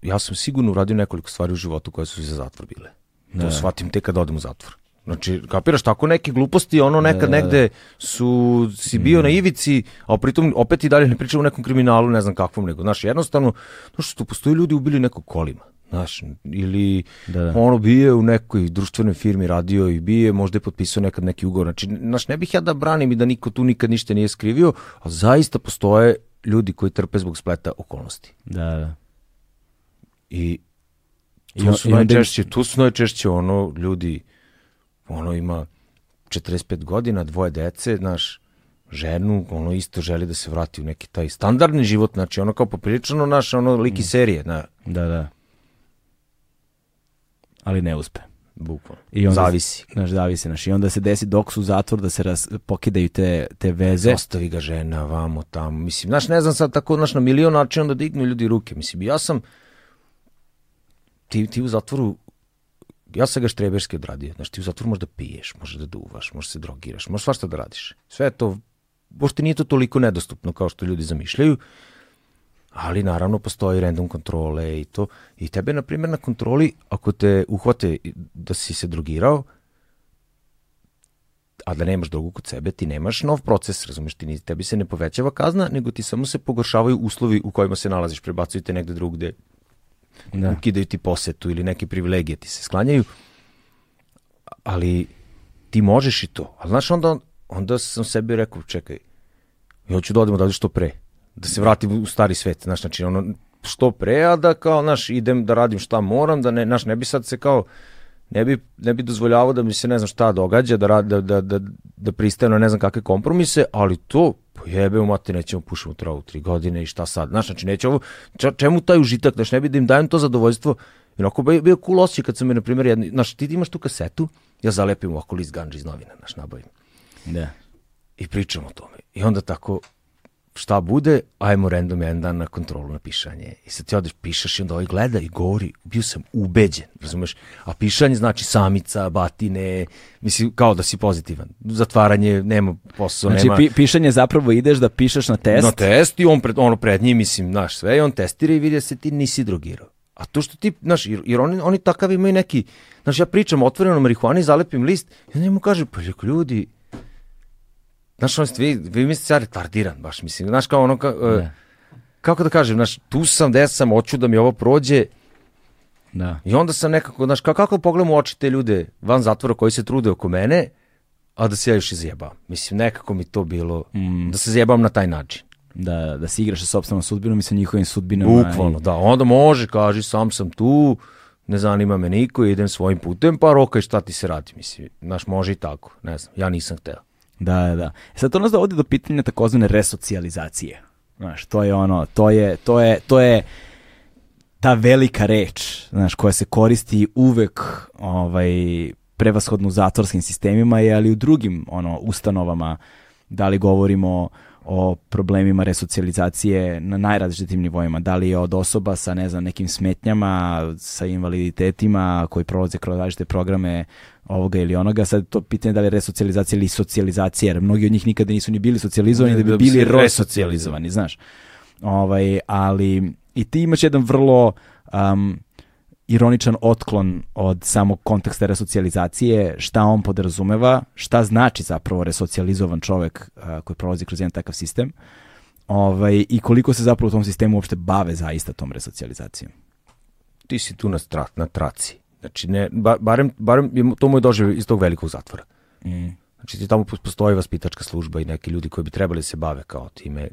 ja sam sigurno uradio nekoliko stvari u životu koje su za zatvor bile. To da. shvatim tek kad odem u zatvor. Znači, kapiraš tako neke gluposti, ono nekad da, da, da. negde su, si bio mm. na ivici, a pritom opet i dalje ne pričamo o nekom kriminalu, ne znam kakvom, nego, znaš, jednostavno, znaš, što postoji ljudi ubili nekog kolima, znaš, ili da, da. ono bije u nekoj društvenoj firmi radio i bije, možda je potpisao nekad neki ugovor, znači, znaš, ne bih ja da branim i da niko tu nikad ništa nije skrivio, a zaista postoje ljudi koji trpe zbog spleta okolnosti. Da, da. I tu su, I najčešće, tu su najčešće ono ljudi, ono ima 45 godina, dvoje dece, znaš, ženu, ono isto želi da se vrati u neki taj standardni život, znači ono kao popriličano naš, ono liki mm. serije, da. Da, da. Ali ne uspe. Bukvalno. I onda, zavisi. Znaš, zavisi, znaš. I onda se desi dok su zatvor da se raz, pokidaju te, te veze. Ostavi ga žena, vamo, tamo. Mislim, znaš, ne znam sad tako, znaš, na milion načina da dignu ljudi ruke. Mislim, ja sam, ti, ti u zatvoru ja sam ga štreberski odradio. Znaš, ti u zatvoru možda piješ, možeš da duvaš, možeš da se drogiraš, možeš svašta da radiš. Sve to, pošto nije to toliko nedostupno kao što ljudi zamišljaju, ali naravno postoji random kontrole i to. I tebe, na primjer, na kontroli, ako te uhvate da si se drogirao, a da nemaš drogu kod sebe, ti nemaš nov proces, razumeš, ti, tebi se ne povećava kazna, nego ti samo se pogoršavaju uslovi u kojima se nalaziš, prebacujete negde drugde da. ukidaju ti posetu ili neke privilegije ti se sklanjaju, ali ti možeš i to. Ali znaš, onda, onda sam sebi rekao, čekaj, ja hoću da odem odavde što pre, da se vratim u stari svet, znaš, znači, ono, što pre, a da kao, znaš, idem da radim šta moram, da ne, znaš, ne bi sad se kao, ne bi, ne bi dozvoljavao da mi se ne znam šta događa, da, da, da, da, da pristaje na ne znam kakve kompromise, ali to, pojebe u mati, nećemo pušimo travu tri godine i šta sad, znaš, znači neće ovo, čemu taj užitak, znaš, ne bi da im dajem to zadovoljstvo, Onako bio, bio cool osjećaj kad sam mi, na primjer, jedni, znaš, ti imaš tu kasetu, ja zalepim ovako list ganđa iz novina, znaš, nabavim. Da. I pričam o tome. I onda tako, šta bude, ajmo random jedan dan na kontrolu na pišanje. I sad ti odeš, pišeš i onda ovaj gleda i govori, bio sam ubeđen, razumeš? A pišanje znači samica, batine, mislim, kao da si pozitivan. Zatvaranje, nema posao, znači, nema... Znači, pi pišanje zapravo ideš da pišeš na test? Na test i on pred, ono pred njim, mislim, znaš, sve, i on testira i vidi da se ti nisi drogirao. A to što ti, znaš, jer, jer oni, oni takav imaju neki, znaš, ja pričam otvoreno marihuani, zalepim list, i onda mu kaže, pa ljudi, znaš, on, vi, vi mislite ja retardiran, baš, mislim, znaš, kao ono, ka, uh, kako da kažem, znaš, tu sam, gde sam, hoću da mi ovo prođe, da. i onda sam nekako, znaš, kako, kako pogledam u oči te ljude van zatvora koji se trude oko mene, a da se ja još i zajebam. Mislim, nekako mi to bilo, mm. da se zajebam na taj način da, da se igraš sa sobstvenom sudbinom i sa njihovim sudbinama. Bukvalno, i... da. Onda može, kaži, sam sam tu, ne zanima me niko, idem svojim putem, pa rokaj šta ti se radi, mislim. Znaš, može i tako, ne znam, ja nisam hteo. Da, da. E sad to nas dovodi do pitanja takozvane resocijalizacije. Znaš, to je ono, to je, to je, to je ta velika reč, znaš, koja se koristi uvek ovaj, prevashodno u zatvorskim sistemima, ali i u drugim ono, ustanovama, da li govorimo o problemima resocijalizacije na najrazličitim nivoima, da li je od osoba sa ne znam nekim smetnjama, sa invaliditetima koji prolaze kroz različite programe ovoga ili onoga, sad to pitanje da li je resocijalizacija ili socijalizacija, jer mnogi od njih nikada nisu ni bili socijalizovani, da bi da bili resocijalizovani, znaš. Ovaj, ali i ti imaš jedan vrlo um, ironičan otklon od samog konteksta resocijalizacije, šta on podrazumeva, šta znači zapravo resocijalizovan čovek a, koji prolazi kroz jedan takav sistem ovaj, i koliko se zapravo u tom sistemu uopšte bave zaista tom resocijalizacijom. Ti si tu na, tra, na traci. Znači, ne, ba, barem, barem to mu je doživ iz tog velikog zatvora. Mm. Znači, ti tamo postoji vaspitačka služba i neki ljudi koji bi trebali da se bave kao time.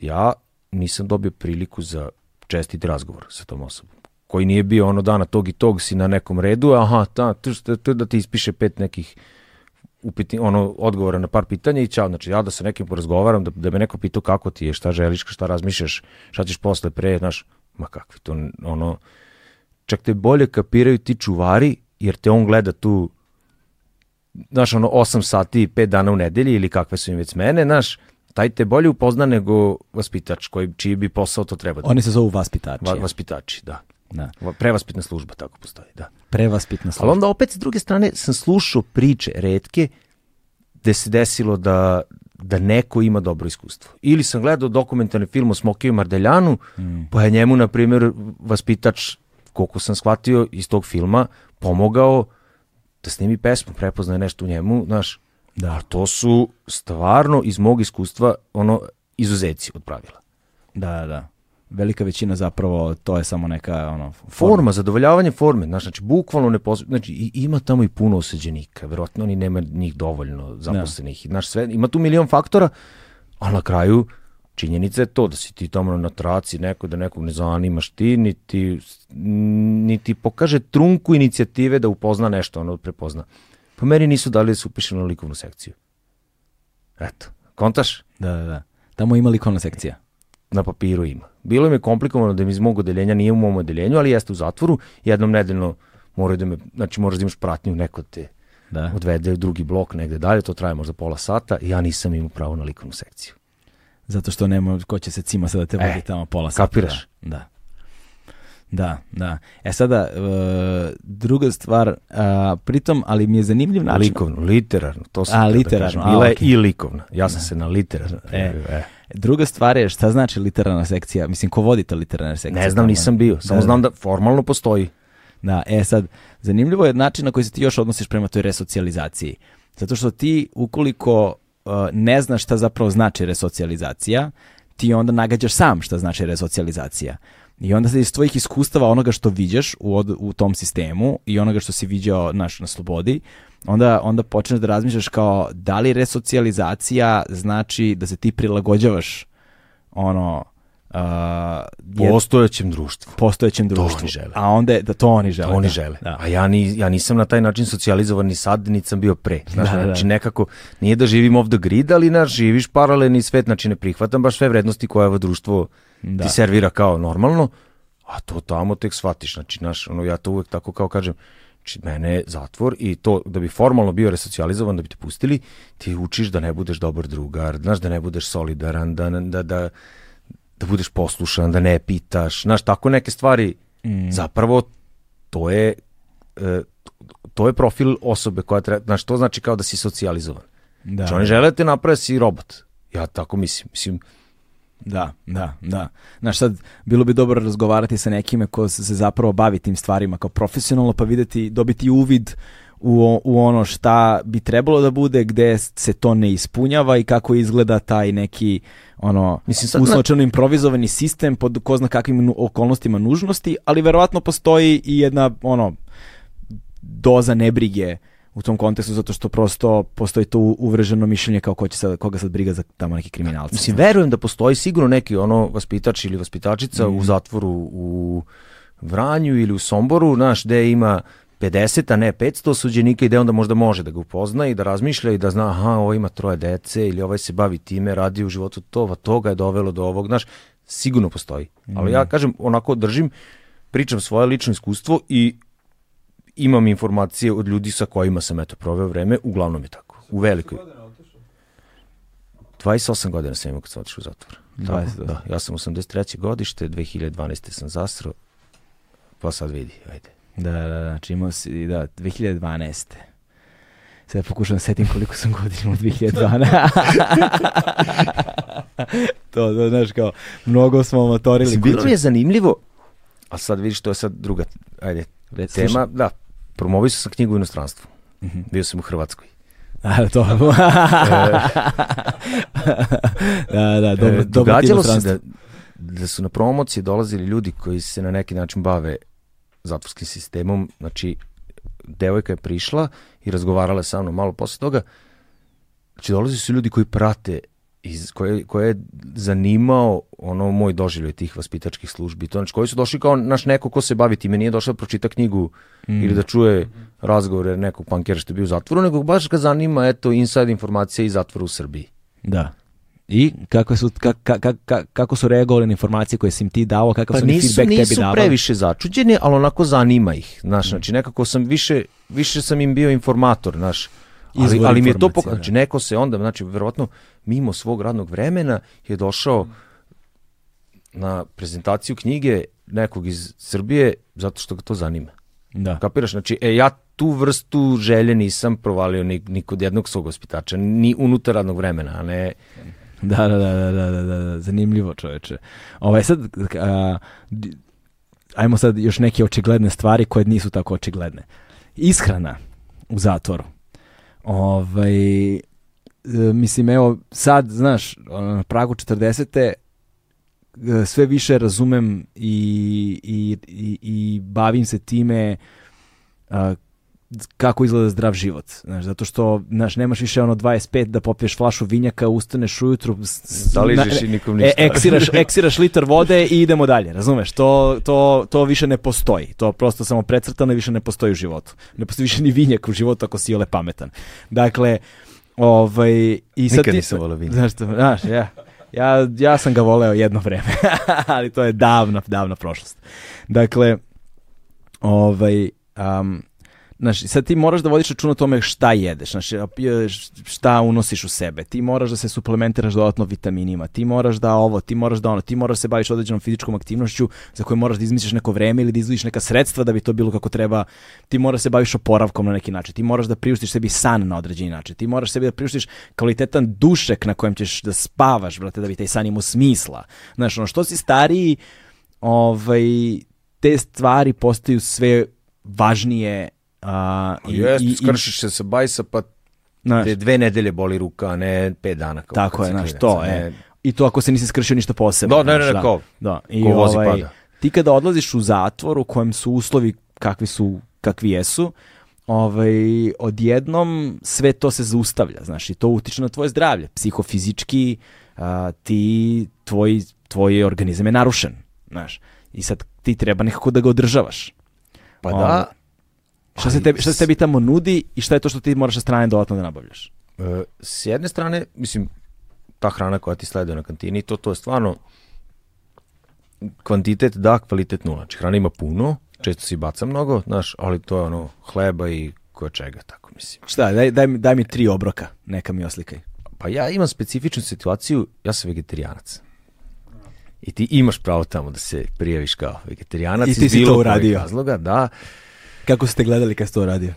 Ja nisam dobio priliku za čestit razgovor sa tom osobom koji nije bio ono dana tog i tog si na nekom redu, aha, ta, tu, da ti ispiše pet nekih upiti, ono, odgovora na par pitanja i čao, znači ja da sa nekim porazgovaram, da, da me neko pitao kako ti je, šta želiš, šta razmišljaš, šta ćeš posle pre, znaš, ma kakvi to, ono, čak te bolje kapiraju ti čuvari, jer te on gleda tu, znaš, ono, 8 sati, 5 dana u nedelji ili kakve su im već mene, znaš, taj te bolje upozna nego vaspitač, koji, čiji bi posao to treba da... Oni se zovu vaspitači. Va, vaspitači, da. Da. Prevaspitna služba tako postoji, da. Prevaspitna služba. Ali onda opet s druge strane sam slušao priče redke gde se desilo da, da neko ima dobro iskustvo. Ili sam gledao dokumentarni film o Smokiju Mardeljanu, mm. pa je njemu, na primjer, vaspitač, koliko sam shvatio iz tog filma, pomogao da snimi pesmu, prepoznaje nešto u njemu, znaš, da. a to su stvarno iz mog iskustva ono izuzeci od pravila. Da, da velika većina zapravo to je samo neka ono forma, forma zadovoljavanje forme znači, znači bukvalno ne pos... znači i, ima tamo i puno osuđenika verovatno oni nema njih dovoljno zaposlenih znači sve ima tu milion faktora a na kraju činjenica je to da si ti tamo na traci neko da nekog ne zanimaš ti niti niti pokaže trunku inicijative da upozna nešto ono prepozna. Po meni nisu dali da se upiše na likovnu sekciju. Eto kontaš? Da da da. Tamo ima likovna sekcija na papiru ima. Bilo mi je komplikovano da mi iz mog odeljenja nije u mom odeljenju, ali jeste u zatvoru. Jednom nedeljno moraju da me, znači moraš da imaš pratnju, neko te da. odvede u drugi blok negde dalje, to traje možda pola sata i ja nisam imao pravo na likovnu sekciju. Zato što nema ko će se cima sada te vodi e, tamo pola sata. Kapiraš? Da. da. Da, da. E sada, uh, druga stvar, uh, pritom, ali mi je zanimljiv način. Likovno, literarno, to sam A, da literarno, da Bila je okay. i likovna. Ja sam da. se na literarno. E. e. Druga stvar je šta znači literarna sekcija? Mislim, ko vodi ta literarna sekcija? Ne znam, nisam bio. Samo da, znam da formalno postoji. Da, e sad, zanimljivo je način na koji se ti još odnosiš prema toj resocijalizaciji. Zato što ti, ukoliko uh, ne znaš šta zapravo znači resocijalizacija, ti onda nagađaš sam šta znači resocijalizacija. I onda se iz tvojih iskustava onoga što viđaš u, od- u tom sistemu i onoga što si viđao naš, na slobodi, onda, onda počneš da razmišljaš kao da li resocijalizacija znači da se ti prilagođavaš ono uh, jed- Postojećem društvu. postojećem To društvu. oni žele. A onda je- da to oni žele. To oni da, žele. Da. A ja, ni, ja nisam na taj način socijalizovan ni sad, niti sam bio pre. Znaš, Da, da, znači da. nekako, nije da živim off the grid, ali naš, živiš paralelni svet, znači ne prihvatam baš sve vrednosti koje ovo društvo Da. ti servira kao normalno, a to tamo tek shvatiš. Znači, naš, ono, ja to uvek tako kao kažem, znači, mene je zatvor i to da bi formalno bio resocijalizovan, da bi te pustili, ti učiš da ne budeš dobar drugar, znaš, da ne budeš solidaran, da, da, da, da budeš poslušan, da ne pitaš, znaš, tako neke stvari, zapravo to je e, to je profil osobe koja treba, znaš, to znači kao da si socijalizovan. Da. Znači, oni žele da te naprave da si robot. Ja tako mislim. Mislim, Da, da, da. Znaš, sad, bilo bi dobro razgovarati sa nekime ko se zapravo bavi tim stvarima kao profesionalno, pa videti, dobiti uvid u, u ono šta bi trebalo da bude, gde se to ne ispunjava i kako izgleda taj neki ono, Mislim, sad na- usločeno improvizovani sistem pod ko zna kakvim okolnostima nužnosti, ali verovatno postoji i jedna ono, doza nebrige u tom kontekstu zato što prosto postoji to uvreženo mišljenje kao ko će sad, koga sad briga za tamo neki kriminalci. mislim, verujem da postoji sigurno neki ono vaspitač ili vaspitačica u zatvoru u Vranju ili u Somboru, znaš, gde ima 50, a ne 500 osuđenika i gde onda možda može da ga upozna i da razmišlja i da zna, aha, ovo ima troje dece ili ovaj se bavi time, radi u životu to, va toga je dovelo do ovog, znaš, sigurno postoji. Ali ja kažem, onako držim, pričam svoje lično iskustvo i imam informacije od ljudi sa kojima sam eto proveo vreme, uglavnom je tako. U velikoj. 28 godina sam imao kad sam otišao u zatvor. 28. da, ja sam 83. godište, 2012. sam zasro, pa sad vidi, ajde. Da, da, da, znači imao si, da, 2012. Sad pokušam da setim koliko sam godina imao 2012. to, to, znaš, kao, mnogo smo motorili Mislim, bilo mi je zanimljivo, a sad vidiš, to je sad druga, ajde, Reci, tema, slušaj. da, promovisao sam knjigu u inostranstvu. Mhm. Bio sam u Hrvatskoj. A, to. da, da, dobro, E, dobro ti događalo se da, da su na promociji dolazili ljudi koji se na neki način bave zatvorskim sistemom, znači devojka je prišla i razgovarala sa mnom malo posle toga, znači dolazi su ljudi koji prate iz, koje, koje je zanimao ono moj doživljaj tih vaspitačkih službi, to znači koji su došli kao naš neko ko se bavi time, nije došao da pročita knjigu Mm. ili da čuje razgovore nekog pankera što je bio u zatvoru, nego baš ga zanima eto inside informacije iz zatvora u Srbiji. Da. I kako su, ka, ka, ka, ka- kako su reagovali na informacije koje si im ti dao, kakav Pa su nisu, feedback tebi nisu davali? previše začuđeni, ali onako zanima ih. Znaš, znači nekako sam više, više sam im bio informator, znaš. Ali, ali mi je to pokazano. Znači da. neko se onda, znači verovatno mimo svog radnog vremena je došao na prezentaciju knjige nekog iz Srbije zato što ga to zanima. Da. Kapiraš? Znači, e, ja tu vrstu želje nisam provalio ni, ni kod jednog svog ospitača, ni unutar radnog vremena, a ne... Da, da, da, da, da, da, da, zanimljivo čoveče. Ovaj sad, a, ajmo sad još neke očigledne stvari koje nisu tako očigledne. Ishrana u zatvoru. Ovaj, e, mislim, evo, sad, znaš, na pragu 40. e, sve više razumem i, i, i, i bavim se time a, kako izgleda zdrav život. Znaš, zato što znaš, nemaš više ono 25 da popiješ flašu vinjaka, ustaneš ujutru, Zaližeš i nikom e, ništa. eksiraš, eksiraš litar vode i idemo dalje, razumeš? To, to, to više ne postoji. To prosto samo precrtano i više ne postoji u životu. Ne postoji više ni vinjak u životu ako si ole pametan. Dakle, ovaj, i sad Nikad ti- nisam voleo vinjak. Znaš što, znaš, ja, ja, ja sam ga voleo jedno vreme, ali to je davna, davna prošlost. Dakle, ovaj, um, Znaš, sad ti moraš da vodiš računa o tome šta jedeš, znaš, šta unosiš u sebe. Ti moraš da se suplementiraš dodatno vitaminima, ti moraš da ovo, ti moraš da ono, ti moraš da se baviš određenom fizičkom aktivnošću za koju moraš da izmisliš neko vreme ili da izdvojiš neka sredstva da bi to bilo kako treba. Ti moraš da se baviš oporavkom na neki način, ti moraš da priuštiš sebi san na određeni način, ti moraš sebi da priuštiš kvalitetan dušek na kojem ćeš da spavaš, brate, da bi taj san imao smisla. Znaš, ono, što si stariji, ovaj, te stvari postaju sve važnije a, i, Jeste, i, skršiš se sa bajsa, pa znaš, te dve nedelje boli ruka, a ne pet dana. Kao tako je, znaš, to je. I to ako se nisi skršio ništa posebno. Da, ne, ne, ne, kao, Da, i ko vozi ovaj, pada. ti kada odlaziš u zatvor u kojem su uslovi kakvi su, kakvi jesu, ovaj, odjednom sve to se zaustavlja, znaš, i to utiče na tvoje zdravlje, psihofizički, a, ti, tvoj, tvoj organizam je narušen, znaš, i sad ti treba nekako da ga održavaš. Pa da, Šta se, Ali tebi, šta se tebi tamo nudi i šta je to što ti moraš sa strane dodatno da nabavljaš? E, s jedne strane, mislim, ta hrana koja ti sleduje na kantini, to, to je stvarno kvantitet da, kvalitet nula. Znači, hrana ima puno, često se i baca mnogo, znaš, ali to je ono hleba i koje čega, tako mislim. Šta, daj, daj, mi, daj mi tri obroka, neka mi oslikaj. Pa ja imam specifičnu situaciju, ja sam vegetarijanac. I ti imaš pravo tamo da se prijaviš kao vegetarijanac I ti si to uradio. razloga, da. Kako ste gledali kad ste to radio?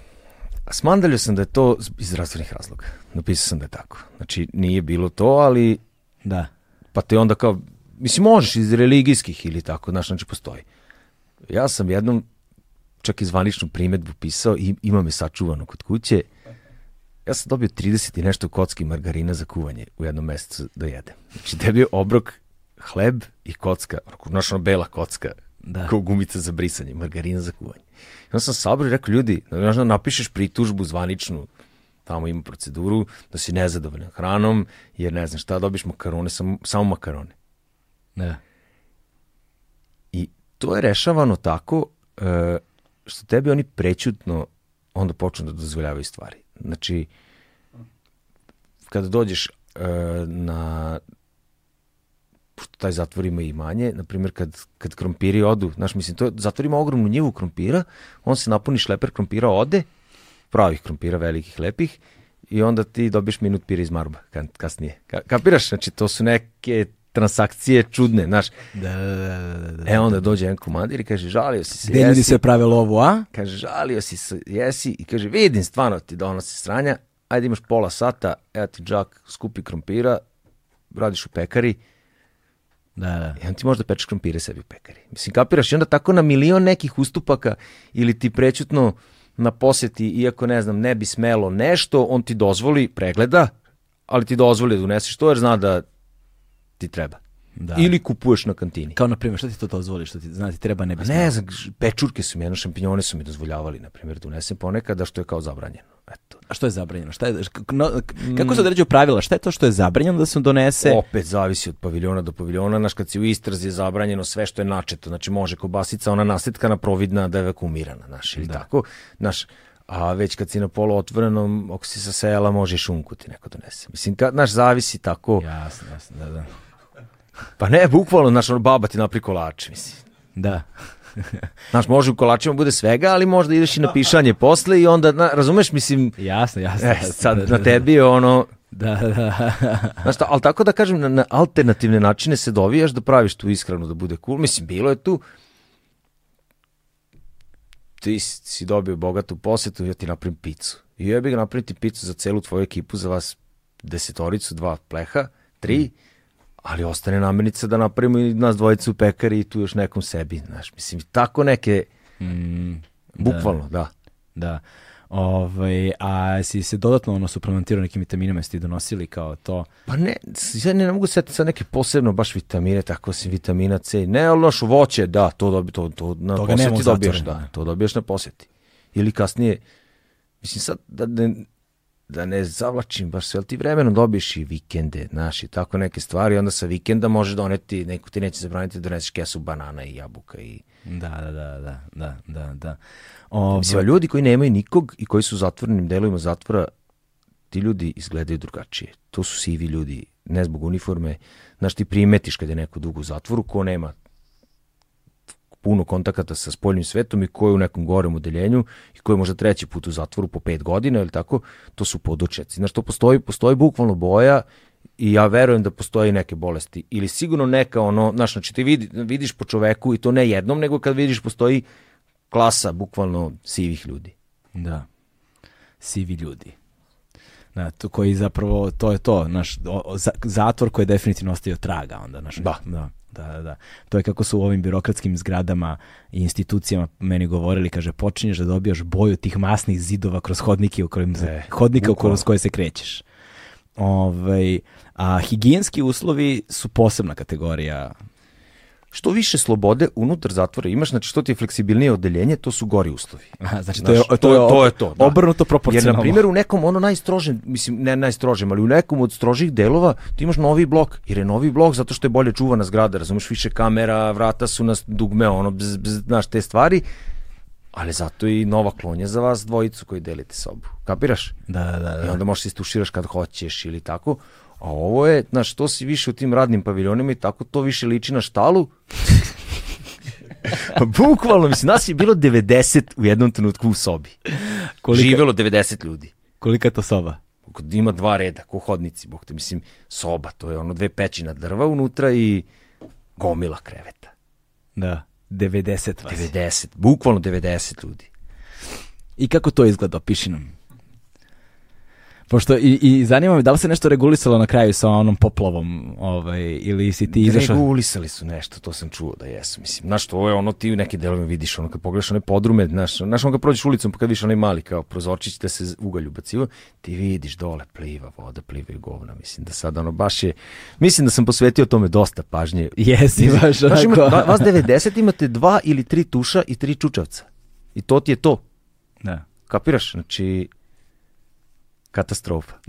Smandalio sam da je to iz zdravstvenih razloga. Napisao sam da je tako. Znači, nije bilo to, ali Da. pa te onda kao, mislim, možeš iz religijskih ili tako, znaš, znači postoji. Ja sam jednom čak i zvaničnu primetbu pisao i ima me sačuvano kod kuće. Ja sam dobio 30 i nešto kocki margarina za kuvanje u jednom mesecu da jedem. Znači, tebi je obrok hleb i kocka, znaš, ono bela kocka, Da. kao gumica za brisanje, margarina za kuvanje. I onda sam sabrao i rekao, ljudi, znaš, da napišeš pritužbu zvaničnu, tamo ima proceduru, da si nezadovoljan hranom, jer ne znam šta, dobiš makarone, samo, samo makarone. Da. I to je rešavano tako e, što tebi oni prećutno onda počnu da dozvoljavaju stvari. Znači, kada dođeš e, na pošto taj zatvor ima i manje, na primjer kad, kad krompiri odu, znaš, mislim, to, zatvor ima ogromnu njivu krompira, on se napuni šleper krompira, ode, pravih krompira, velikih, lepih, i onda ti dobiješ minut pira iz marba ka- kasnije. Ka, kapiraš? Znači, to su neke transakcije čudne, znaš. Da, da, da, da, da. E onda dođe jedan komandir i kaže, žalio si se, Gde ljudi jesi. sve prave lovu, a? Kaže, žalio si se, jesi. I kaže, vidim, stvarno ti donosi sranja, ajde imaš pola sata, evo ti džak, skupi krompira, radiš u pekari, Da, da. i onda ti možda pečeš krompire sebi u pekari. Mislim, kapiraš, i onda tako na milion nekih ustupaka ili ti prećutno na poseti, iako ne znam, ne bi smelo nešto, on ti dozvoli, pregleda, ali ti dozvoli da uneseš to jer zna da ti treba. Da. Ili kupuješ na kantini. Kao, na primjer, što ti to dozvoli, što ti, zna, ti treba ne bi Pa ne znam, pečurke su mi, jedno šampinjone su mi dozvoljavali, na primjer, da unesem ponekada, što je kao zabranjeno. Eto. A što je zabranjeno? Šta je, no, kako se određuju pravila? Šta je to što je zabranjeno da se donese? Opet zavisi od paviljona do paviljona, znaš, kad si u istrazi je zabranjeno sve što je načeto, znači može kobasica, ona nasetkana, providna, da je vakumirana, znaš, ili tako, znaš, a već kad si na polu otvorenom, ako si sa sela, može šunku ti neko donese. Mislim, kad, znaš, zavisi tako, Jasno, jasno, da, da. pa ne, bukvalno, ono, baba ti napri kolače, mislim. Da. Znaš, može u kolačima bude svega, ali možda ideš i na pišanje posle i onda, na, razumeš, mislim, Jasno, jasno. e, jasno, sad da, na da, tebi je ono, Da, da. Znaš ali tako da kažem, na, na alternativne načine se dovijaš da praviš tu ishranu da bude cool. Mislim, bilo je tu, ti si dobio bogatu posetu, ja ti napravim picu. I ja bih napraviti picu za celu tvoju ekipu, za vas desetoricu, dva pleha, tri, ali ostane namirnica da napravimo i nas dvojicu u pekari i tu još nekom sebi, znaš, mislim, tako neke, Mm, bukvalno, da. da. Ovaj, a si se dodatno ono suplementirao nekim vitaminama, jeste ti donosili kao to? Pa ne, ja ne, ne mogu setiti sad neke posebno baš vitamine, tako si vitamina C. Ne, ali naš voće, da, to, dobi, to, to na Toga dobijaš, zatvorima, da, to dobijaš na poseti. Ili kasnije, mislim sad da ne, da ne zavlačim baš sve, ali ti vremenom dobiješ i vikende, znaš, i tako neke stvari, onda sa vikenda možeš doneti, neko ti neće zabraniti da doneseš kesu banana i jabuka i... Da, da, da, da, da, da, da. Ovaj, Mislim, a ljudi koji nemaju nikog i koji su u zatvorenim delovima zatvora, ti ljudi izgledaju drugačije. To su sivi ljudi, ne zbog uniforme. Znaš, ti primetiš kad je neko dugo u zatvoru, ko nema puno kontakata sa spoljnim svetom i ko je u nekom gorem odeljenju i ko je možda treći put u zatvoru po pet godina ili tako, to su podočnjaci. Znaš, to postoji, postoji bukvalno boja i ja verujem da postoji neke bolesti. Ili sigurno neka ono, znaš, znači ti vidi, vidiš po čoveku i to ne jednom, nego kad vidiš postoji klasa bukvalno sivih ljudi. Da. Sivi ljudi. Da, to koji zapravo, to je to, naš, zatvor koji je definitivno ostavio traga onda, naš, Da. da. Da, da, da. To je kako su u ovim birokratskim zgradama i institucijama meni govorili, kaže, počinješ da dobijaš boju tih masnih zidova kroz hodnike u kojim, E, hodnika u kroz koje se krećeš. Ovaj, a higijenski uslovi su posebna kategorija. Što više slobode unutar zatvora imaš, znači što ti je fleksibilnije odeljenje, to su gori uslovi. Aha, znači to Znaš, je, to, je, to je to, da. obrnuto Jer, proporcionalno. na primjer, u nekom ono najstrožem, mislim, ne najstrožem, ali u nekom od strožih delova ti imaš novi blok, jer je novi blok zato što je bolje čuvana zgrada, razumeš, više kamera, vrata su nas dugme, ono, bz, bz, znaš, te stvari, ali zato i nova klonja za vas dvojicu koji delite sobu. Kapiraš? Da, da, da. I onda možeš se istuširaš kad hoćeš ili tako. A ovo je, znaš, to si više u tim radnim paviljonima i tako to više liči na štalu. Bukvalno, mislim, nas je bilo 90 u jednom trenutku u sobi. Kolika- Živelo 90 ljudi. Kolika je to soba? Ima dva reda, ko hodnici, bog te, mislim, soba, to je ono dve pećina drva unutra i gomila kreveta. Da, 90 vas. 90, bukvalno 90 ljudi. I kako to izgleda, opiši nam. Pošto i, i zanima me da li se nešto regulisalo na kraju sa onom poplavom, ovaj, ili si ti izašao... Regulisali su nešto, to sam čuo da jesu. Mislim, znaš, to je ono, ti u neke delove vidiš, ono kad pogledaš one podrume, znaš, znaš, ono kad prođeš ulicom, pa kad vidiš onaj mali kao prozorčić da se ugalj ubacivo, ti vidiš dole pliva voda, pliva i govna. Mislim da sad ono baš je, mislim da sam posvetio tome dosta pažnje. Jesi, baš Znaš, ima, onako... va- vas 90 imate dva ili tri tuša i tri čučavca. I to ti je to. Da. Kapiraš? Znači, katastrofa.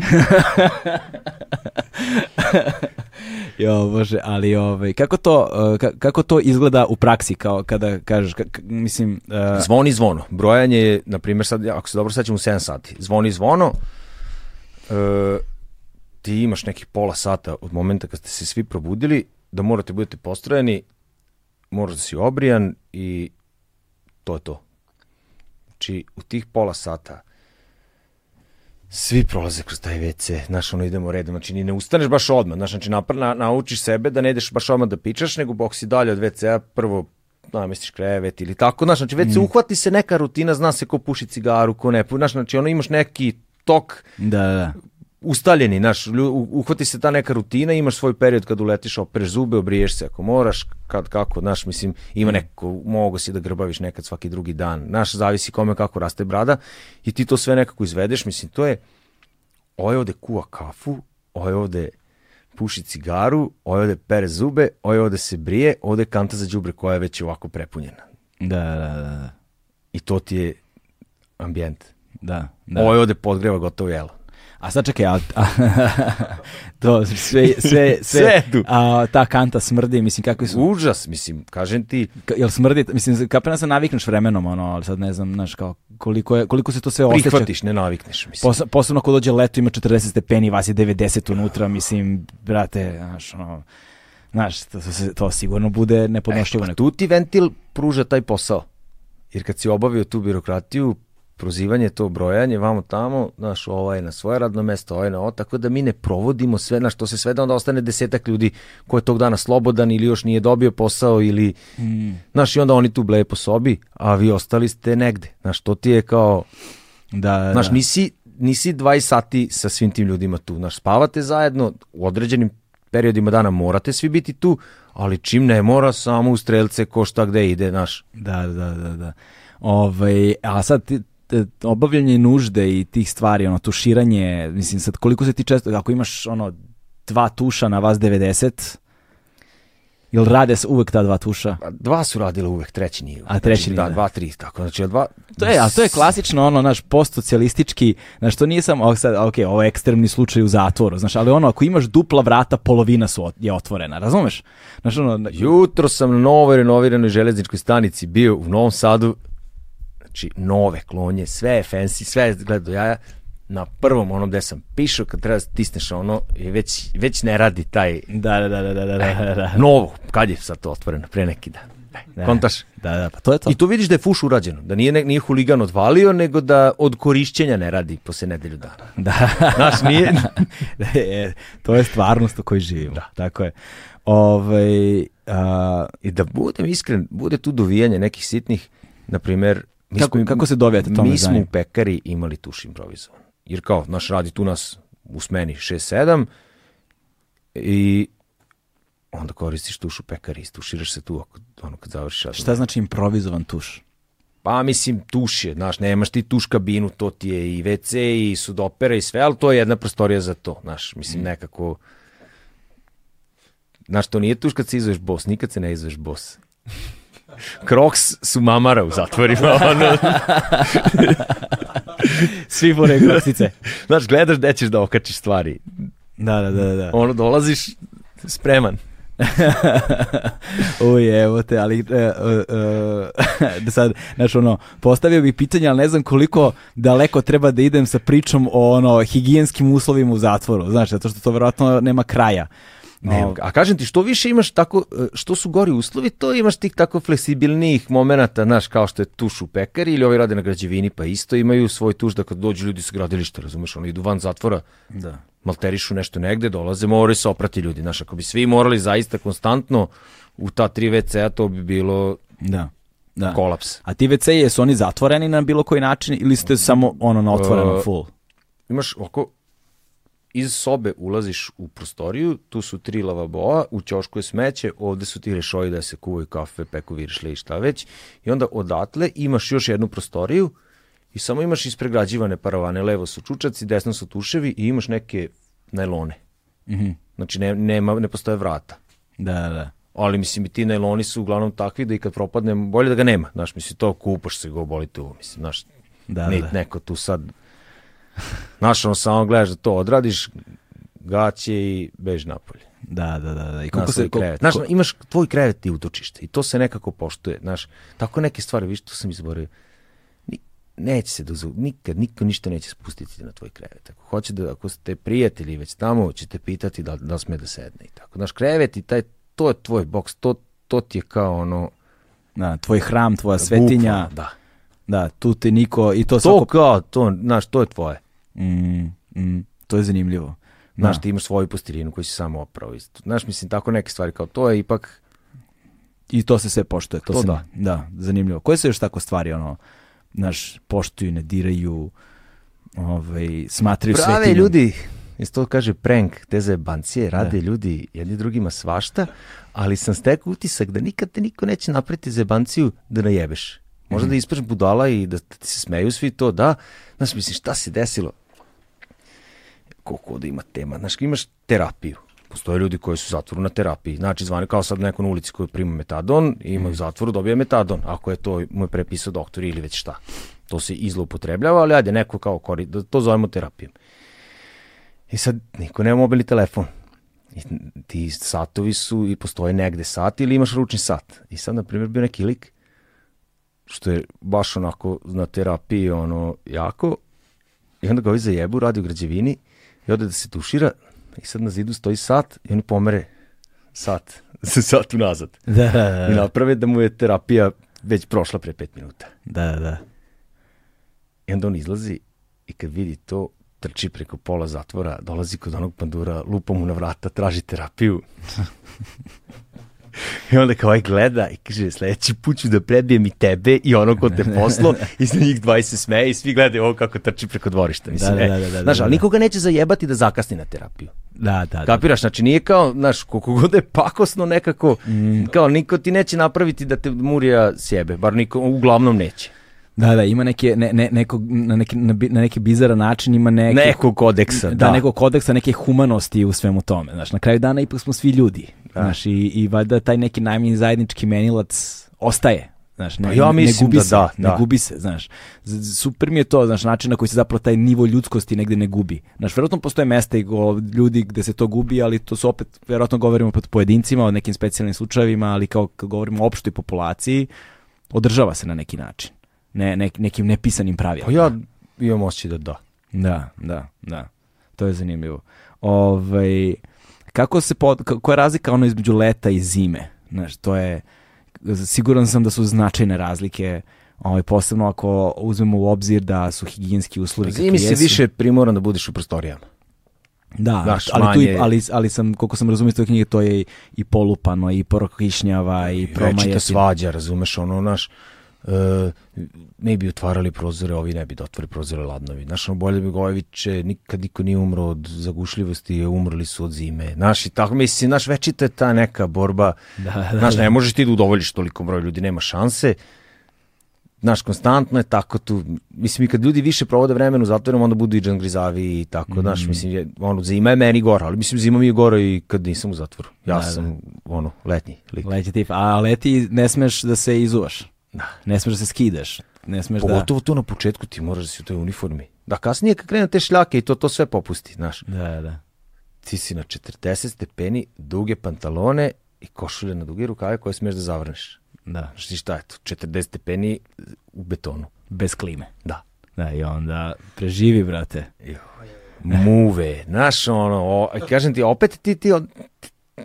Jo, bože, ali ovaj, kako to, uh, ka- kako to izgleda u praksi, kao kada kažeš, ka- ka- mislim... uh, Zvoni zvono. Brojanje je, na primjer, sad, ako se dobro sećam, u 7 sati. Zvoni zvono, e, ti imaš nekih pola sata od momenta kad ste se svi probudili, da morate budete postrojeni, moraš da si obrijan i to je to. Znači, u tih pola sata svi prolaze kroz taj WC, znaš, ono idemo redom, znači ni ne ustaneš baš odmah, znaš, znači napr, na, naučiš sebe da ne ideš baš odmah da pičaš, nego bok si dalje od WC-a, prvo namestiš krevet ili tako, znaš, znači već se uhvati se neka rutina, zna se ko puši cigaru, ko ne puši, znaš, znači ono imaš neki tok da, da, da. Ustaljeni, u- uhvati se ta neka rutina, imaš svoj period kad uletiš, opereš zube, obriješ se ako moraš, kad kako, znaš, mislim, ima neko, mogo si da grbaviš nekad svaki drugi dan, znaš, zavisi kome kako raste brada i ti to sve nekako izvedeš, mislim, to je, ovaj ovde kuva kafu, ovaj ovde puši cigaru, ovaj ovde pere zube, ovaj ovde se brije, ovde je kanta za đubre koja je već ovako prepunjena. Da, da, da, da. I to ti je ambijent. Da, da. Da. Ovaj ovde podgreva gotovo jelo. A sad čekaj, a, a, to sve, sve, sve, Sve a, ta kanta smrdi, mislim, kakvi su, Užas, mislim, kažem ti, ka- jel smrdi, mislim, kapena se navikneš vremenom, ono, ali sad ne znam, znaš, kao, koliko, je, koliko se to sve osjeća. prihvatiš, ne navikneš, mislim. Pos, posebno ako dođe leto ima 40 stepeni, vas je 90 unutra, mislim, brate, znaš, ono, znaš, to, to, sigurno bude nepodnošljivo. Pa neko. tu ti ventil pruža taj posao. Jer kad si obavio tu birokratiju, prozivanje, to brojanje, vamo tamo, znaš, ovaj na svoje radno mesto, ovaj na ovo, tako da mi ne provodimo sve, znaš, to se sve da onda ostane desetak ljudi ko je tog dana slobodan ili još nije dobio posao ili, Mm. znaš, i onda oni tu bleje po sobi, a vi ostali ste negde. Znaš, to ti je kao, Da, da, znaš, nisi, nisi 20 sati sa svim tim ljudima tu, znaš, spavate zajedno, u određenim periodima dana morate svi biti tu, ali čim ne mora, samo u strelce ko šta gde ide, znaš. Da, da, da, da. Ovaj, a sad ti, obavljanje nužde i tih stvari, ono, tuširanje, mislim, sad koliko se ti često, ako imaš, ono, dva tuša na vas 90, Jel rade se uvek ta dva tuša? A dva su radile uvek, treći nije. A treći nije, Da, da. dva, tri, tako. Znači, dva... To je, a to je klasično ono, naš postsocijalistički, znaš, to nije samo, sad, ok, ovo je ekstremni slučaj u zatvoru, znaš, ali ono, ako imaš dupla vrata, polovina su, je otvorena, razumeš? Znaš, ono, Jutro sam na novoj renoviranoj železničkoj stanici bio u Novom Sadu, znači nove klonje, sve je fancy, sve je gleda do jaja. Na prvom onom gde sam pišao, kad treba da stisneš ono, i već, već ne radi taj da, da, da, da, da, da, da, da. novo. Kad je sad to otvoreno? Pre neki dan. Da. Kontaš? Da, da, pa to je to. I tu vidiš da je fuš urađeno, da nije, ne- nije huligan odvalio, nego da od korišćenja ne radi posle nedelju dana. Da. Znaš, nije... E, to je stvarnost u kojoj živimo. Da. Tako je. Ovaj, a, I da budem iskren, bude tu dovijanje nekih sitnih, na primer... mi Kako- smo- kako se dovijate, to me Mi smo u pekari imali tuš improvizovan. Jer kao, naš radi tu nas u smeni 6-7 i onda koristiš tuš u pekari, istuširaš se tu ako, ono kad završiš. šta znači improvizovan tuš? Pa mislim, tuš je, znaš, nemaš ti tuš kabinu, to ti je i WC i sudopera i sve, ali to je jedna prostorija za to, znaš, mislim, nekako Znaš, to nije tuš kad se izveš bos, nikad se ne izveš bos. Crocs su mamara u zatvorima. Ono. Svi fore kroksice. Znaš, gledaš gde ćeš da okačiš stvari. Da, da, da, da. Ono, dolaziš spreman. Uj, evo te, ali e, e, da sad, znaš, ono, postavio bih pitanje, ali ne znam koliko daleko treba da idem sa pričom o ono, higijenskim uslovima u zatvoru, znaš, zato što to verovatno nema kraja. Ne, a kažem ti, što više imaš tako, e, što su gori uslovi, to imaš tih tako fleksibilnijih momenata, znaš, kao što je tuš u pekari ili ovi rade na građevini, pa isto imaju svoj tuš da kad dođu ljudi sa gradilišta, razumeš, oni idu van zatvora, da. malterišu nešto negde, dolaze, moraju se oprati ljudi, znaš, ako bi svi morali zaista konstantno u ta tri WC-a, to bi bilo Da. Da. kolaps. A ti WC jesu oni zatvoreni na bilo koji način ili ste samo ono na otvorenom E, full? Imaš oko, iz sobe ulaziš u prostoriju, tu su tri lavaboa, u ćošku je smeće, ovde su ti rešoji da se kuvaju kafe, peku viršle i šta već, i onda odatle imaš još jednu prostoriju i samo imaš ispregrađivane paravane, levo su čučaci, desno su tuševi i imaš neke najlone. Mhm. Znači ne, nema, ne postoje vrata. Da, da, da. Ali mislim i ti najloni su uglavnom takvi da i kad propadne, bolje da ga nema. Znaš, mislim, to kupaš se go, boli uvo, mislim, znaš, Da, ne, da. neko tu sad, znaš, ono samo gledaš da to odradiš, gaće i bež napolje. Da, da, da, da. I koliko se krevet. Znaš, ko- imaš tvoj krevet i utočište i to se nekako poštuje. Znaš, tako neke stvari, viš, to sam izborio. Ni, neće se dozvo, nikad, niko ništa neće spustiti na tvoj krevet. Ako hoće da, ako ste prijatelji već tamo, ćete pitati da, da sme da sedne i tako. Znaš, krevet i taj, to je tvoj boks, to, to ti je kao ono... da, tvoj hram, tvoja svetinja. bukvalno, Da. Da, tu te niko i to, To svako kao, to, znaš, to je tvoje. Mm, mm, to je zanimljivo. Znaš, Da. ti imaš svoju postirinu koju si samo oprao. Znaš, mislim, tako neke stvari kao to je ipak... I to se sve poštuje. To, To se, da. da, zanimljivo. Koje se još tako stvari, ono, znaš, poštuju, ne diraju, ovaj, smatraju Prave svetinjom? ljudi, isto to kaže prank, te zajebancije, rade ljudi jedni drugima svašta, ali sam stekao utisak da nikad te niko neće napraviti zajebanciju da najebeš. Možda da ispaš budala i da ti se smeju svi to, da. Znaš, mislim, šta se desilo? Koliko da ima tema. Znaš, imaš terapiju. Postoje ljudi koji su u zatvoru na terapiji. Znači, zvani kao sad neko na ulici koji prima metadon i ima u zatvoru, dobije metadon. Ako je to mu je prepisao doktor ili već šta. To se i zloupotrebljava, ali ajde, neko kao kori, da to zovemo terapijom. I sad niko nema mobilni telefon. I ti satovi su i postoje negde sat ili imaš ručni sat. I sad, na primjer, bio neki lik što je baš onako na terapiji ono jako i onda ga ovi zajebu, radi u građevini i ode da se tušira i sad na zidu stoji sat i oni pomere sat, sat unazad. Da, da, I da, naprave da mu je terapija već prošla pre pet minuta. da, da, da. I onda on izlazi i kad vidi to, trči preko pola zatvora, dolazi kod onog pandura, lupa mu na vrata, traži terapiju. I onda kao ovaj gleda i kaže, sledeći put ću da prebijem i tebe i ono ko te poslo i za njih 20 se smeje i svi gledaju ovo kako trči preko dvorišta. Mislim, Da, da, e, da, da, da, znaš, ali da. nikoga neće zajebati da zakasni na terapiju. Da, da, da. Kapiraš, znači nije kao, znaš, koliko god je pakosno nekako, Mm. kao niko ti neće napraviti da te murija sjebe, bar niko, uglavnom neće. Da, da, ima neke, ne, ne, nekog, na, neki, na neki bizaran način ima neke... Nekog kodeksa, da, da. nekog kodeksa, neke humanosti u svemu tome. Znaš, na kraju dana ipak smo svi ljudi. Znaš, i, i valjda taj neki najmanji zajednički menilac ostaje. Znaš, ne, Pa ja ne gubi da se, da, ne da. gubi se, znaš. Super mi je to, znaš, način na koji se zapravo taj nivo ljudskosti negde ne gubi. Znaš, verovatno postoje mesta i go, ljudi gde se to gubi, ali to su opet, verovatno govorimo pod pojedincima, o nekim specijalnim slučajevima, ali kao kad govorimo o opštoj populaciji, održava se na neki način. Ne, ne, nekim nepisanim pravilima. Pa ja imam osjećaj da da. Da, da, da. To je zanimljivo. Ovaj, kako se pod, koja je razlika ono između leta i zime? Znaš, to je, siguran sam da su značajne razlike, ovaj, posebno ako uzmemo u obzir da su higijenski uslovi kakvi Zimi si jesu. više primoran da budeš u prostorijama. Da, Znaš, ali, tu i, ali, ali sam, koliko sam razumio iz toj knjige, to je i, i polupano, i prokišnjava, i Večita promaje. svađa, razumeš, ono, naš, uh, mi bi otvarali prozore, ovi ne bi da otvori prozore ladnovi. Ono, bolje bi Gojeviće, nikad niko nije umro od zagušljivosti, umrli su od zime. Znaš, i tako, mislim, znaš, večita je ta neka borba. Da, da, Znaš, ne možeš ti da udovoljiš toliko broj ljudi, nema šanse. Znaš, konstantno je tako tu, mislim i kad ljudi više provode vremena u zatvorom, onda budu i džangrizavi i tako, mm. znaš, mislim, je, ono, zima je meni gora, ali mislim, zima mi je gora i kad nisam u zatvoru. Ja da, sam, da. ono, letnji lik. Letnji tip, a leti ne smeš da se izuvaš. Da. Ne smeš da se skidaš. Ne smeš da- Pogotovo da... to na početku ti moraš da si u toj uniformi. Da, kasnije kad krene te šljake i to, to sve popusti, znaš. Da, da. Ti si na 40 stepeni, duge pantalone i košulje na duge rukave koje smeš da zavrneš. Da. Znaš ti šta je to? 40 stepeni u betonu. Bez klime. Da. Da, i onda preživi, brate. Jo. Muve, znaš, ono, o, kažem ti, opet ti, ti,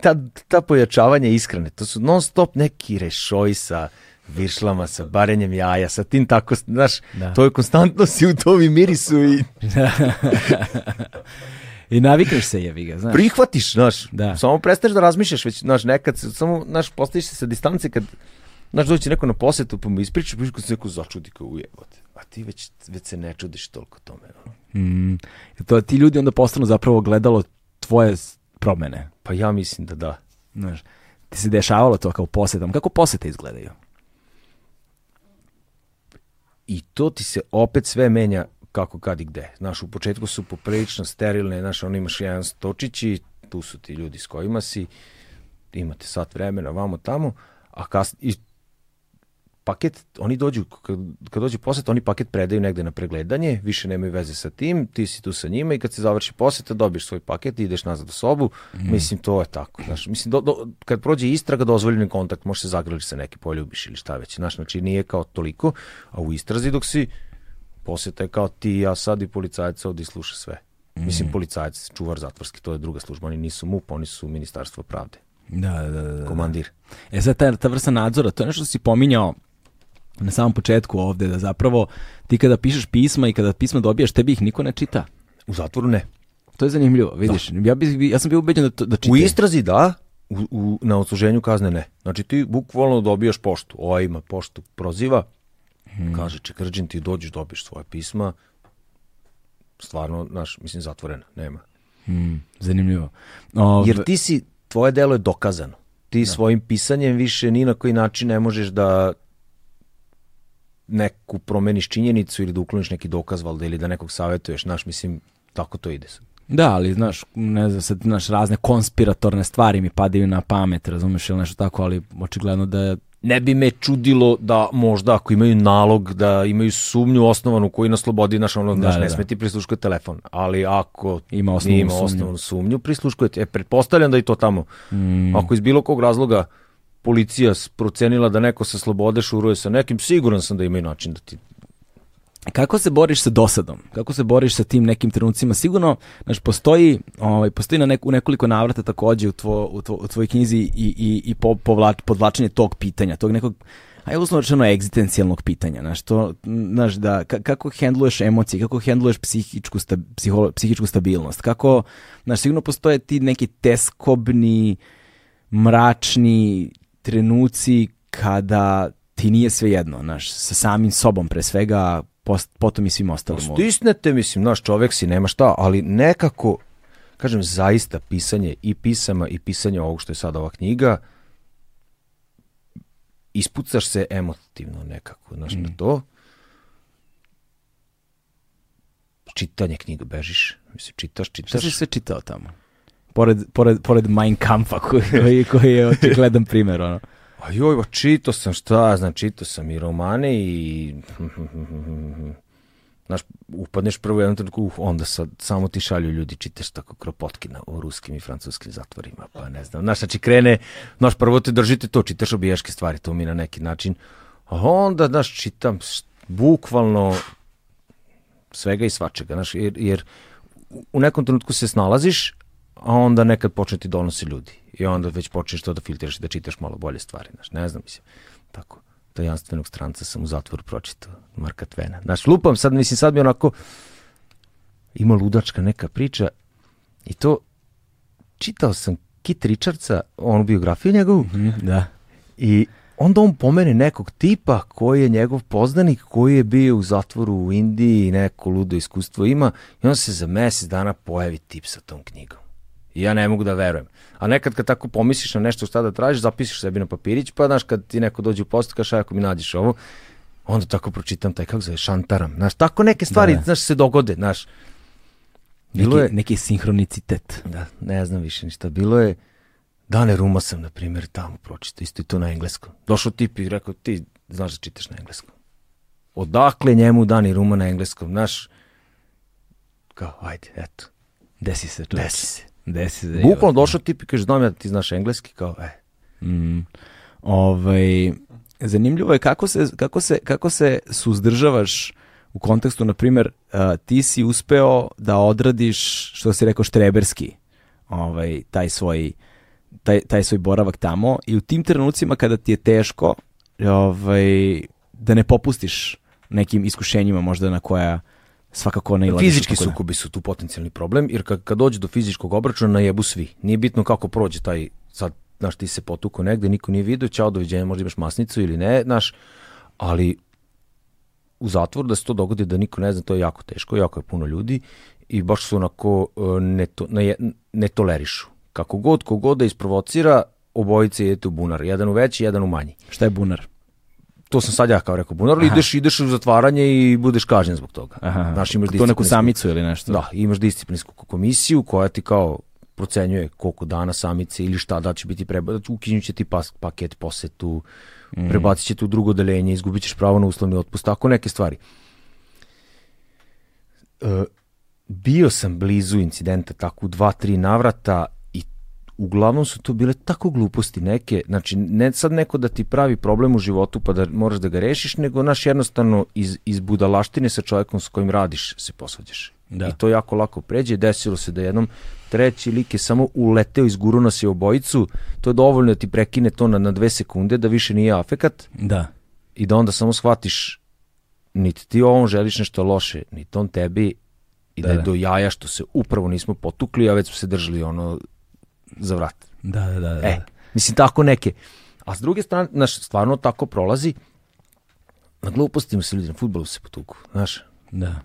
ta, ta pojačavanja iskrene, to su non stop neki rešoji sa viršlama, sa barenjem jaja, sa tim tako, znaš, da. to je konstantno si u tom i mirisu i... I navikneš se jebi ga, znaš. Prihvatiš, znaš. Da. Samo prestaneš da razmišljaš, već, znaš, nekad, samo, znaš, postaviš se sa distance kad, znaš, doći neko na posetu, pa mu ispričaš, pa se neko začudi kao ujebote. A ti već, već se ne čudiš toliko tome. No? Mm. To, ti ljudi onda postanu zapravo gledalo tvoje promene. Pa ja mislim da da. Znaš, ti se dešavalo to kao posetom. Kako posete izgledaju? I to ti se opet sve menja kako kad i gde. Znaš, u početku su poprilično sterilne, znaš, ono imaš jedan stočić i tu su ti ljudi s kojima si, imate sat vremena, vamo tamo, a kas, paket, oni dođu, kad, kad dođe poset, oni paket predaju negde na pregledanje, više nemaju veze sa tim, ti si tu sa njima i kad se završi poseta, dobiješ svoj paket i ideš nazad u sobu, mm. mislim, to je tako. Znaš, mislim, do, do, kad prođe istraga, dozvoljeni kontakt, može se zagrliti sa neki poljubiš ili šta već. Znaš, znači nije kao toliko, a u istrazi dok si poseta je kao ti ja sad i policajac ovdje sluša sve. Mm. Mislim, policajac, čuvar zatvorski, to je druga služba, oni nisu MUP, oni su Ministarstvo pravde. Da, da, da. da. Komandir. E sad, ta, ta vrsta nadzora, to je nešto što si pominjao na samom početku ovde, da zapravo ti kada pišeš pisma i kada pisma dobijaš, tebi ih niko ne čita. U zatvoru ne. To je zanimljivo, vidiš. Da. Ja, bi, ja sam bio ubeđen da, to, da čite. U istrazi da, u, u, na odsluženju kazne ne. Znači ti bukvalno dobijaš poštu. Ova ima poštu proziva, hmm. kaže Čekrđin ti dođeš, dobiješ svoje pisma, stvarno, znaš, mislim, zatvorena, nema. Hmm, zanimljivo. Ove... Jer ti si, tvoje delo je dokazano. Ti da. svojim pisanjem više ni na koji način ne možeš da neku promeniš činjenicu ili da ukloniš neki dokaz valda ili da nekog savjetuješ, znaš, mislim, tako to ide. Da, ali znaš, ne znam, sad, znaš, razne konspiratorne stvari mi padaju na pamet, razumeš ili nešto tako, ali očigledno da ne bi me čudilo da možda ako imaju nalog da imaju sumnju osnovanu koji na slobodi naš ono da, naš, ne da. sme ti prisluškuje telefon ali ako ima osnovnu, ima sumnju. osnovnu sumnju prisluškujete e, pretpostavljam da i to tamo mm. ako iz bilo kog razloga policija procenila da neko sa slobode šuruje sa nekim, siguran sam da imaju način da ti Kako se boriš sa dosadom? Kako se boriš sa tim nekim trenucima? Sigurno, znaš, postoji, ovaj, postoji na neku, nekoliko navrata takođe u, tvo, u, tvo, u tvojoj knjizi i, i, i po, povlač, podvlačenje tog pitanja, tog nekog aj uslovno rečeno egzistencijalnog pitanja, znaš, to, znaš, da, kako hendluješ emocije, kako hendluješ psihičku, sta, psiho, psihičku stabilnost, kako, znaš, sigurno postoje ti neki teskobni, mračni trenuci kada ti nije sve jedno, znaš, sa samim sobom pre svega, post, potom i svim ostalim. Stisnete, mislim, naš čovek si, nema šta, ali nekako, kažem, zaista pisanje i pisama i pisanje ovog što je sada ova knjiga, ispucaš se emotivno nekako, znaš, mm. na to. Čitanje knjiga, bežiš, mislim, čitaš, čitaš. Šta si sve čitao tamo? Pored, pored, pored Mein Kampfa koji, koji, je očigledan primjer, ono. A joj, ba, čito sam šta, znam, čito sam i romane i... Znaš, upadneš prvo jednom trenutku, uh, onda sad samo ti šalju ljudi, čitaš tako Kropotkina u ruskim i francuskim zatvorima, pa ne znam. Znaš, znači krene, znaš, prvo te držite to, čitaš obijaške stvari, to mi na neki način. A onda, znaš, čitam bukvalno svega i svačega, znaš, jer, jer u nekom trenutku se snalaziš, a onda nekad počne ti donosi ljudi. I onda već počneš to da filtriraš i da čitaš malo bolje stvari, znaš, ne znam, mislim, tako. Tajanstvenog stranca sam u zatvoru pročitao, Marka Tvena. Znaš, lupam sad, mislim, sad mi onako ima ludačka neka priča i to čitao sam Kit Richardsa, onu biografiju njegovu. Mm -hmm, da. I onda on pomene nekog tipa koji je njegov poznanik, koji je bio u zatvoru u Indiji i neko ludo iskustvo ima i on se za mesec dana pojavi tip sa tom knjigom. Ja ne mogu da verujem. A nekad kad tako pomisliš na nešto šta da tražiš, zapišiš sebi na papirić, pa znaš kad ti neko dođe u post, kaš ako mi nađeš ovo, Onda tako pročitam taj, kako zove, šantaram. Znaš, tako neke stvari, Da, da. znaš, se dogode, znaš. Bilo neki, je, neki sinhronicitet. da, ne znam više ništa, bilo je, Dane Ruma sam, na primjer, tamo pročitao, isto i to na engleskom. Došao tip i rekao, ti znaš da čitaš na engleskom. Odakle njemu Dani Ruma na engleskom, znaš, kao, ajde, eto, Desi se, čovječe. desi se. Desi se. Bukvalno došao tip i kaže, znam ja da ti znaš engleski, kao, e, Mm. Ovaj, zanimljivo je kako se, kako, se, kako se suzdržavaš u kontekstu, na primjer, ti si uspeo da odradiš, što si rekao, štreberski, ovaj, taj svoj taj, taj svoj boravak tamo i u tim trenucima kada ti je teško ovaj, da ne popustiš nekim iskušenjima možda na koja svakako ne. Fizički da. sukobi su tu potencijalni problem, jer kad, kad dođe do fizičkog obračuna, najebu svi. Nije bitno kako prođe taj, sad, znaš, ti se potuko negde, niko nije vidio, čao, doviđenja, možda imaš masnicu ili ne, znaš, ali u zatvoru da se to dogodi da niko ne zna, to je jako teško, jako je puno ljudi i baš su onako e, ne, to, ne, ne tolerišu. Kako god, kogod da isprovocira, obojice idete u bunar, jedan u veći, jedan u manji. Šta je bunar? To sam sad ja kao rekao bunar, ali ideš, ideš u zatvaranje i budeš kažnjen zbog toga. Aha. Znaš, imaš to neku samicu ili nešto? Da, imaš disciplinsku komisiju koja ti kao procenjuje koliko dana samice ili šta da će biti prebaciti, ukinut će ti pas, paket posetu, mm. prebacit će te u drugo odeljenje, izgubit ćeš pravo na uslovni otpust, tako neke stvari. E, bio sam blizu incidenta tako u dva, tri navrata uglavnom su to bile tako gluposti neke, znači ne sad neko da ti pravi problem u životu pa da moraš da ga rešiš, nego naš jednostavno iz, iz budalaštine sa čovjekom s kojim radiš se posvađaš. Da. I to jako lako pređe. Desilo se da jednom treći lik je samo uleteo iz guru nas je obojicu, to je dovoljno da ti prekine to na, na dve sekunde, da više nije afekat Da. i da onda samo shvatiš niti ti ovom želiš nešto loše, niti on tebi i da, Da, je da. do jaja što se upravo nismo potukli, a već smo se držali ono za vrat. Da, da, da. da. E, mislim tako neke. A s druge strane, znaš, stvarno tako prolazi, na glupostima se ljudi, na futbolu se potuku, znaš, da.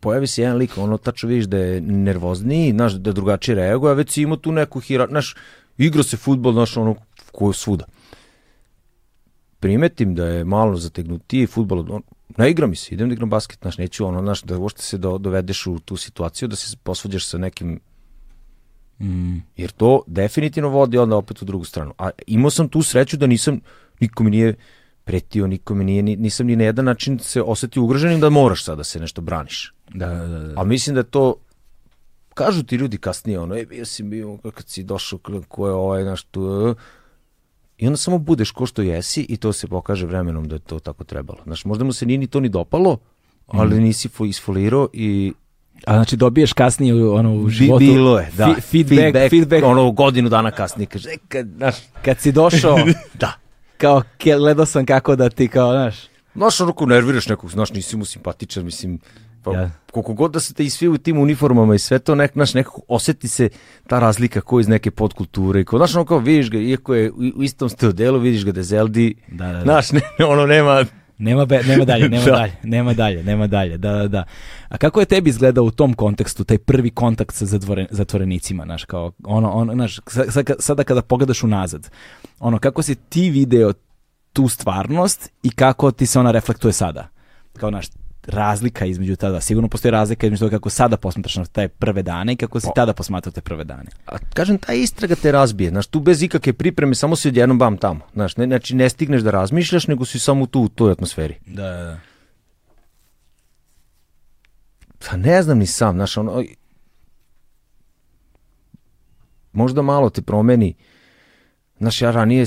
pojavi se jedan lik, ono tačno vidiš da je nervozniji, znaš, da drugačije reaguje, a već si imao tu neku hira, znaš, igra se futbol, znaš, ono, ko svuda. Primetim da je malo zategnutiji futbol, on, ne igra mi se, idem da igram basket, znaš, neću ono, znaš, da uopšte se do, dovedeš u tu situaciju, da se posvađaš sa nekim Mm. jer to definitivno vodi onda opet u drugu stranu. A imao sam tu sreću da nisam, niko mi nije pretio, niko mi nije, ni- nisam ni na jedan način se osetio ugroženim da moraš sad da se nešto braniš. Da, da, da. da. A mislim da to kažu ti ljudi kasnije ono, e, bio si bio, kad si došao, ko je ovaj, znaš, tu, e. i onda samo budeš ko što jesi i to se pokaže vremenom da je to tako trebalo. Znaš, možda mu se nije ni to ni dopalo, ali nisi fo, isfolirao i A znači dobiješ kasnije ono u životu bilo je, da. fi- feedback, feedback, ono godinu dana kasnije kaže, e, kad, znaš, kad si došao da. kao gledao sam kako da ti kao znaš Znaš, onako nerviraš nekog, znaš, nisi mu simpatičan, mislim, pa Ja. koliko god da se te i svi u tim uniformama i sve to, nek, znaš, nekako oseti se ta razlika ko iz neke podkulture i ko, znaš, ono kao vidiš ga, iako je u, u istom ste delu, vidiš ga da je Zeldi, Da, da, da. znaš, ne, ono nema, Nema, be, nema dalje, nema Da. dalje, nema dalje, nema dalje, da, da, da. A kako je tebi izgledao u tom kontekstu, taj prvi kontakt sa zatvore, zatvorenicima, znaš, kao, ono, ono, znaš, sa- sa- sada kada pogledaš unazad, ono, kako si ti video tu stvarnost i kako ti se ona reflektuje sada? Kao, znaš, razlika između tada, sigurno postoji razlika između toga kako sada posmatraš na te prve dane i kako si tada posmatrao te prve dane. a kažem, ta istraga te razbije, znaš, tu bez ikakve pripreme, samo si odjednom bam tamo, znaš, ne, znači ne stigneš da razmišljaš, nego si samo tu u toj atmosferi. Da, da, da. Pa ne znam ni sam, znaš, ono, možda malo te promeni, znaš, ja ranije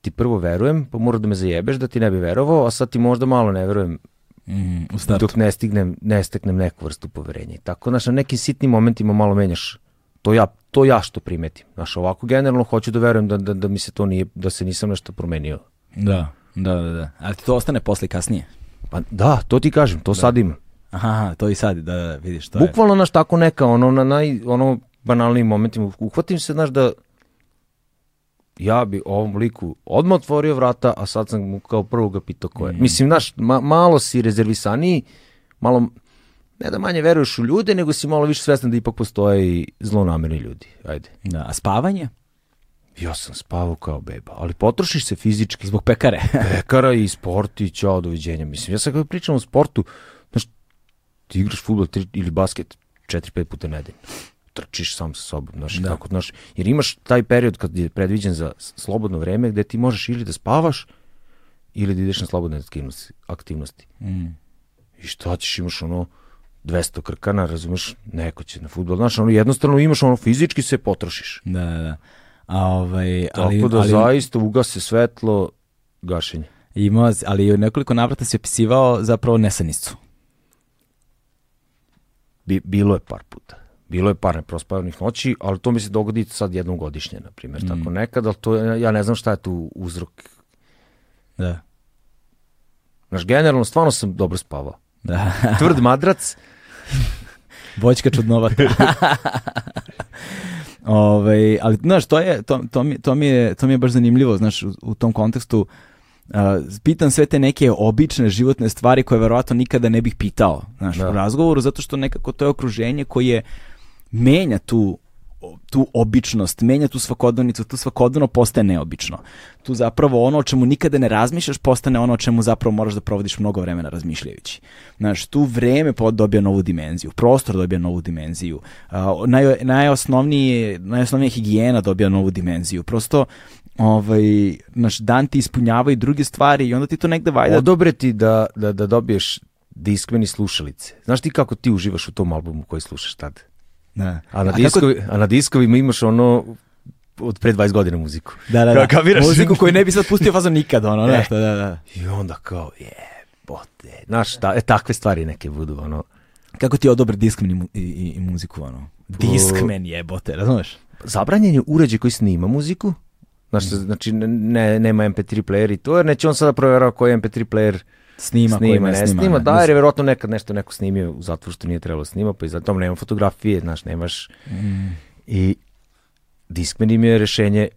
ti prvo verujem, pa mora da me zajebeš da ti ne bi verovao, a sad ti možda malo ne verujem Mm, u startu. dok ne stignem, ne steknem neku vrstu poverenja. Tako, znaš, na nekim sitnim momentima malo menjaš. To ja, to ja što primetim. Znaš, ovako generalno hoću da verujem da, da, da mi se to nije, da se nisam nešto promenio. Da, da, da, da. Ali ti to ostane posle kasnije. Pa da, to ti kažem, to sad imam. Aha, to i sad, da, da, vidiš, to je. Bukvalno, naš tako neka, ono, na naj, ono, banalnim momentima, uhvatim se, znaš, da ja bi ovom liku odmah otvorio vrata, a sad sam mu kao prvo ga pitao ko je. Mm. Mislim, znaš, ma, malo si rezervisaniji, malo, ne da manje veruješ u ljude, nego si malo više svestan da ipak postoje i zlonamerni ljudi. Ajde. Da, a spavanje? Ja sam spavao kao beba, ali potrošiš se fizički. Zbog pekare. Pekara i sport i ćao, doviđenja. Mislim, ja sad kada pričam o sportu, znaš, ti igraš futbol tri, ili basket 4-5 puta nedeljno. Trčiš sam sa sobom, znaš, Da. kako, znaš, jer imaš taj period kad je predviđen za slobodno vreme gde ti možeš ili da spavaš ili da ideš na slobodne aktivnosti. aktivnosti. Mm. I šta ćeš, imaš ono 200 krkana, razumeš, neko će na futbol, znaš, ono jednostavno imaš ono fizički se potrošiš. Da, da, da. A, ovaj, ali, Tako da ali, zaista ugase svetlo, gašenje. imao, ali u nekoliko navrata si opisivao zapravo nesanicu. Bi, bilo je par puta. Bilo je par neprospavanih noći, ali to mi se dogodi sad jednom godišnje, na primjer, tako nekad, ali to, je- ja ne znam šta je tu uzrok. Da. Znaš, generalno, stvarno sam dobro spavao. Da. Tvrd madrac, Voćka čudnovata. Ove, ali, znaš, to, je, to, to, mi, to, mi je, to mi je baš zanimljivo, znaš, u, u tom kontekstu. a, pitam sve te neke obične životne stvari koje verovatno nikada ne bih pitao znaš, Da. u razgovoru, zato što nekako to je okruženje koje menja tu tu običnost, menja tu svakodnevnicu, tu svakodnevno postaje neobično. Tu zapravo ono o čemu nikada ne razmišljaš postane ono o čemu zapravo moraš da provodiš mnogo vremena razmišljajući. Znaš, tu vreme dobija novu dimenziju, prostor dobija novu dimenziju, naj, najosnovnije, najosnovnija higijena dobija novu dimenziju. Prosto, ovaj, naš dan ti ispunjava i druge stvari i onda ti to negde valjda... odobre ti da, da, da dobiješ diskmen i slušalice. Znaš ti kako ti uživaš u tom albumu koji slušaš tad? Da. A na, kako- diskovi, a na diskovima imaš ono od pre 20 godina muziku. Da, da, da. Ka- kapiraš? Muziku koju ne bi sad pustio fazom nikad, ono, E. nešto, da, da. I onda kao, jebote. Znaš, ta, e, takve stvari neke budu, ono. Kako ti odobri Discman i, mu- i, i, i muziku, ono? Discman jebote, razumeš? Zabranjen je uređaj koji snima muziku. Znaš, znači, ne, nema MP3 player i to, jer neće on sada provjerava koji je MP3 player Snima, koji snima, ne ne snima. snima, da, jer je vjerojatno nekad nešto neko snimio u zatvoru što nije trebalo snima, pa i zato nema fotografije, znaš, nemaš. Mm. I Discman im je rešenje,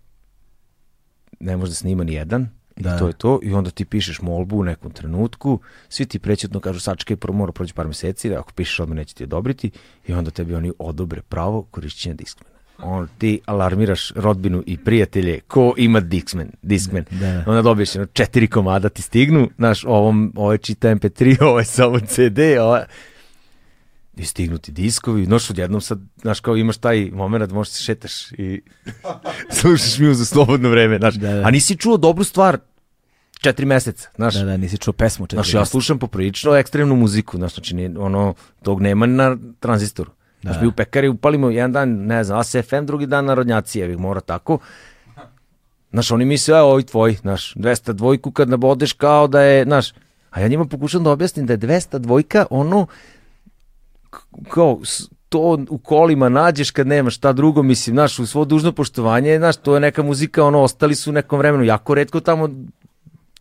ne može da snima ni jedan, Da. i to je to, i onda ti pišeš molbu u nekom trenutku, svi ti prećutno kažu sačekaj, prvo mora proći par meseci, ako pišeš odmah neće ti odobriti, i onda tebi oni odobre pravo korišćenja Discmana. On ti alarmiraš rodbinu i prijatelje ko ima Discman, Discman. Da. Onda dobiješ jedno četiri komada ti stignu, znaš, ovom, ovo je čita MP3, ovo je samo CD, ovo. I stignu ti diskovi, znaš, odjednom sad, znaš, kao imaš taj moment da možeš se šetaš i slušaš mi za slobodno vreme, znaš. Da, da. A nisi čuo dobru stvar četiri meseca, znaš. Da, da, nisi čuo pesmu četiri Znaš, ja mjeseca. slušam poprilično ekstremnu muziku, znaš, znači, ono, tog nema na tranzistoru. Znaš, Da. mi u pekari upalimo jedan dan, ne znam, ASFM, drugi dan narodnjaci, evi, mora tako. Znaš, oni misle, evo, ovi tvoji, znaš, 200 dvojku kad nabodeš kao da je, znaš, a ja njima pokušam da objasnim da je 200 dvojka ono, kao, to u kolima nađeš kad nemaš šta drugo, mislim, znaš, u svo dužno poštovanje, znaš, to je neka muzika, ono, ostali su u nekom vremenu, jako redko tamo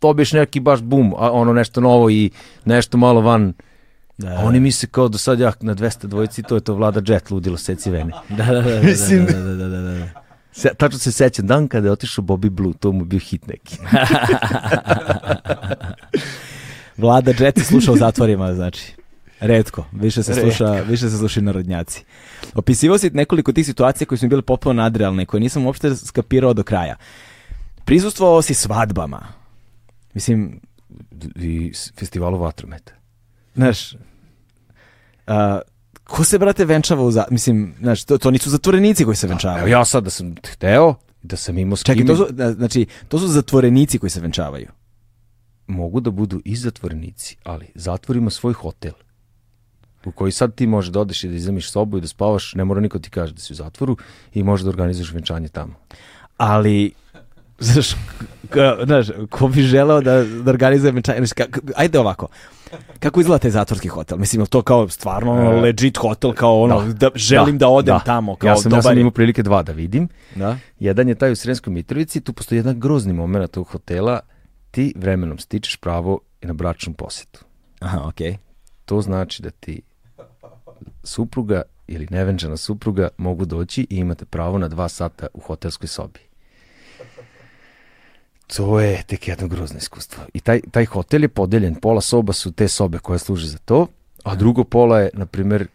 dobiješ neki baš bum, a ono nešto novo i nešto malo van. Da, A oni misle kao do sad ja na 200 dvojici, to je to vlada jet, ludilo, seci vene. Da, da, da, da, Mislim- da, da, da, da, da, da. Se, tačno se sećam, dan kada je otišao Bobby Blue, to mu bio hit neki. Vlada Jet se sluša u zatvorima, znači. Redko, više se sluša, više se sluša i narodnjaci. Opisivao si nekoliko tih situacija koje su mi bile potpuno nadrealne, koje nisam uopšte skapirao do kraja. Prisustvovao si svadbama. Mislim, I festivalu vatrometa. znaš, a, ko se, brate, venčava u za... Mislim, znaš, to, to nisu zatvorenici koji se Evo venčavaju. ja sad da sam hteo, da sam imao s Čekaj, to su, da, znači, to su zatvorenici koji se venčavaju. mogu da budu i zatvorenici, ali zatvor ima svoj hotel u koji sad ti možeš da odeš i da izamiš sobu i da spavaš, ne mora niko ti kaže da si u zatvoru i možeš da organizuješ venčanje tamo. ali znaš, ka, znaš, ko bi želeo da, da organizuje venčanje, ajde ovako, kako izgleda taj zatvorski hotel? Mislim, je to kao stvarno E, legit hotel, kao ono, da, želim da, odem tamo, kao ja sam, ja dobar sam je- imao prilike dva da vidim. Da? Jedan je taj u Sremskoj Mitrovici, tu postoji jedan grozni moment tog hotela, ti vremenom stičeš pravo i na bračnu posetu. Aha, okej. To znači da ti supruga ili nevenčana supruga mogu doći i imate pravo na dva sata u hotelskoj sobi. To je tek jedno grozno iskustvo. I taj, taj hotel je podeljen, pola soba su te sobe koje služe za to, a drugo pola je, na primjer,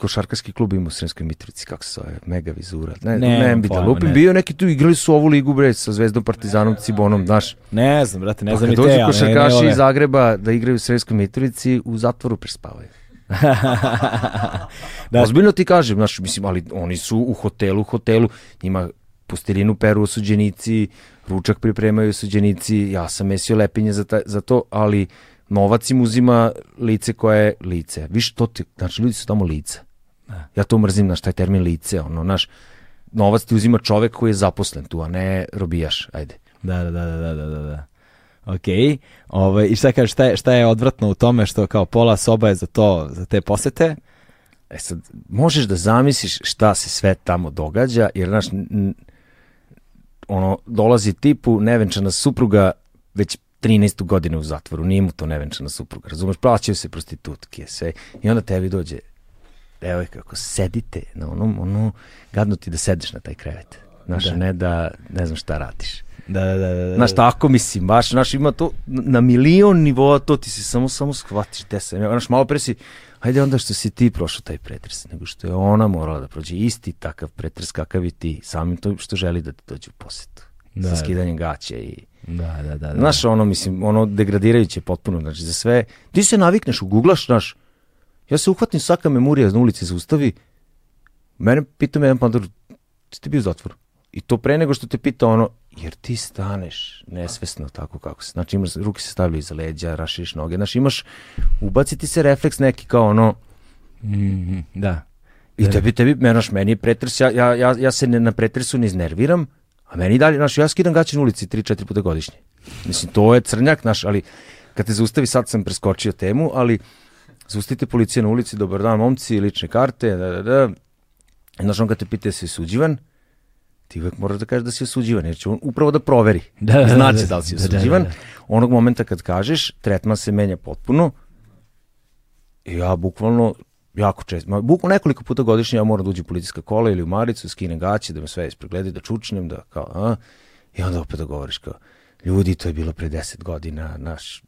košarkaški klub ima u Sremskoj Mitrovici, kako se zove, Mega Vizura. Ne, Nemam ne, bi da lupim, ne. bio neki tu, igrali su ovu ligu, bre, sa Zvezdom, Partizanom, Cibonom, znaš. Ne znam, brate, ne Pa znam dođu te, ali ne, ne košarkaši iz Zagreba da igraju u Sremskoj Mitrovici, u zatvoru prespavaju. Da. Ozbiljno ti kažem, znaš, mislim, ali oni su u hotelu, hotelu, njima postelinu peru osuđenici, ručak pripremaju osuđenici, ja sam mesio lepinje za, ta, za to, ali novac im uzima lice koje je lice. Viš, to ti, znači, ljudi su tamo lice. Ja to mrzim, znaš, taj termin lice, ono, znaš, novac ti uzima čovek koji je zaposlen tu, a ne robijaš, ajde. Da, da, da, da, da, da, da. Ok, ovaj, i šta kažeš, šta je, šta je odvratno u tome što kao pola soba je za to, za te posete? E sad, možeš da zamisliš šta se sve tamo događa, jer, znaš, ono, dolazi tipu nevenčana supruga već 13. godine u zatvoru, nije mu to nevenčana supruga, razumeš, plaćaju se prostitutke, sve, i onda tebi dođe, evo kako sedite na onom, ono, gadno ti da sedeš na taj krevet, znaš, Da. ne da, ne znam šta radiš. Da, da, da, da. Znaš, tako mislim, baš, znaš, ima to, na milion nivoa to ti se samo, samo shvatiš gde sam. Znaš, malo pre si, hajde onda što si ti prošao taj pretres, nego što je ona morala da prođe isti takav pretres kakav i ti, samim to što želi da ti dođe u posetu. Da, sa skidanjem gaće i... Da, da, da. da. Znaš, ono, mislim, ono degradirajuće potpuno, znači za sve. Ti se navikneš, uguglaš, znaš, ja se uhvatim svaka memorija na ulici zaustavi, mene pita me jedan pandor, ti ste bio u zatvoru? I to pre nego što te pita ono, jer ti staneš nesvesno tako kako se, znači imaš, ruke se stavljaju iza leđa, raširiš noge, znaš, imaš, ubaciti se refleks neki kao ono, Mhm, da. i tebi, tebi, me, znaš, meni je pretres, ja, ja, ja, ja se ne, na pretresu ne iznerviram, a meni dalje, znaš, ja skidam gaće na ulici 3-4 puta godišnje. Mislim, to je crnjak, znaš, ali kad te zaustavi, sad sam preskočio temu, ali zaustavite policija na ulici, dobar dan, momci, lične karte, da, da, da. Znaš, on kad te pita jesi osuđivan, ti uvek moraš da kažeš da si osuđivan, jer će on upravo da proveri. Da, da, da, Znaće da. da li si Da, da, da, osuđivan. da. Onog momenta kad kažeš, tretman se menja potpuno, i ja bukvalno jako često, ma, bukvalno nekoliko puta godišnje ja moram da uđem u policijska kola ili u maricu, skinem gaće, da me sve ispregledaju, da čučnem, da kao, a, i onda opet da govoriš kao, ljudi, to je bilo pre 10 godina, naš,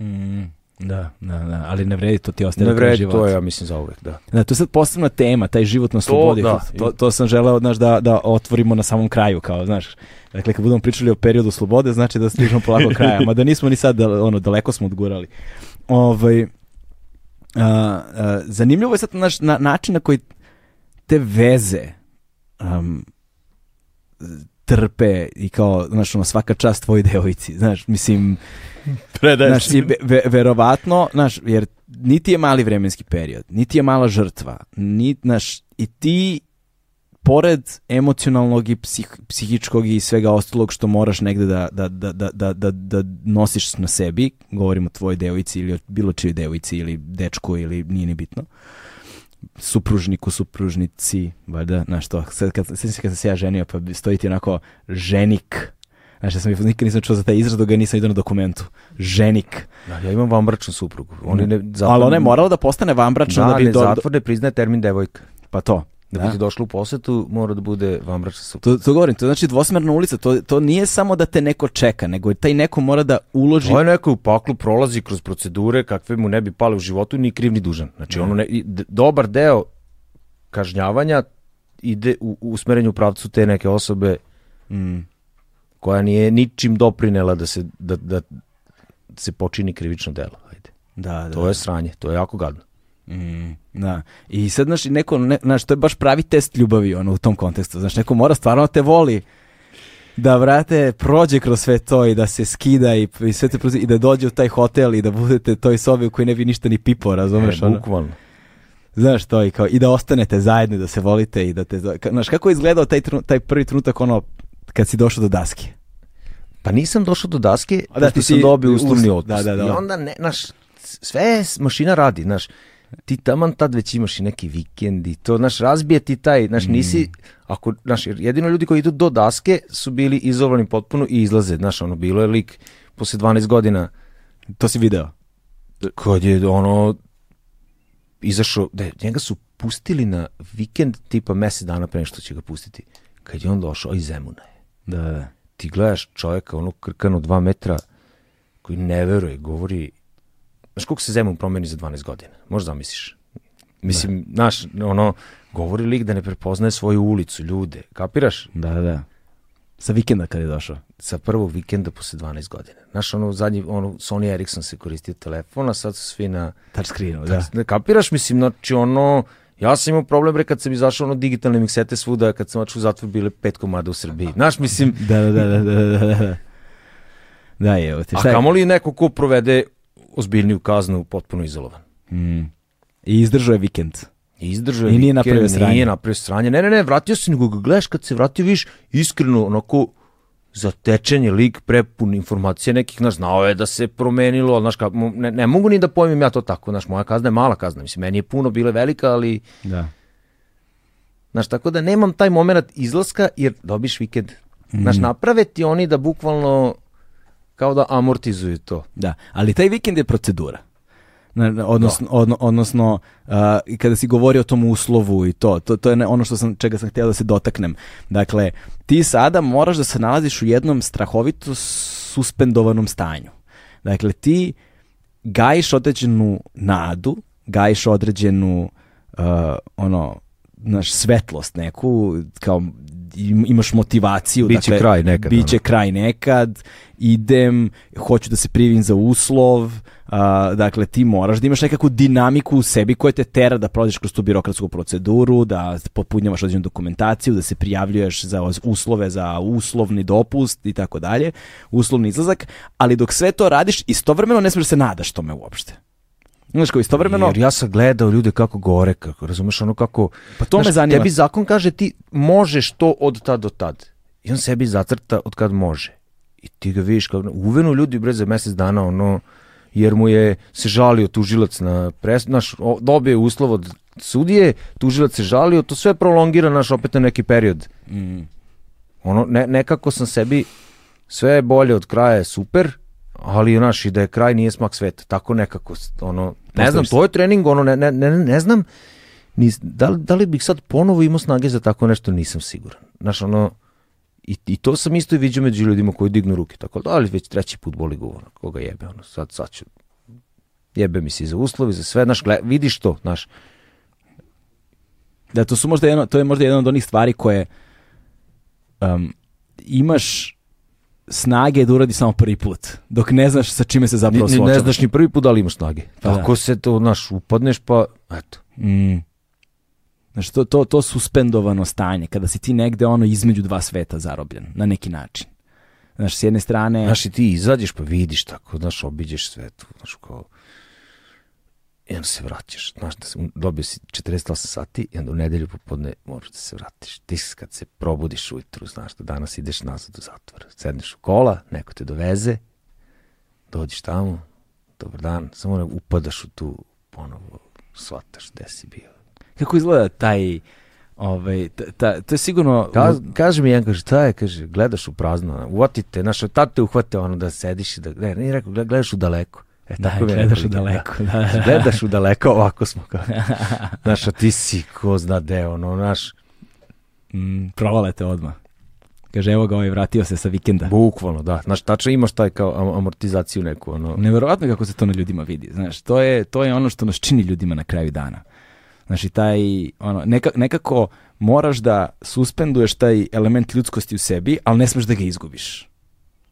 Mm, da, da, da, ali ne vredi, to ti ostaje ne kraju vredi, to je, ja mislim, za uvek, da. Da, to je sad posebna tema, taj život na slobodi. da. To, to sam želeo, znaš, da, da otvorimo na samom kraju, kao, znaš. Dakle, kad budemo pričali o periodu slobode, znači da stižemo polako kraja. Mada nismo ni sad, da, ono, daleko smo odgurali. Ovaj, a, a, zanimljivo je sad naš, na, način na koji te veze um, trpe i kao, znaš, ono, svaka čast tvoj devojci, znaš, mislim, Znaš, i ve, ve, verovatno, znaš, jer niti je mali vremenski period, niti je mala žrtva, ni, znaš, i ti pored emocionalnog i psih, psihičkog i svega ostalog što moraš negde da, da, da, da, da, da, da nosiš na sebi, govorimo o tvojoj devojci ili o bilo čijoj devojci ili dečku ili nije ni bitno, supružniku, supružnici, valjda, znaš to, sad kad, sad kad sam se ja ženio, pa stoji ti onako ženik, Znaš, ja sam nikad nisam čuo za taj izraz dok ga nisam vidio na dokumentu. Ženik. Da, ja imam vambračnu suprugu. Oni ne, zatvor, Ali ona je morala da postane vambračna da, da, bi ne, do, zatvor ne priznaje termin devojka. pa to. Da, Da. bi ti došlo u posetu, mora da bude vambračna supruga. To, to govorim, to znači dvosmerna ulica, to, to nije samo da te neko čeka, nego taj neko mora da uloži... To je neko u paklu prolazi kroz procedure kakve mu ne bi pale u životu, ni kriv ni dužan. Znači, ono ne, dobar deo kažnjavanja ide u, u usmerenju u pravcu te neke osobe Mm, koja nije ničim doprinela da se, da, da se počini krivično delo. Ajde. da, da. To je sranje, to je jako gadno. Mm, da. I sad, znaš, neko, ne, znaš, to je baš pravi test ljubavi, ono, u tom kontekstu. Znaš, neko mora stvarno da te voli da, vrate, prođe kroz sve to i da se skida i, i sve te prozi- i da dođe u taj hotel i da budete toj sobi u kojoj ne bi ništa ni pipo, razumeš? E, ono? bukvalno. Znaš to i kao i da ostanete zajedno da se volite i da te znaš kako je izgledao taj taj prvi trenutak ono kad si došao do daske. Pa nisam došao do daske, da, da, ti sam dobio uslovni da, otpust. da, da. I onda, ne, naš, sve mašina radi, znaš, ti taman tad već imaš i neki vikend i to, znaš, razbije ti taj, znaš, nisi, ako, znaš, jedino ljudi koji idu do daske su bili izolovani potpuno i izlaze, znaš, ono, bilo je lik posle 12 godina, To si video. kad je, ono, izašao, da, je- njega su pustili na vikend tipa mesec dana pre što će ga pustiti, kad je on došao, iz Zemuna je Da, da. ti gledaš čovjeka, ono krkano dva metra, koji ne veruje, govori... Znaš koliko se Zemun promeni za 12 godina? Možda zamisliš. Mislim, znaš, ono, govori lik da ne prepoznaje svoju ulicu, ljude. Kapiraš? Da, da. Sa vikenda kad je došao. Sa prvog vikenda posle 12 godina. Znaš, ono, zadnji, ono, Sony Ericsson se koristio telefon, a sad su svi na... Touchscreenu, da. Ne kapiraš, mislim, znači, ono... Ja sam imao problem bre kad sam izašao ono digitalne miksete svuda, kad sam očeo u zatvor bile pet komada u Srbiji. Znaš, mislim... Da, da, da, da, da, da, da. Da, je, evo ti. A Šta je? kamoli neko ko provede ozbiljniju kaznu potpuno izolovan. Mm. I izdržao je vikend. I izdržao I je nije vikend, napravio sranje. Nije napravio sranje. Ne, ne, ne, vratio se, nego ga gledaš kad se vratio, viš, iskreno, onako, zatečen je lik prepun informacija nekih, znaš, znao je da se promenilo, ali, znaš, ka, ne, ne mogu ni da pojmim ja to tako, znaš, moja kazna je mala kazna, mislim, meni je puno bile velika, ali, Da. znaš, tako da nemam taj moment izlaska, jer dobiš vikend. Znaš, Mhm. naprave ti oni da bukvalno, kao da amortizuju to. Da, ali taj vikend je procedura. Na- na- Odnosno, odno- odnosno uh, i kada si govorio o tom uslovu i to, to, to je ono što sam, čega sam htio da se dotaknem. Dakle, ti sada moraš da se nalaziš u jednom strahovito suspendovanom stanju. Dakle, ti gajiš određenu nadu, gajiš određenu uh, ono, naš svetlost neku, kao imaš motivaciju. Biće dakle, kraj nekad, Biće ono. kraj nekad, idem, hoću da se privim za uslov, a, dakle ti moraš da imaš nekakvu dinamiku u sebi koja te tera da prođeš kroz tu birokratsku proceduru, da popunjavaš određenu dokumentaciju, da se prijavljuješ za uslove za uslovni dopust i tako dalje, uslovni izlazak, ali dok sve to radiš, istovremeno ne smiješ da se nadaš tome uopšte. Znaš kao istovremeno, Jer ja sam gledao ljude kako gore, kako, razumeš, ono kako... Pa to me Znaš, zanima. Tebi zakon kaže ti možeš to od tad do tad. I on sebi zacrta od kad može. I ti ga vidiš kako... Uvenu ljudi bre za mjesec dana, ono, jer mu je se žalio tužilac na pres... Naš, o, dobije uslov od sudije, tužilac se žalio, to sve prolongira naš opet na neki period. Mm, Ono, ne, nekako sam sebi, sve je bolje od kraja je super, ali naš i da je kraj nije smak sveta. Tako nekako, ono, ne znam, to je trening, ono, ne, ne, ne, ne znam, ni, da, li, da li bih sad ponovo imao snage za tako nešto, nisam siguran. Znaš, ono, i, i to sam isto i vidio među ljudima koji dignu ruke, tako da, ali već treći put boli govor, koga jebe, ono, sad, sad ću, jebe mi se i za uslovi, za sve, znaš, gle, vidiš to, znaš, Da, to su možda jedno, to je možda jedna od onih stvari koje um, imaš snage da uradi samo prvi put, dok ne znaš sa čime se zapravo suočavaš. ne znaš ni prvi put da li imaš snage. Pa da. Tako se to, znaš, upadneš, pa, eto, Mm. Znaš, to, to, to suspendovano stanje, kada si ti negde ono između dva sveta zarobljen, na neki način. Znaš, s jedne strane... Znaš, i ti izađeš pa vidiš tako, znaš, obiđeš sve tu, znaš, kao... I onda se vraćaš, znaš, da se, dobio si 48 sati i onda u nedelju popodne moraš da se vratiš. Ti kad se probudiš ujutru, znaš da danas ideš nazad u zatvor. Sedneš u kola, neko te doveze, dođeš tamo, dobar dan, samo ne upadaš u tu ponovo, shvataš gde si bio. Kako izgleda taj... Ovaj, ta, ta, to je sigurno... Ka, kaže mi jedan, kaže, šta je, kaže, gledaš u prazno, uvatite, znaš, tad te uhvate ono da sediš i da, ne, nije rekao, gled- gledaš u daleko. E, Da, tako je gledaš u daleko. Da, da. Gledaš u daleko, ovako smo kao, znaš, a ti si ko zna deo, ono, znaš, Mm, provale te odmah. Kaže, evo ga ovaj, vratio se sa vikenda. bukvalno, da, znaš, tačno imaš taj kao am- amortizaciju neku, ono, Neverovatno kako se to na ljudima vidi. Znaš, to je, to je ono što nas čini ljudima na kraju dana. Znači, taj, ono, neka, nekako moraš da suspenduješ taj element ljudskosti u sebi, ali ne smeš da ga izgubiš.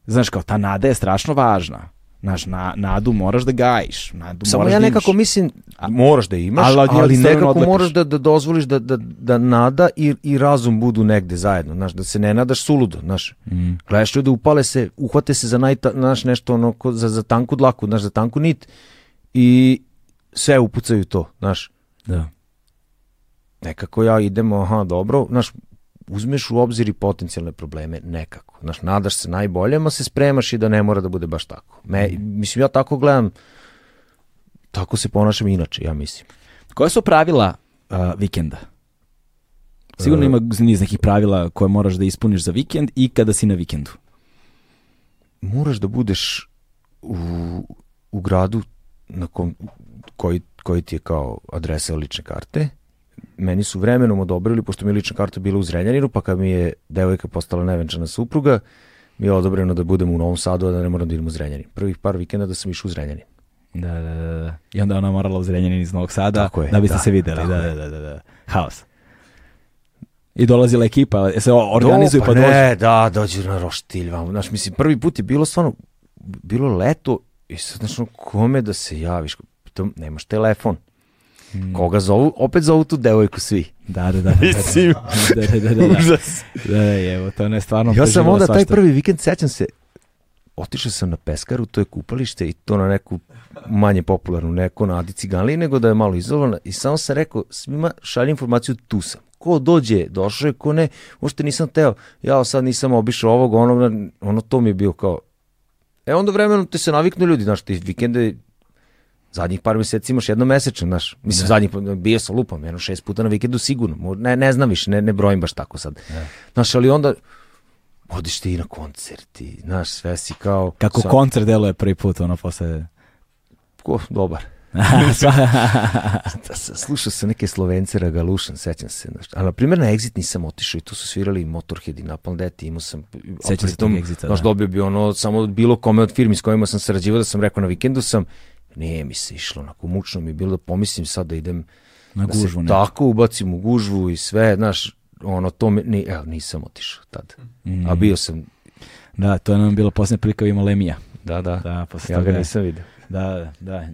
Znaš, kao ta nada je strašno važna. Znaš, na, nadu moraš da gajiš. Nadu Samo moraš ja da nekako imaš. mislim, moraš da imaš, ali ali, nekako odlepiš. moraš da, da dozvoliš da, da, da nada i, i razum budu negde zajedno, znaš, da se ne nadaš suludo, znaš. Mm. Gledaš ljude, upale se, uhvate se za najta, znaš, nešto ono, ko, za, za tanku dlaku, znaš, za tanku nit i sve upucaju to, znaš. Da. Nekako ja idemo, aha, dobro, znaš, uzmeš u obzir i potencijalne probleme nekako. Znaš, nadaš se najboljem, a se spremaš i da ne mora da bude baš tako. Me, mislim, ja tako gledam, tako se ponašam inače, ja mislim. Koja su pravila uh, vikenda? Sigurno E, ima niz nekih pravila koje moraš da ispuniš za vikend i kada si na vikendu. moraš da budeš u, u gradu na kom, koji, koji ti je kao adresa lične karte. Meni su vremenom odobrili, pošto mi je lična karta bila u Zrenjaninu, pa kad mi je devojka postala nevenčana supruga, mi je odobreno da budem u Novom Sadu, a da ne moram da idem u Zrenjanin. Prvih par vikenda da sam išao u Zrenjanin. Da, da, da, da. I onda ona morala u Zrenjanin iz Novog Sada Tako je, da biste da, se videli. Da, da, da, da, da. Haos. I dolazila ekipa, je se organizuju pa, pa dođu. ne, da, dođu na roštilj vamo. Znaš, mislim, prvi put je bilo stvarno, bilo leto i sad, znaš, kome da se javiš? Pritom, nemaš telefon. Mm. Koga zovu? Opet zovu tu devojku svi. Da, da, da. da, da. Mislim, da, da, da, da, da. Užas. Da, da, evo, to ne stvarno Ja sam onda taj prvi vikend, sećam se, otišao sam na Peskaru, to je kupalište i to na neku manje popularnu, neko na Adi Ciganliji, nego da je malo izolovano i samo sam rekao, svima šaljem informaciju, tu sam. Ko dođe, došao je, ko ne, uopšte nisam teo, ja sad nisam obišao ovog, onog, ono to mi je bio kao, e onda vremenom te se naviknu ljudi, znaš, ti vikende, zadnjih par mjeseci imaš jedno mesečno, znaš, mislim, Da. zadnjih, bio sam lupam, jedno šest puta na vikendu sigurno, ne, ne znam više, ne, ne brojim baš tako sad. Znaš, ali onda, odiš ti i na koncerti, znaš, sve si kao... Kako sa- koncert deluje prvi put, ono, posle... Ko, dobar. Da, slušao sam neke Slovence, Ragalušan, sećam se. Znaš, a na primjer na Exit nisam otišao i tu su svirali Motorhead i Napalm Death i imao sam... Sećam se tog Exita, Znaš, da. dobio bi ono samo bilo kome od firmi s kojima sam sarađivao da sam rekao na vikendu sam, nije mi se išlo, onako mučno mi je bilo da pomislim sad da idem Na da gužvu, ne. tako ubacim u gužvu i sve, znaš, ono to mi, ni, evo, nisam otišao tad. Mm. A bio sam, Da, to je nam bila posljednja prilika ima Lemija. da, da, Da, posle ja ga nisam vidio. Da, da.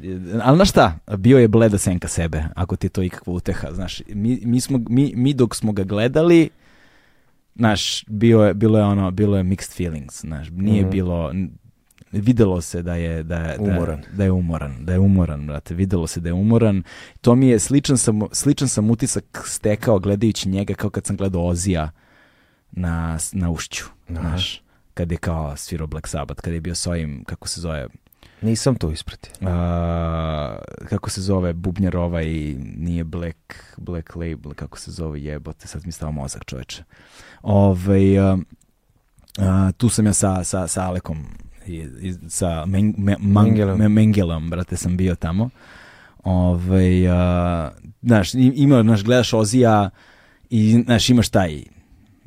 Ali znaš šta, bio je bleda senka sebe, ako ti je to ikakva uteha, znaš. Mi, mi, smo, mi, mi dok smo ga gledali, znaš, bio je, bilo je ono, bilo je mixed feelings, znaš, nije Mhm. bilo, n- videlo se da je, da, je- da, Umoran. da je umoran, da je umoran, brate, videlo se da je umoran. To mi je, sličan sam, sličan sam utisak stekao gledajući njega kao kad sam gledao Ozija na, na ušću, znaš, kad je kao svirao Black Sabbath, kad je bio s ovim, kako se zove, Nisam to ispratio. a, kako se zove bubnjar ovaj nije Black Black Label kako se zove jebote sad mi stao mozak čoveče ovaj a, a, tu sam ja sa, sa, sa Alekom i, i, sa Men, Me- Man- Mengelom. Me- Mengelom brate sam bio tamo ovaj a, znaš ima znaš gledaš Ozija i znaš imaš taj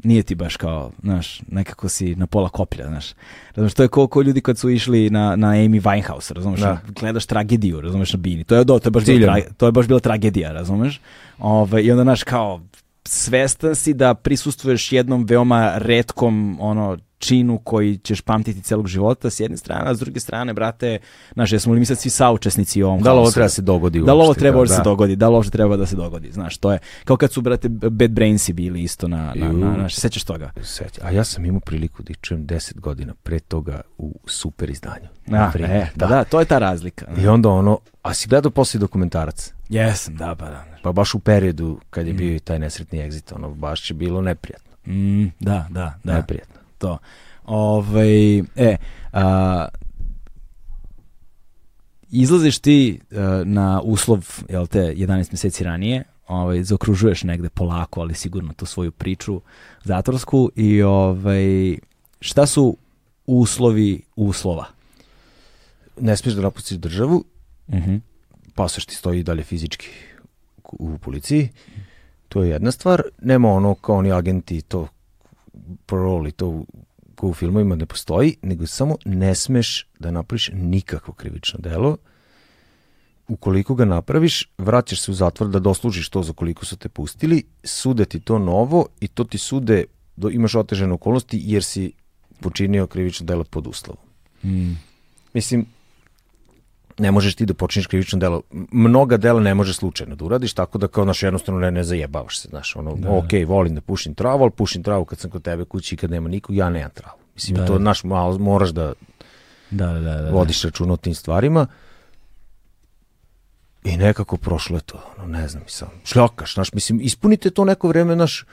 nije ti baš kao, znaš, nekako si na pola koplja, znaš. Razumeš, to je ko, ko ljudi kad su išli na, na Amy Winehouse, razumeš, Da. gledaš tragediju, razumeš, na bini. To je, do, to je, baš, bila, tra, to je baš bila tragedija, razumeš. Ove, I onda, znaš, kao, svestan si da prisustvuješ jednom veoma retkom, ono, činu koji ćeš pamtiti celog života s jedne strane, a s druge strane, brate, znaš, jesmo li mi sad svi saučesnici u ovom Da li ovo treba da se dogodi Da li ovo treba da, da, se da. dogodi? Da li ovo treba da se dogodi? Znaš, to je kao kad su, brate, Bad Brainsi bili isto na, na, na, na, sećaš toga? Seća. A ja sam imao priliku da ih čujem 10 godina pre toga u super izdanju. A, e, da. da, to je ta razlika. I onda ono, a si gledao posle dokumentarac? Jesam, da, pa da. Pa baš u periodu kad je bio i taj nesretni exit, ono, baš je bilo neprijatno. Mm, da, da, da. Neprijatno. To. Ovaj, e, a, izlaziš ti e, na uslov, jel te, 11 mjeseci ranije, ovaj, zaokružuješ negde polako, ali sigurno tu svoju priču zatvorsku i ovaj, šta su uslovi uslova? Ne smiješ da napustiš državu, Mhm. pasoš ti stoji dalje fizički u policiji, to je jedna stvar. Nema ono kao oni agenti, to parole i to u- ko u filmovima ne postoji, nego samo ne smeš da napraviš nikakvo krivično delo. Ukoliko ga napraviš, vraćaš se u zatvor da doslužiš to za koliko su te pustili, sude ti to novo i to ti sude, do, imaš otežene okolnosti jer si počinio krivično delo pod uslovom. Mm. Mislim, ne možeš ti da počiniš krivično delo. Mnoga dela ne možeš slučajno da uradiš, tako da kao naš jednostavno ne, ne zajebavaš se, znaš, ono, Da. ok, volim da pušim travu, ali pušim travu kad sam kod tebe kući i kad nema nikog, ja nemam travu. Mislim, Da, to, da. naš, malo, moraš da Da, da, da, da. vodiš računa o tim stvarima. I nekako prošlo je to, ono, ne znam, sam, šljakaš, znaš, mislim, ispunite to neko vreme, znaš,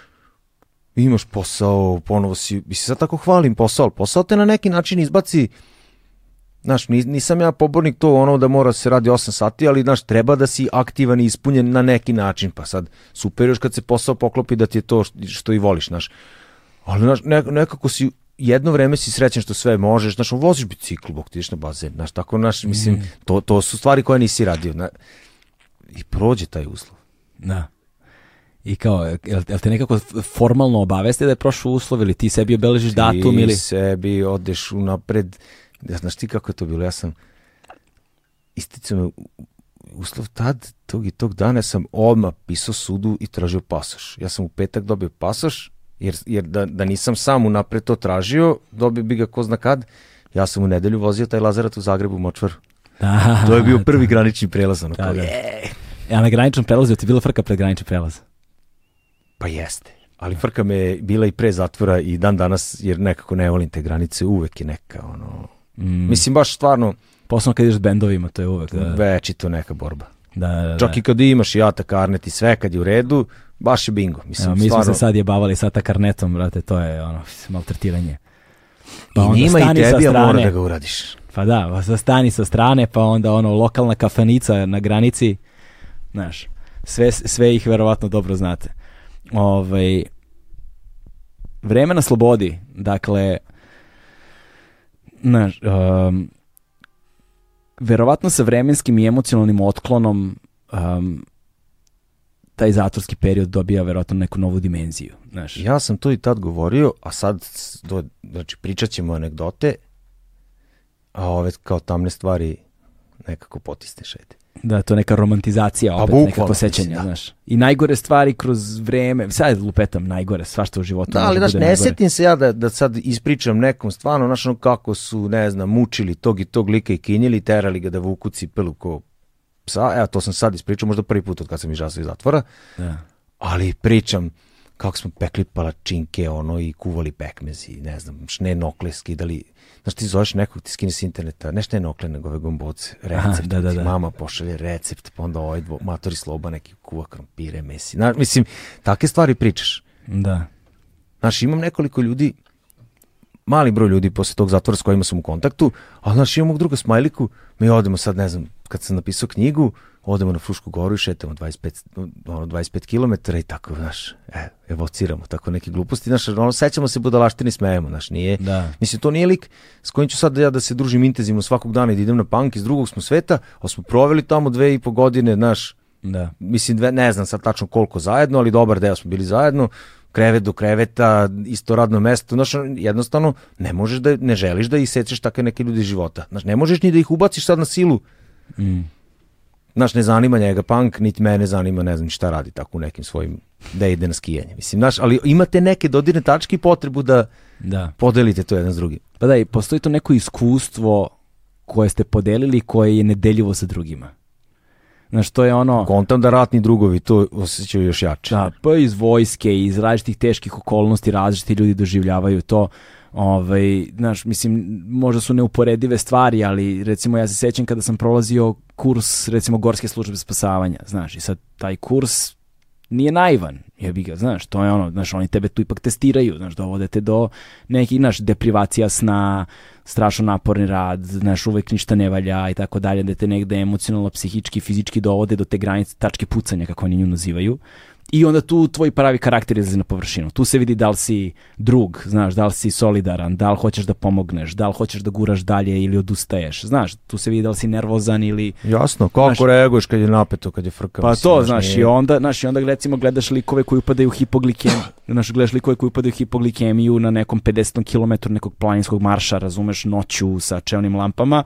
imaš posao, ponovo si, mislim, sad tako hvalim posao, ali posao te na neki način izbaci, znaš, ni- nisam ja pobornik to ono da mora se radi 8 sati, ali, znaš, treba da si aktivan i ispunjen na neki način, pa sad, super još kad se posao poklopi da ti je to što i voliš, znaš, ali, znaš, ne- nekako si, jedno vreme si srećan što sve možeš, znaš, voziš bicikl, bok ti na bazen, znaš, tako, znaš, mislim, to, to su stvari koje nisi radio, na, i prođe taj uslov. Da. I kao, jel, jel te nekako formalno obaveste da je prošao uslov ili ti sebi obeležiš datum Ti ili... sebi odeš unapred, ja, znaš ti kako je to bilo, ja sam isticao me uslov tad, tog i tog dana sam odmah pisao sudu i tražio pasoš. Ja sam u petak dobio pasoš, jer, jer da, da nisam sam unapred to tražio, dobio bi ga ko zna kad, ja sam u nedelju vozio taj Lazarat u Zagrebu u Močvaru. Da, To je bio prvi granični prelaz, ono Da, kao, da. je, Ja na graničnom prelazu, ti bila frka pred granični prelaz. Pa jeste. Ali frka me bila i pre zatvora i dan danas, jer nekako ne volim te granice, uvek je neka, ono... Mm. Mislim, baš stvarno, Posebno kad ideš s bendovima, to je uvek. Da, da, večito neka borba. da, da. Čak i kad imaš i jata karnet i sve kad je u redu, baš je bingo. Mislim, Evo, mi smo stvarno, se sad jebavali sa ta karnetom, brate, to je ono, maltretiranje. i onda njima i stani sa tebi, a mora strane. da ga uradiš. Pa da, pa stani sa strane, pa onda ono, lokalna kafanica na granici, znaš, sve, sve ih verovatno dobro znate. Ovaj, vreme na slobodi, dakle, znaš, um, verovatno sa vremenskim i emocionalnim otklonom um, taj zatvorski period dobija verovatno neku novu dimenziju, znaš. Ja sam to i tad govorio, a sad, do, znači, pričat ćemo anegdote, a ove kao tamne stvari nekako potisneš, ajde. Da, to neka romantizacija opet, bukvalno, nekako sećanja, da. znaš. I najgore stvari kroz vreme, sad lupetam najgore, svašta u životu Da, ali znaš, bude ne najgore. setim se ja da, da sad ispričam nekom stvarno, znaš, ono kako su, ne znam, mučili tog i tog lika i kinjili, terali ga da vuku cipelu ko psa, evo, to sam sad ispričao, možda prvi put od kad sam izašao iz zatvora, Da. ali pričam kako smo pekli palačinke, ono, i kuvali pekmezi, ne znam, šne nokle skidali, znaš, ti zoveš nekog, ti skine s interneta, ne šne nokle, nego ove gomboce, Aha, recept, da, da, ti da. mama pošalje recept, pa onda ovaj dvo, matori sloba neki kuva krompire, mesi, znaš, mislim, takve stvari pričaš. Da. Znaš, imam nekoliko ljudi, mali broj ljudi posle tog zatvora s kojima sam u kontaktu, ali znaš, imam mog druga Smajliku, mi odemo sad, ne znam, kad sam napisao knjigu, odemo na Frušku goru i šetamo 25, ono, 25 km i tako, znaš, e, evociramo tako neke gluposti, znaš, ono, sećamo se budalaštini, smejemo, znaš, nije, Da. mislim, to nije lik s kojim ću sad da ja da se družim intenzivno svakog dana i da idem na punk iz drugog smo sveta, ali smo proveli tamo dve i po godine, znaš, Da. mislim, dve, ne znam sad tačno koliko zajedno, ali dobar deo smo bili zajedno, krevet do kreveta, isto radno mesto, znaš, jednostavno ne možeš da, ne želiš da iseceš takve neke ljudi života. Znaš, ne možeš ni da ih ubaciš sad na silu. Mm. Znaš, ne zanima njega punk, niti mene zanima, ne znam šta radi tako u nekim svojim, da ide na skijanje. Mislim, znaš, ali imate neke dodirne tačke i potrebu da Da. podelite to jedan s drugim. Pa da, i postoji to neko iskustvo koje ste podelili koje je nedeljivo sa drugima. Znaš, to je ono... Kontam da ratni drugovi to osjećaju još jače. Da, pa iz vojske, iz različitih teških okolnosti, različiti ljudi doživljavaju to. Ovaj, znaš, mislim, možda su neuporedive stvari, ali recimo ja se sećam kada sam prolazio kurs, recimo, Gorske službe spasavanja, znaš, i sad taj kurs nije naivan, jebi ga, znaš, to je ono, znaš, oni tebe tu ipak testiraju, znaš, dovode te do nekih, znaš, deprivacija sna, strašno naporni rad, znaš, uvek ništa ne valja i tako dalje, da te negde emocionalno, psihički, fizički dovode do te granice, tačke pucanja, kako oni nju nazivaju. I onda tu tvoj pravi karakter izlazi na površinu. Tu se vidi da li si drug, znaš, da li si solidaran, da li hoćeš da pomogneš, da li hoćeš da guraš dalje ili odustaješ. Znaš, tu se vidi da li si nervozan ili Jasno, kako Znaš- reaguješ kad je napeto, kad je frka. pa mislim, to, znaš, nije- i onda, znaš, i onda recimo gledaš likove koji upadaju u hipoglikemiju, znaš, gledaš likove koji upadaju u hipoglikemiju na nekom 50 km nekog planinskog marša, razumeš, noću sa čelnim lampama,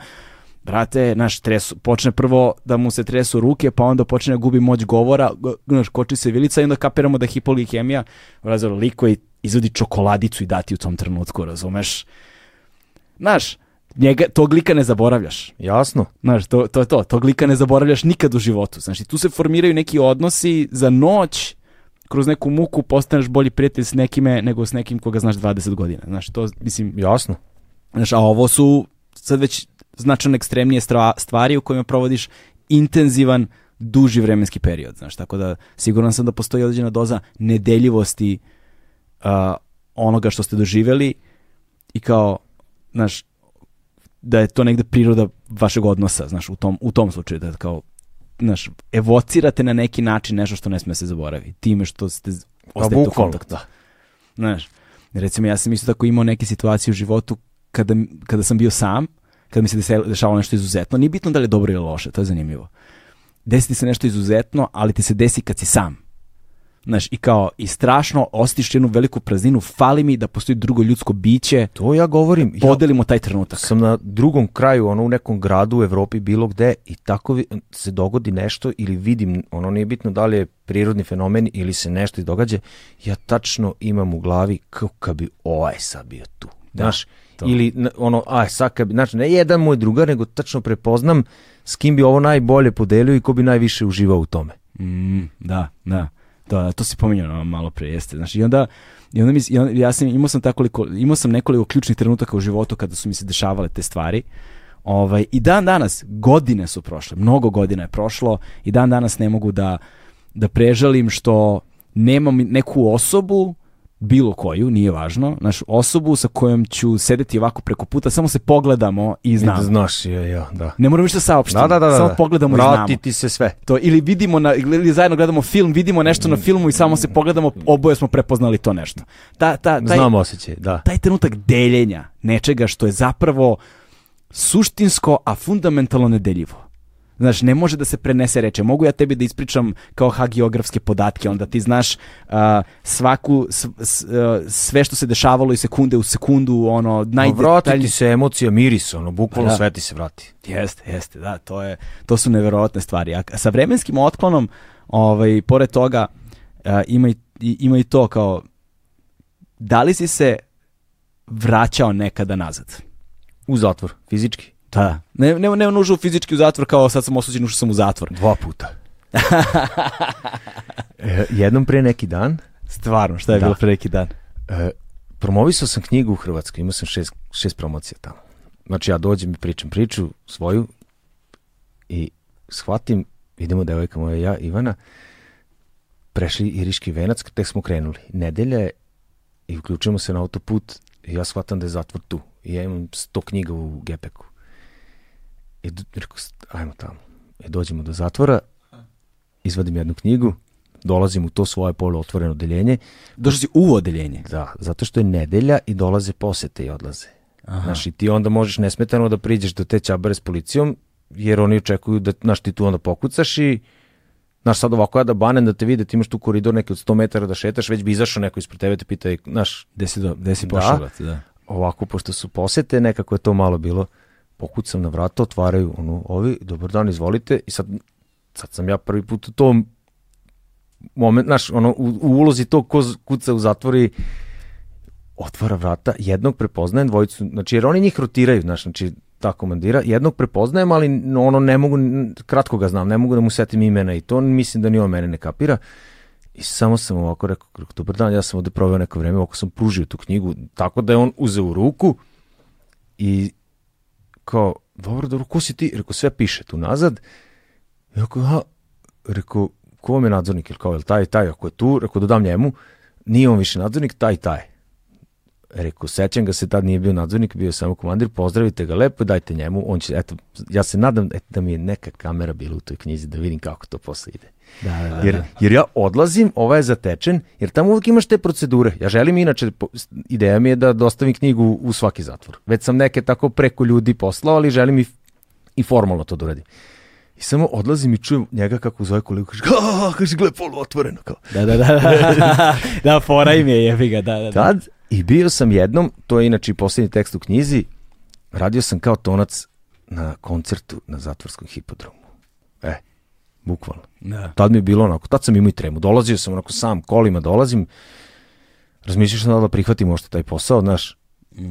brate, znaš, tresu, počne prvo da mu se tresu ruke, pa onda počne da gubi moć govora, znaš, koči se vilica i onda kapiramo da je hipoglikemija, razumeš, lik koji izvodi čokoladicu i dati u tom trenutku, razumeš? Znaš, njega, tog lika ne zaboravljaš. Jasno. Znaš, to, to je to. Tog lika ne zaboravljaš nikad u životu. Znaš, i tu se formiraju neki odnosi za noć, kroz neku muku postaneš bolji prijatelj s nekime nego s nekim koga znaš 20 godina. Znaš, to, mislim, Jasno. znaš, a ovo su sad već značajno ekstremnije stvari u kojima provodiš intenzivan, duži vremenski period. Znaš, tako da siguran sam da postoji određena doza nedeljivosti a, onoga što ste doživjeli i kao, znaš, da je to negde priroda vašeg odnosa, znaš, u tom, u tom slučaju, da kao, znaš, evocirate na neki način nešto što ne sme se zaboravi, time što ste Pa ostajete u kontaktu. da. Znaš, recimo ja sam isto tako imao neke situacije u životu kada, kada sam bio sam, kada mi se dešavalo nešto izuzetno, nije bitno da li je dobro ili loše, to je zanimljivo. Desi ti se nešto izuzetno, ali ti se desi kad si sam. Znaš, i kao, i strašno ostiš jednu veliku prazninu, fali mi da postoji drugo ljudsko biće, To ja govorim. Ja podelimo taj trenutak. sam na drugom kraju, ono u nekom gradu u Evropi, bilo gde, i tako se dogodi nešto ili vidim, ono nije bitno da li je prirodni fenomen ili se nešto događa, ja tačno imam u glavi kao kad bi ovaj sad bio tu. Znaš, to. ili ono, aj sad kad bi, znači ne jedan moj drugar, nego tačno prepoznam s kim bi ovo najbolje podelio i ko bi najviše uživao u tome. Mm, da, da. To, to si pominjao malo pre, jeste. Znači, i onda, i onda mi, i onda- ja sam, imao sam takoliko, imao sam nekoliko ključnih trenutaka u životu kada su mi se dešavale te stvari. Ovaj, I dan danas, godine su prošle, mnogo godina je prošlo i dan danas ne mogu da, da prežalim što nemam neku osobu, bilo koju, nije važno, znaš, osobu sa kojom ću sedeti ovako preko puta, samo se pogledamo i I znam. Da znaš, ja, ja, da. Ne moram ništa saopštiti, Da, da, da, da. samo da. pogledamo i znamo ti se sve. to ili vidimo na ili zajedno gledamo film, vidimo nešto na filmu i samo se pogledamo, oboje smo prepoznali to nešto. Ta, ta, taj, Znam osjećaj, da. taj trenutak deljenja nečega što je zapravo suštinsko, a fundamentalno nedeljivo. Znaš, ne može da se prenese reče. Mogu ja tebi da ispričam kao hagiografske podatke, onda ti znaš a, svaku, s- s- a, sve što se dešavalo i sekunde u sekundu, ono, Ma vrati najdetaljnije. ti se emocija, miris, ono, bukvalno Da. sve ti se vrati. Jeste, jeste, da, to je to su neverovatne stvari. A sa vremenskim otklonom, ovaj pored toga a, ima i- ima i to kao da li si se vraćao nekada nazad? U zatvor, fizički. Da. Ne, ne, ne nužno fizički u zatvor kao sad sam osuđen, ušao sam u zatvor. Dva puta. E, jednom pre neki dan Stvarno, šta je Da. bilo pre neki dan? e, promovisao sam knjigu u Hrvatskoj, imao sam šest, šest promocija tamo. Znači ja dođem i pričam priču svoju i shvatim, idemo devojka moja ja, Ivana, prešli Iriški venac, tek smo krenuli. Nedelja je i uključujemo se na autoput i ja shvatam da je zatvor tu. I ja imam sto knjiga u gepeku. I rekao, ajmo tamo. I dođemo do zatvora, izvadim jednu knjigu, dolazim u to svoje poluotvoreno deljenje, Došao si u odeljenje. da, zato što je nedelja i dolaze posete i odlaze. Znaš, i ti onda možeš nesmetano da priđeš do te ćabare s policijom, jer oni očekuju da, znaš, ti tu onda pokucaš i Znaš, sad ovako ja da banem da te vide, ti imaš tu koridor neki od 100 metara da šetaš, već bi izašao neko ispred tebe te pita, znaš, Gde si, do, gde si Da. pošao, brate, da. ovako, pošto su posete, nekako je to malo bilo, pokucam na vrata, otvaraju, ono, ovi, dobar dan, izvolite, i sad, sad sam ja prvi put u tom moment, znaš, ono, u, u ulozi to ko kuca u zatvori, otvara vrata, jednog prepoznajem, dvojicu, znači, jer oni njih rotiraju, znaš, znači, ta komandira, jednog prepoznajem, ali ono, ne mogu, kratko ga znam, ne mogu da mu setim imena i to, mislim da ni on mene ne kapira, I samo sam ovako rekao, dobar dan, ja sam ovde proveo neko vreme, ovako sam pružio tu knjigu, tako da je on uzeo u ruku i kao, dobro, dobro, ko si ti? Rekao, sve piše tu nazad. Rekao, aha, rekao, ko vam je nadzornik? Ili kao, jel taj, taj, ako je tu, rekao, dodam njemu, nije on više nadzornik, taj, taj. Rekao, sećam ga se, tad nije bio nadzornik, bio je samo komandir, pozdravite ga lepo, dajte njemu, on će, eto, ja se nadam eto, da mi je neka kamera bila u toj knjizi, da vidim kako to posle ide. Da, da, da. Jer, jer ja odlazim, ovaj je zatečen, jer tamo uvijek imaš te procedure. Ja želim inače, ideja mi je da dostavim knjigu u svaki zatvor. Već sam neke tako preko ljudi poslao, ali želim i, i formalno to da uradim. I samo odlazim i čujem njega kako zove kolegu, kaže, a, kaže, gle, polu otvoreno, kao. Da, da, da, da, da, fora im je, jebi ga, da, da, da. Tad i bio sam jednom, to je inače i posljednji tekst u knjizi, radio sam kao tonac na koncertu na zatvorskom hipodromu. E, bukvalno. Da. Tad mi je bilo onako, tad sam imao i tremu. Dolazio sam onako sam, kolima dolazim, razmišljaš da da prihvatim možda taj posao, znaš,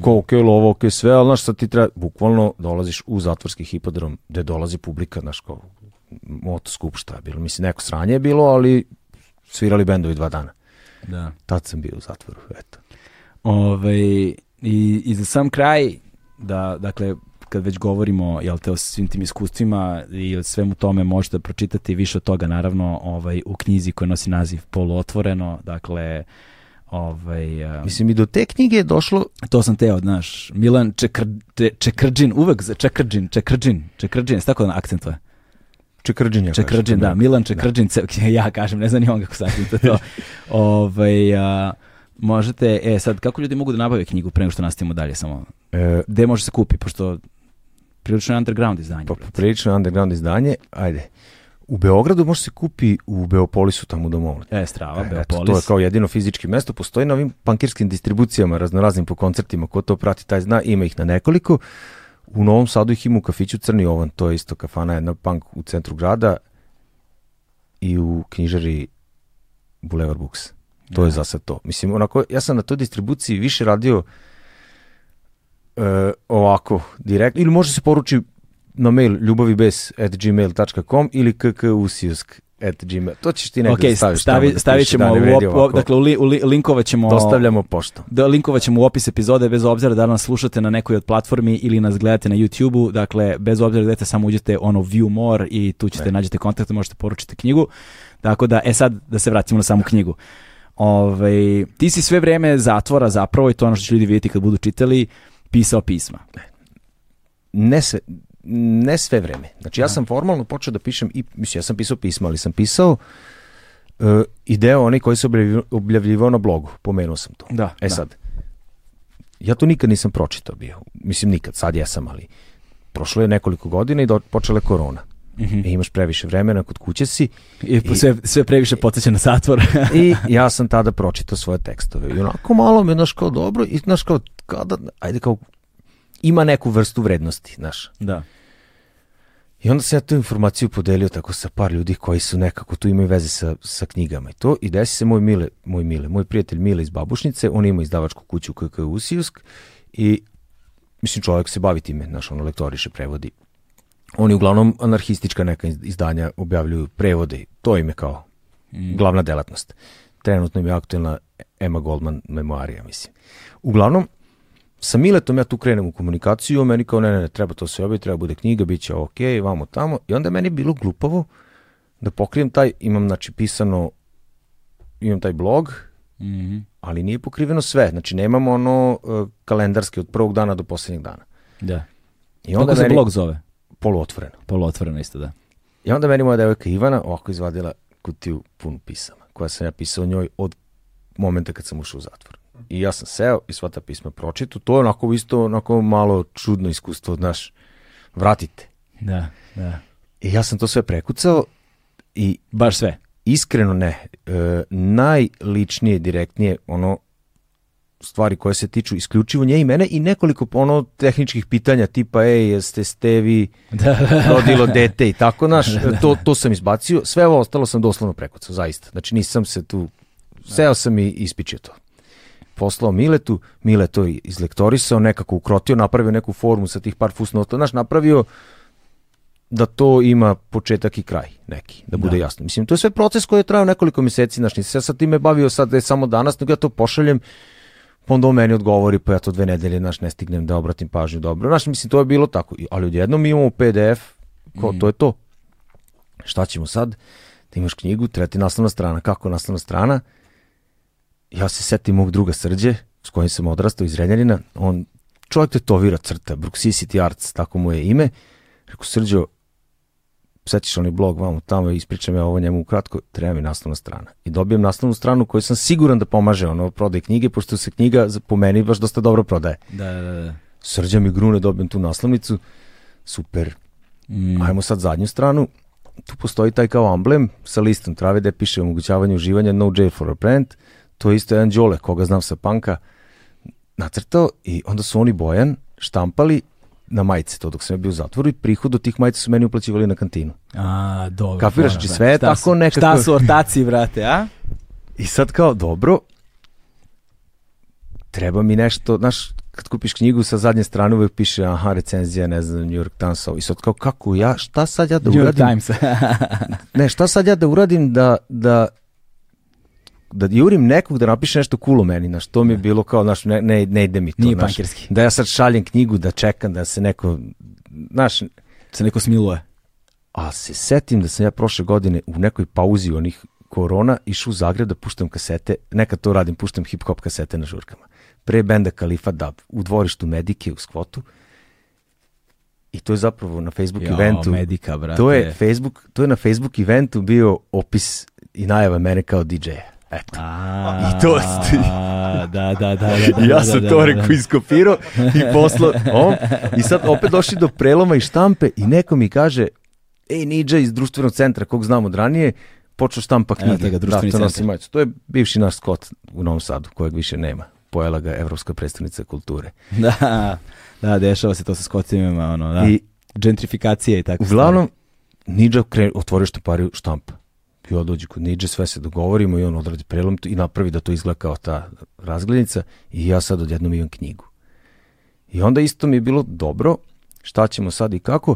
ko ok, lovo, ok, sve, ali znaš, sad ti treba, bukvalno dolaziš u zatvorski hipodrom gde dolazi publika, znaš, kao motoskup, šta je bilo, mislim, neko sranje je bilo, ali svirali bendovi dva dana. da. Tad sam bio u zatvoru, eto. Ove, i, I za sam kraj, da, dakle, kad već govorimo jel te, o svim tim iskustvima i o svemu tome možete pročitati više od toga naravno ovaj, u knjizi koja nosi naziv Poluotvoreno, dakle ovaj, a, Mislim, i do te knjige je došlo, to sam teo, znaš, Milan Čekr, Če- Čekrđin, uvek za Čekrđin, Čekrđin, Čekrđin, jesi tako akcentuje? Čekrđin, ja Čekrđin, da, Milan Čekrđin, ce- ja kažem, ne znam ni on kako sam to. ovaj, a, možete, e sad, kako ljudi mogu da nabave knjigu pre nego što nastavimo dalje samo? E, Gde može se kupi, pošto prilično underground izdanje. pa prilično underground izdanje, ajde. u Beogradu može se kupi u Beopolisu tamo u domovni. E, Strava, Eto, Beopolis. to je kao jedino fizički mesto. Postoji na ovim pankirskim distribucijama, raznoraznim po koncertima, ko to prati, taj zna, ima ih na nekoliko. U Novom Sadu ih ima u kafiću Crni Ovan, to je isto kafana, jedna punk u centru grada i u knjižari Boulevard Books. To je za sad to. Mislim, onako, ja sam na toj distribuciji više radio e, ovako, direkt, ili može se poruči na mail ljubavibes at gmail.com ili kkusiusk at gmail. To ćeš ti negde Ok, da staviš stavi, da stavit ćemo, da ne op, ovako. dakle, u, li, u li, linkovat ćemo... Dostavljamo poštom. Da, linkovat ćemo u opis epizode bez obzira da nas slušate na nekoj od platformi ili nas gledate na YouTube-u, dakle bez obzira da samo uđete ono view more i tu ćete nađete kontakt, možete poručiti knjigu. Tako da, e sad da se vratimo na samu knjigu. Ove, ti si sve vreme zatvora zapravo i to ono što će ljudi vidjeti kad budu čitali, pisao pisma. Ne sve, ne sve vreme. Znači, ja sam formalno počeo da pišem, i, mislim, ja sam pisao pisma, ali sam pisao uh, i deo onaj koji se objavljivao na blogu. Pomenuo sam to. Da, E da. sad, ja to nikad nisam pročitao bio. Mislim, nikad, sad jesam, ali prošlo je nekoliko godina i do, počela je korona. Mhm. I imaš previše vremena, kod kuće si I, sve, sve previše podsjeća na zatvor. i ja sam tada pročitao svoje tekstove. I onako malo me, znaš, kao dobro, i znaš, kao, kada, ajde, kao, ima neku vrstu vrednosti, znaš. da. I onda sam ja tu informaciju podelio tako sa par ljudi koji su nekako tu imaju veze sa, sa knjigama i to. I desi se moj Mile, moj Mile, moj prijatelj Mile iz Babušnice, on ima izdavačku kuću KK Usijusk i mislim čovjek se bavi time, znaš, ono lektoriše, prevodi. Oni uglavnom anarhistička neka iz- izdanja objavljuju prevode, to im je kao glavna delatnost. Trenutno im je aktuelna Emma Goldman memoarija, mislim. Uglavnom, sa Miletom ja tu krenem u komunikaciju, meni kao ne, ne, ne, treba to sve objaviti, treba bude knjiga, bit će ok, vamo tamo. I onda je meni bilo glupavo da pokrijem taj, imam znači pisano, imam taj blog, Mhm. ali nije pokriveno sve. Znači nemamo ono uh, kalendarski od prvog dana do posljednjeg dana. Da. I onda Kako se meni, blog zove? Poluotvoreno. Poluotvoreno isto, da. I onda meni moja devojka Ivana ovako izvadila kutiju punu pisama, koja sam ja pisao njoj od momenta kad sam ušao u zatvor. I ja sam seo i sva ta pisma pročitu. To je onako isto onako malo čudno iskustvo, znaš, vratite. Da, da. I ja sam to sve prekucao i Baš sve. iskreno ne, e, najličnije, direktnije, ono, stvari koje se tiču isključivo nje i mene i nekoliko ono tehničkih pitanja tipa ej jeste ste vi Da, rodilo dete? I tako naš to, to sam izbacio. Sve ovo ostalo sam doslovno prekucao zaista. Znači nisam se tu seo sam i ispičio to. Poslao Miletu, Mile to izlektorisao, nekako ukrotio, napravio neku formu sa tih par fusnota, znaš, napravio da to ima početak i kraj neki, da bude Da. jasno. Mislim, to je sve proces koji je trajao nekoliko mjeseci, znaš, nisam se ja sad time bavio sad da je samo danas, nego ja to pošaljem, pa onda on meni odgovori, pa ja to dve nedelje, znaš, ne stignem da obratim pažnju dobro. Znaš, mislim, to je bilo tako. Ali odjednom mi imamo PDF, ko, to je to. Šta ćemo sad? Da imaš knjigu, treba ti naslovna strana. Kako naslovna strana? Ja se setim mog druga Srđe, s kojim sam odrastao iz Renjanina, on čovjek tetovira crta, Bruxisity Arts, tako mu je ime. Rekao, Srđo, setiš onaj blog vamo tamo, ispričam ja ovo njemu ukratko, treba mi naslovna strana. I dobijem naslovnu stranu koju sam siguran da pomaže ono prodaj knjige, pošto se knjiga po meni baš dosta dobro prodaje. Da, da, da. Srđa mi grune, dobijem tu naslovnicu, super, Mm. Ajmo sad zadnju stranu. Tu postoji taj kao amblem sa listom trave gde piše omogućavanje uživanja no jail for a brand. To je isto jedan Đole, koga znam sa panka, nacrtao i onda su oni Bojan štampali na majice to dok sam ja bio u zatvoru i prihod od tih majica su meni uplaćivali na kantinu. A, dobro. Kapiraš, znači sve je tako su- nekako- Šta su ortaci, brate, a? I sad kao, dobro, treba mi nešto, znaš, kad kupiš knjigu sa zadnje strane uvek piše, aha, recenzija, ne znam, New York Times, i sad kao, kako ja, šta sad ja da New York uradim? Times. Ne, šta sad ja da uradim da, da, da jurim nekog da napiše nešto cool o meni, znaš, to mi je bilo kao, znaš, ne, ne, ne ide mi to, Nije znaš, pankerski. da ja sad šaljem knjigu, da čekam da se neko, znaš, Se neko smiluje. a se setim da sam ja prošle godine u nekoj pauzi onih korona išao u Zagreb da puštam kasete, nekad to radim, puštam hip-hop kasete na žurkama. Pre benda Kalifa Dab, u dvorištu Medike u skvotu. I to je zapravo na Facebook Jo, eventu. Medika, brate. To je, Facebook, to je na Facebook eventu bio opis i najava mene kao DJ-a. Eto. A, I to ste- Da, da, da, da. da, ja da, sam da, to rekao iskopirao i poslao on. I sad opet došli do preloma i štampe i neko mi kaže, ej, Niđa iz društvenog centra, kog znam od ranije, počeo štampa knjige. ga, društveni da, to. To je bivši naš skot u Novom Sadu, kojeg više nema. Pojela ga Evropska predstavnica kulture. Da, da, dešava se to sa skocima, ono, da. I Gentrifikacija i tako. uglavnom, Niđa kre, otvorio štampariju štampa. I ja dođe kod Niđe, sve se dogovorimo i on odradi prelom i napravi da to izgleda kao ta razglednica i ja sad odjednom imam knjigu. I onda isto mi je bilo dobro, šta ćemo sad i kako,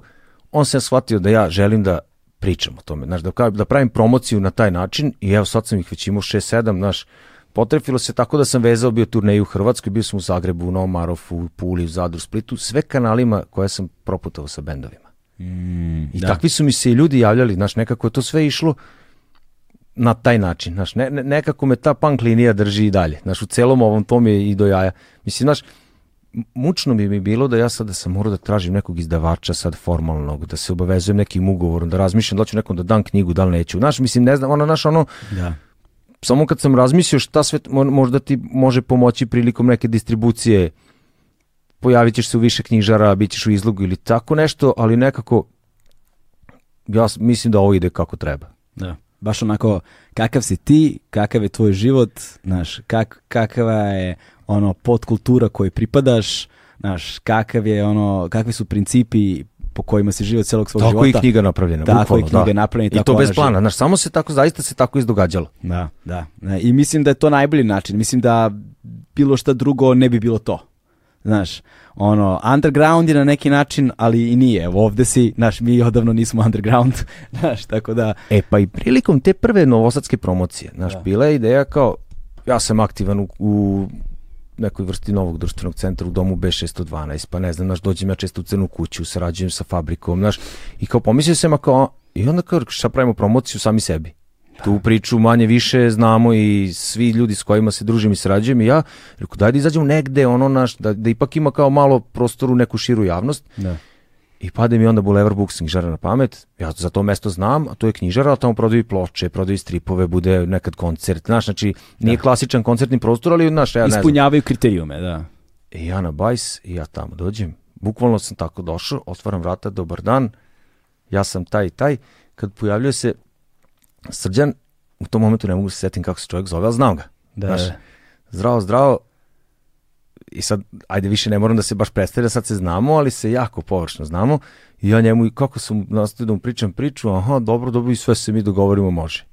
on se shvatio da ja želim da pričam o tome, znaš, da, da pravim promociju na taj način i evo sad sam ih već imao 6-7, znaš, potrefilo se tako da sam vezao bio turneju u Hrvatskoj, bio sam u Zagrebu, u Novom Marofu, u Puli, u Zadru, Splitu, sve kanalima koje sam proputao sa bendovima. Mm, I da. takvi su mi se i ljudi javljali, znaš, nekako je to sve išlo na taj način, znaš, ne, ne- nekako me ta punk linija drži i dalje, znaš, u celom ovom tom je i do jaja. Mislim, znaš, mučno bi mi bilo da ja sad da sam morao da tražim nekog izdavača sad formalnog, da se obavezujem nekim ugovorom, da razmišljam da ću nekom da dam knjigu, da li neću. Znaš, mislim, ne znam, ono, znaš, ono, Da. samo kad sam razmislio šta sve mo- možda ti može pomoći prilikom neke distribucije, pojavit ćeš se u više knjižara, bit ćeš u izlogu ili tako nešto, ali nekako ja mislim da ovo ide kako treba. Da. Baš onako, kakav si ti, kakav je tvoj život, znaš, kak, kakava je ono podkultura kojoj pripadaš, znaš, kakav je ono, kakvi su principi po kojima se život celog svog Tako života. je i knjiga napravljena, Tako bukvalno, je knjiga da. napravljena i I tako to bez plana, znaš, samo se tako, zaista se tako izdogađalo. Da, da. I mislim da je to najbolji način. Mislim da bilo šta drugo ne bi bilo to. Znaš, ono, underground je na neki način, ali i nije. Evo ovde si, znaš, mi odavno nismo underground, znaš, tako da, E pa i prilikom te prve novosadske promocije, znaš, Da. bila je ideja kao, ja sam aktivan u, u nekoj vrsti novog društvenog centra u domu B612, pa ne znam, znaš, dođem ja često u crnu kuću, sarađujem sa fabrikom, znaš, i kao pomislio sam, a kao, i onda kao, šta pravimo promociju sami sebi. Tu priču manje više znamo i svi ljudi s kojima se družim i sarađujem i ja, rekao, daj da izađemo negde, ono, naš, da, da ipak ima kao malo prostoru neku širu javnost, da. i pade mi onda Boulevard Books knjižara na pamet, ja za to mesto znam, a to je knjižara, ali tamo prodaju ploče, prodaju stripove, bude nekad koncert, znaš, znači nije klasičan koncertni prostor, ali znaš, ja ne znam. Ispunjavaju kriterijume, da. I ja na bajs i ja tamo dođem, bukvalno sam tako došao, otvaram vrata, dobar dan, ja sam taj i taj, kad pojavljuje se Srđan, u tom momentu ne mogu se setim kako se čovjek zove, ali znam ga. Da, Znaš, da. zdravo, zdravo, i sad, ajde više ne moram da se baš predstavlja, sad se znamo, ali se jako površno znamo. I ja njemu, kako sam nastavio da mu pričam priču, aha, dobro, dobro, i sve se mi dogovorimo, može.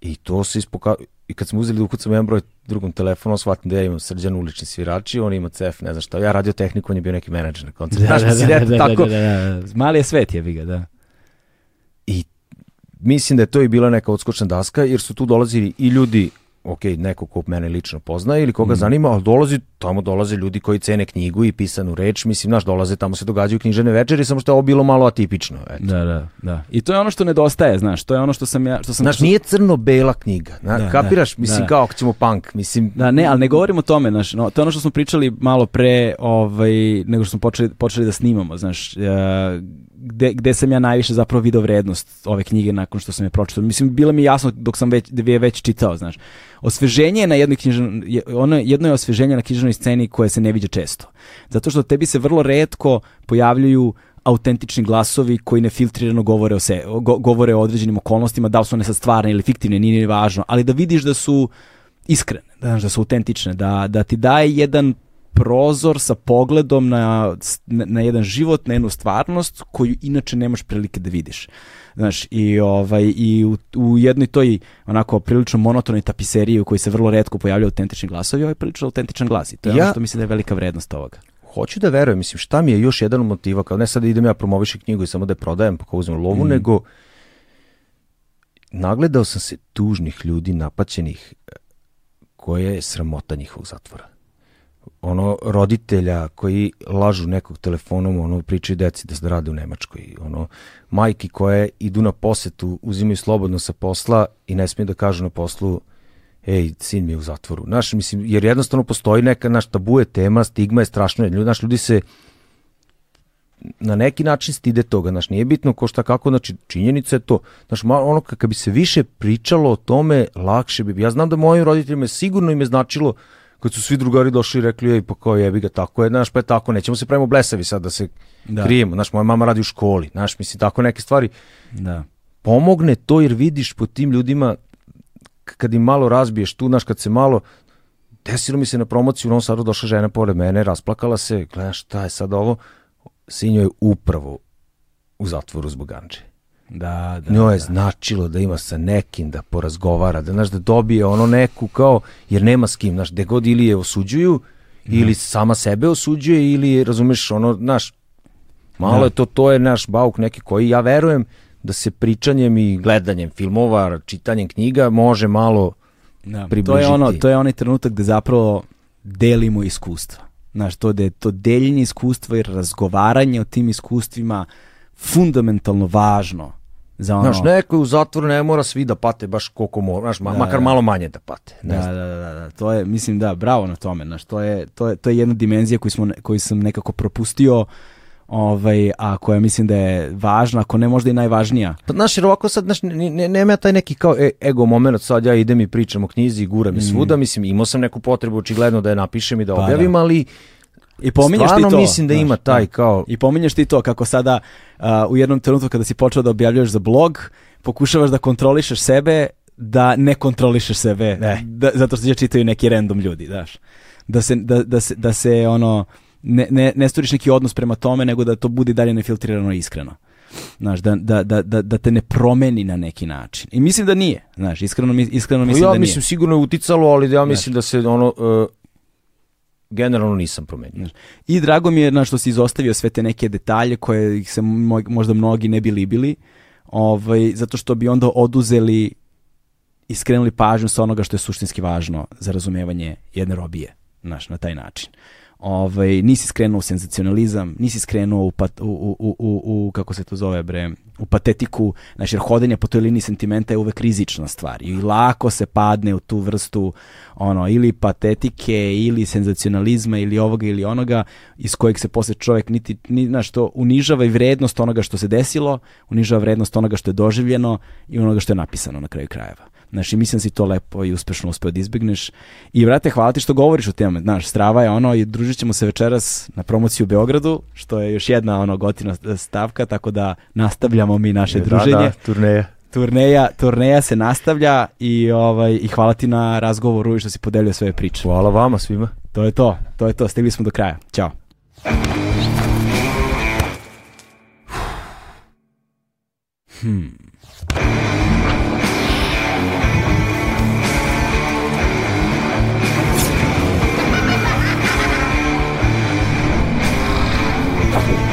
I to se ispoka... I kad smo uzeli da ukucamo jedan broj drugom telefonu, shvatim da ja imam srđan ulični svirači, on ima cef, ne znam šta. Ja radio tehniku, on je bio neki menadžer na koncertu. Znaš, mislim, eto, tako. da, da, da. Mali je svet, jebi ga, da. I mislim da je to i bila neka odskočna daska, jer su tu dolazili i ljudi, ok, neko ko mene lično poznaje ili koga zanima, ali dolazi, tamo dolaze ljudi koji cene knjigu i pisanu reč, mislim, znaš, dolaze, tamo se događaju knjižene večeri, samo što je ovo bilo malo atipično. Eto. Da, da, da. I to je ono što nedostaje, znaš, to je ono što sam ja, što sam... Znaš, što- nije crno-bela knjiga, na, Da, kapiraš, da, mislim, da. kao ako ćemo punk, mislim, Da, ne, ali ne govorimo o tome, znaš, no, to je ono što smo pričali malo pre, ovaj, nego što smo počeli, počeli da snimamo, znaš, e, gde, gde sam ja najviše zapravo video vrednost ove knjige nakon što sam je pročitao. Mislim, bilo mi jasno dok sam već, je već čitao, znaš. Osveženje je na jednoj knjižan, je- ono, jedno je osveženje na knjižnoj sceni koje se ne viđa često. Zato što tebi se vrlo redko pojavljuju autentični glasovi koji nefiltrirano govore o, se, go- govore o određenim okolnostima, da li su one sad stvarne ili fiktivne, nije ni važno, ali da vidiš da su iskrene, da, da su autentične, da, da ti daje jedan prozor sa pogledom na, na, jedan život, na jednu stvarnost koju inače nemaš prilike da vidiš. Znaš, i, ovaj, i u, u jednoj toj onako prilično monotonoj tapiseriji u kojoj se vrlo redko pojavljaju autentični glasovi, ovaj je prilično autentičan glas i to je Ja- ono što mislim da je velika vrednost ovoga. hoću da verujem, mislim, šta mi je još jedan motiva, kao ne sad idem ja promovišem knjigu i samo da je prodajem pa kao uzmem lovu, nego nagledao sam se tužnih ljudi napaćenih e, koje je sramota njihovog zatvora. Ono, roditelja koji lažu nekog telefonom, ono, pričaju deci da rade u Nemačkoj. Ono, majki koje idu na posetu, uzimaju slobodno sa posla i ne smiju da kažu na poslu ej, sin mi je u zatvoru. Znaš, mislim, jer jednostavno postoji neka, naš tabu je tema, stigma je strašno, ljudi, naš, ljudi se na neki način stide toga, znaš, nije bitno ko šta kako, znači, činjenica je to, znaš, malo ono, kad bi se više pričalo o tome, lakše bi, ja znam da mojim roditeljima je sigurno im je značilo kad su svi drugari došli i rekli, ej, pa kao jebi ga, tako je, znaš, pa je tako, nećemo se pravimo blesavi sad da se Da. krijemo, znaš, moja mama radi u školi, znaš, mislim, tako neke stvari, Da. pomogne to jer vidiš po tim ljudima kad im malo razbiješ tu, znaš, kad se malo desilo mi se na promociju u Novom Sadu došla žena pored mene, rasplakala se, gledaš šta je sad ovo, sinjo je upravo u zatvoru zbog ganđe. Da, da. Njoj je značilo da ima sa nekim da porazgovara, da znaš da dobije ono neku kao, jer nema s kim, znaš, gde god ili je osuđuju, ili sama sebe osuđuje, ili razumeš ono, znaš, malo Da. je to, to je naš bauk neki koji ja verujem da se pričanjem i gledanjem filmova, čitanjem knjiga može malo Da, to je približiti. ono, to je onaj trenutak gde zapravo delimo iskustva. Znaš, to da je to deljenje iskustva i razgovaranje o tim iskustvima fundamentalno važno za ono... Znaš, neko u zatvoru ne mora svi da pate baš koliko mora, znaš, Da, makar da. malo manje da pate. Ne Da, da, da, da, to je, mislim, da, bravo na tome, znaš, to je, to je, to je jedna dimenzija koju, smo, koju sam nekako propustio, ovaj, a koja mislim da je važna, ako ne možda i najvažnija. Pa znaš, jer ovako sad, znaš, ne, ne, nema taj neki kao e, ego moment, sad ja idem i pričam o knjizi i guram je svuda, mislim, imao sam neku potrebu očigledno da je napišem i da Mm. Pa, objavim, da. ali I pominješ stvarno ti to. mislim da znaš, ima taj kao, I pominješ ti to kako sada a, u jednom trenutku kada si počeo da objavljuješ za blog, pokušavaš da kontrolišeš sebe, da ne kontrolišeš sebe, Ne. da, zato što će čitaju neki random ljudi, daš. Da se, da, da se, da se ono, ne, ne, ne stvoriš neki odnos prema tome, nego da to bude dalje nefiltrirano i iskreno. Znaš, da, da, da, da, da te ne promeni na neki način. I mislim da nije, znaš, iskreno, iskreno mislim ja da nije. mislim sigurno je uticalo, ali ja mislim da se ono, e, generalno nisam promenio. I drago mi je na što si izostavio sve te neke detalje koje ih se mo- možda mnogi ne bi libili, ovaj, zato što bi onda oduzeli i skrenuli pažnju sa onoga što je suštinski važno za razumevanje jedne robije, znaš, na taj način. Ovaj, nisi skrenuo u senzacionalizam, nisi skrenuo u, pat, u, u, u, u, kako se to zove bre, u patetiku, znaš, jer hodenje po toj liniji sentimenta je uvek rizična stvar i lako se padne u tu vrstu ono, ili patetike, ili senzacionalizma, ili ovoga ili onoga, iz kojeg se posle čovjek niti, ni, znaš, to unižava i vrednost onoga što se desilo, unižava vrednost onoga što je doživljeno i onoga što je napisano na kraju krajeva. Znaš, i mislim da si to lepo i uspešno uspeo da izbegneš. I, vrate, hvala ti što govoriš o tome. Znaš, strava je ono i družit ćemo se večeras na promociju u Beogradu, što je još jedna ono gotina stavka, tako da nastavljamo mi naše druženje. Da, da, turneja. Turneja, turneja se nastavlja i, ovaj, i hvala ti na razgovoru i što si podelio svoje priče. Hvala vama svima. To je to, to je to, stigli smo do kraja. Ćao. Hmm. you.